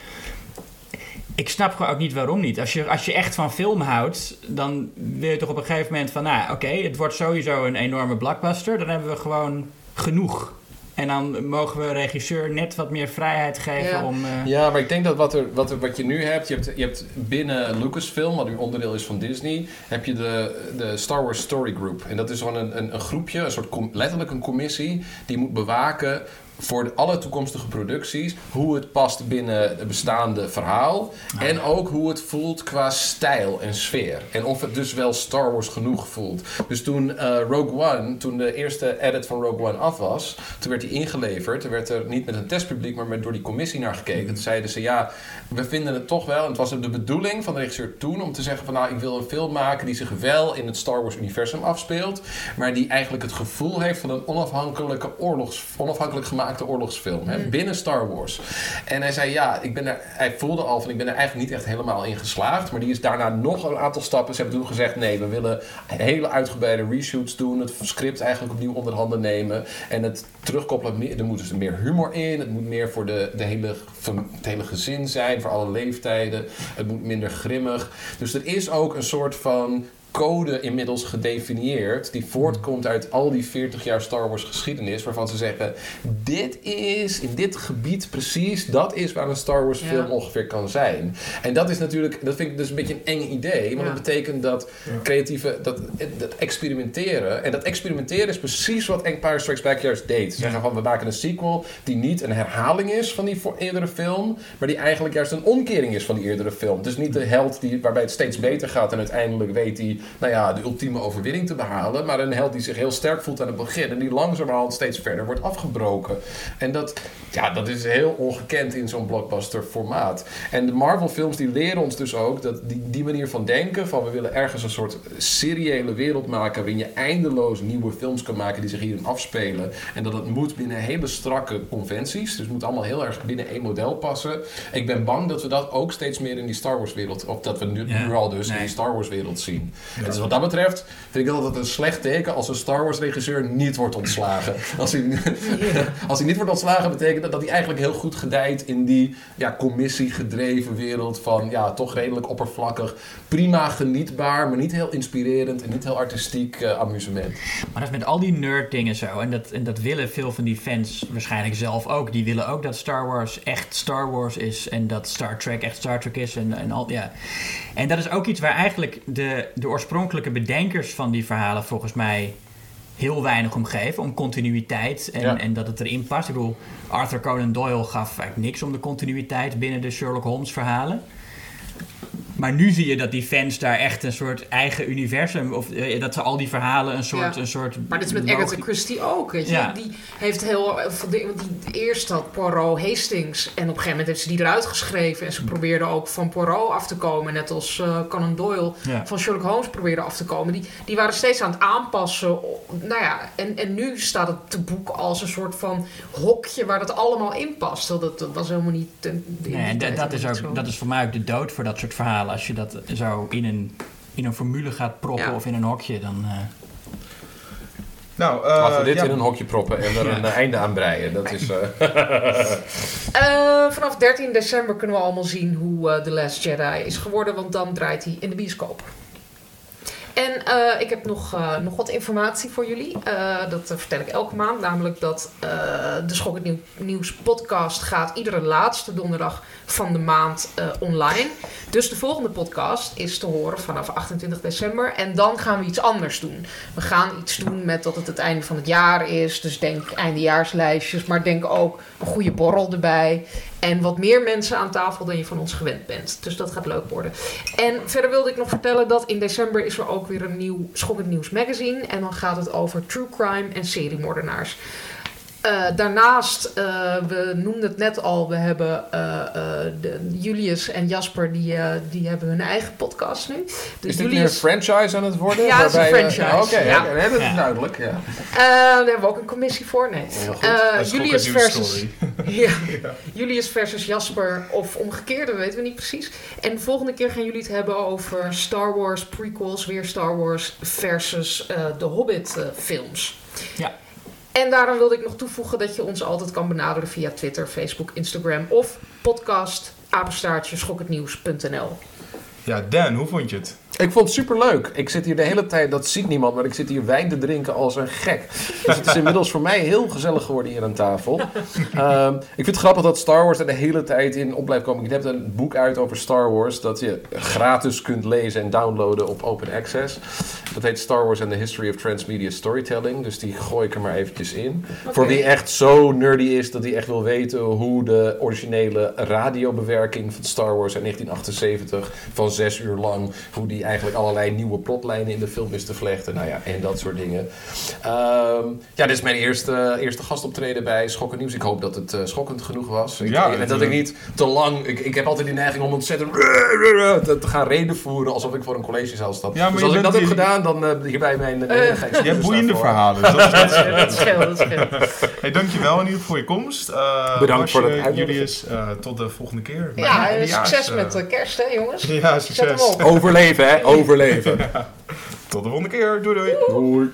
S4: ik snap gewoon ook niet waarom niet. Als je, als je echt van film houdt, dan wil je toch op een gegeven moment van... Nou, oké, het wordt sowieso een enorme blockbuster. Dan hebben we gewoon genoeg. En dan mogen we regisseur net wat meer vrijheid geven
S2: Ja.
S4: om... eh,
S3: Ja, maar ik denk dat wat, er, wat, er, wat je nu hebt, je hebt, je hebt binnen Lucasfilm, wat nu onderdeel is van Disney, heb je de, de Star Wars Story Group. En dat is gewoon een, een, een groepje, een soort com- letterlijk een commissie, die moet bewaken voor alle toekomstige producties hoe het past binnen het bestaande verhaal. En ook hoe het voelt qua stijl en sfeer. En of het dus wel Star Wars genoeg voelt. Dus toen eh, Rogue One, toen de eerste edit van Rogue One af was, toen werd die ingeleverd. Toen werd er niet met een testpubliek, maar met, door die commissie naar gekeken. Toen zeiden ze ja, we vinden het toch wel. En het was de bedoeling van de regisseur toen om te zeggen van nou, ik wil een film maken die zich wel in het Star Wars universum afspeelt. Maar die eigenlijk het gevoel heeft van een onafhankelijke oorlogs, onafhankelijk gemaakte oorlogsfilm. Hè, binnen Star Wars. En hij zei ja, ik ben er, hij voelde al van ik ben er eigenlijk niet echt helemaal in geslaagd. Maar die is daarna nog een aantal stappen. Ze hebben toen gezegd nee, we willen hele uitgebreide reshoots doen. Het script eigenlijk opnieuw onder handen nemen. En het terugkoppelen. Er moet dus meer humor in. Het moet meer voor de, de hele, het hele gezin zijn. Voor alle leeftijden. Het moet minder grimmig. Dus er is ook een soort van code inmiddels gedefinieerd die voortkomt uit al die 40 jaar Star Wars geschiedenis waarvan ze zeggen dit is in dit gebied precies dat is waar een Star Wars
S2: Ja.
S3: film ongeveer kan zijn. En dat is natuurlijk dat vind ik dus een beetje een eng idee want
S2: Ja.
S3: dat betekent dat creatieve dat, dat experimenteren en dat experimenteren is precies wat Empire Strikes Back juist deed. Ze zeggen van we maken een sequel die niet een herhaling is van die voor eerdere film maar die eigenlijk juist een omkering is van die eerdere film. Dus niet de held die, waarbij het steeds beter gaat en uiteindelijk weet hij nou ja, de ultieme overwinning te behalen. Maar een held die zich heel sterk voelt aan het begin en die langzamerhand steeds verder wordt afgebroken. En dat, ja, dat is heel ongekend in zo'n blockbuster formaat. En de Marvel films die leren ons dus ook dat die, die manier van denken, van we willen ergens een soort seriële wereld maken waarin je eindeloos nieuwe films kan maken die zich hierin afspelen. En dat het moet binnen hele strakke conventies. Dus het moet allemaal heel erg binnen één model passen. Ik ben bang dat we dat ook steeds meer in die Star Wars wereld, of dat we nu,
S4: Ja.
S3: nu al dus in die Star Wars wereld zien. Dus wat dat betreft vind ik altijd een slecht teken als een Star Wars regisseur niet wordt ontslagen. Als hij, als hij niet wordt ontslagen betekent dat dat hij eigenlijk heel goed gedijt in die ja, commissiegedreven wereld van ja, toch redelijk oppervlakkig. Prima genietbaar, maar niet heel inspirerend en niet heel artistiek eh, amusement.
S4: Maar dat is met al die nerd dingen zo. En dat, en dat willen veel van die fans waarschijnlijk zelf ook. Die willen ook dat Star Wars echt Star Wars is. En dat Star Trek echt Star Trek is. En, en, al, ja. en dat is ook iets waar eigenlijk de, de oorspronkelijke bedenkers van die verhalen volgens mij heel weinig om geven. Om continuïteit en,
S3: Ja.
S4: en dat het erin past. Ik bedoel, Arthur Conan Doyle gaf eigenlijk niks om de continuïteit binnen de Sherlock Holmes verhalen. Maar nu zie je dat die fans daar echt een soort eigen universum... of eh, dat ze al die verhalen een soort...
S2: Ja.
S4: Een soort
S2: Maar dit is met Agatha Christie ook, weet je.
S4: Ja.
S2: Die heeft heel die eerst had Poirot Hastings. En op een gegeven moment heeft ze die eruit geschreven. En ze probeerde ook van Poirot af te komen. Net als eh, Conan Doyle
S4: Ja.
S2: van Sherlock Holmes probeerde af te komen. Die, die waren steeds aan het aanpassen. Nou ja, en, en nu staat het te boek als een soort van hokje... waar dat allemaal in past. Dat, dat was helemaal niet... die
S4: Nee, en dat, dat, is ook,
S2: zo.
S4: dat is voor mij ook de dood voor dat soort verhalen. Als je dat zo in een, in een formule gaat proppen
S2: Ja.
S4: of in een hokje, dan... eh,
S1: Nou,
S3: Laten we
S1: eh
S3: dit
S1: ja.
S3: in een hokje proppen en er een eh, einde aan breien. Dat is... eh,
S2: Eh, vanaf 13 december kunnen we allemaal zien hoe eh The Last Jedi is geworden, want dan draait hij in de bioscoop. En eh, ik heb nog, eh, nog wat informatie voor jullie. Eh, dat vertel ik elke maand. Namelijk dat de Schok het Nieuw- Nieuws podcast gaat iedere laatste donderdag van de maand online. Dus de volgende podcast is te horen vanaf 28 december. En dan gaan we iets anders doen. We gaan iets doen met dat het het einde van het jaar is. Dus denk eindejaarslijstjes. Maar denk ook een goede borrel erbij. En wat meer mensen aan tafel dan je van ons gewend bent. Dus dat gaat leuk worden. En verder wilde ik nog vertellen dat in december is er ook weer een nieuw Schokkend Nieuws magazine. En dan gaat het over true crime en seriemoordenaars. Eh, daarnaast, eh, we noemden het net al, we hebben eh, eh, de, Julius en Jasper, die, eh, die hebben hun eigen podcast nu. Dus
S3: Is dit nu een franchise aan het worden?
S2: Ja, het is een franchise,
S3: Oké,
S2: ja.
S3: dat is
S4: Ja.
S3: duidelijk. Ja.
S2: Eh, daar hebben we ook een commissie voor, nee. Eh,
S1: ook
S2: Julius versus ja. Julius versus Jasper, of omgekeerd, dat weten we niet precies. En de volgende keer gaan jullie het hebben over Star Wars prequels, weer Star Wars versus eh, de Hobbit films.
S4: Ja.
S2: En daarom wilde ik nog toevoegen dat je ons altijd kan benaderen via Twitter, Facebook, Instagram of podcast apenstaartje schokhetnieuws.nl.
S1: Ja, Dan, hoe vond je het?
S3: Ik vond het superleuk. Ik zit hier de hele tijd, dat ziet niemand, maar ik zit hier wijn te drinken als een gek. Dus het is inmiddels voor mij heel gezellig geworden hier aan tafel. Ehm, ik vind het grappig dat Star Wars er de hele tijd in op blijft komen. Ik heb een boek uit over Star Wars dat je gratis kunt lezen en downloaden op Open Access. Dat heet Star Wars and the History of Transmedia Storytelling. Dus die gooi ik er maar eventjes in. Voor wie echt zo nerdy is dat hij echt wil weten hoe de originele radiobewerking van Star Wars in 1978 van zes uur lang, hoe die eigenlijk allerlei nieuwe plotlijnen in de film is te vlechten. Nou ja, en dat soort dingen. Ehm, ja, dit is mijn eerste, eerste gastoptreden bij Schokken Nieuws. Ik hoop dat het eh, schokkend genoeg was. Ik,
S1: Ja,
S3: en dat ik
S1: eh,
S3: niet te lang... Ik, ik heb altijd die neiging om ontzettend te, te gaan reden voeren alsof ik voor een collegezaal stap.
S1: Ja, maar
S3: dus
S1: je
S3: als ik dat heb gedaan, dan uh, hierbij mijn...
S2: Eh,
S3: uh,
S1: Je hebt boeiende verhalen. Dus dat is, dat is-
S2: dat scheelt, dat scheelt.
S1: hey, dankjewel in ieder geval voor je komst. Eh,
S3: Bedankt
S1: Basje,
S3: voor het.
S1: Julius, eh, tot de volgende keer.
S2: Ja, succes met kerst, hè jongens.
S1: Ja,
S2: Zet hem
S1: succes.
S2: op.
S3: Overleven, hè? Overleven.
S1: Tot de volgende keer. Doei doei.
S3: Doei.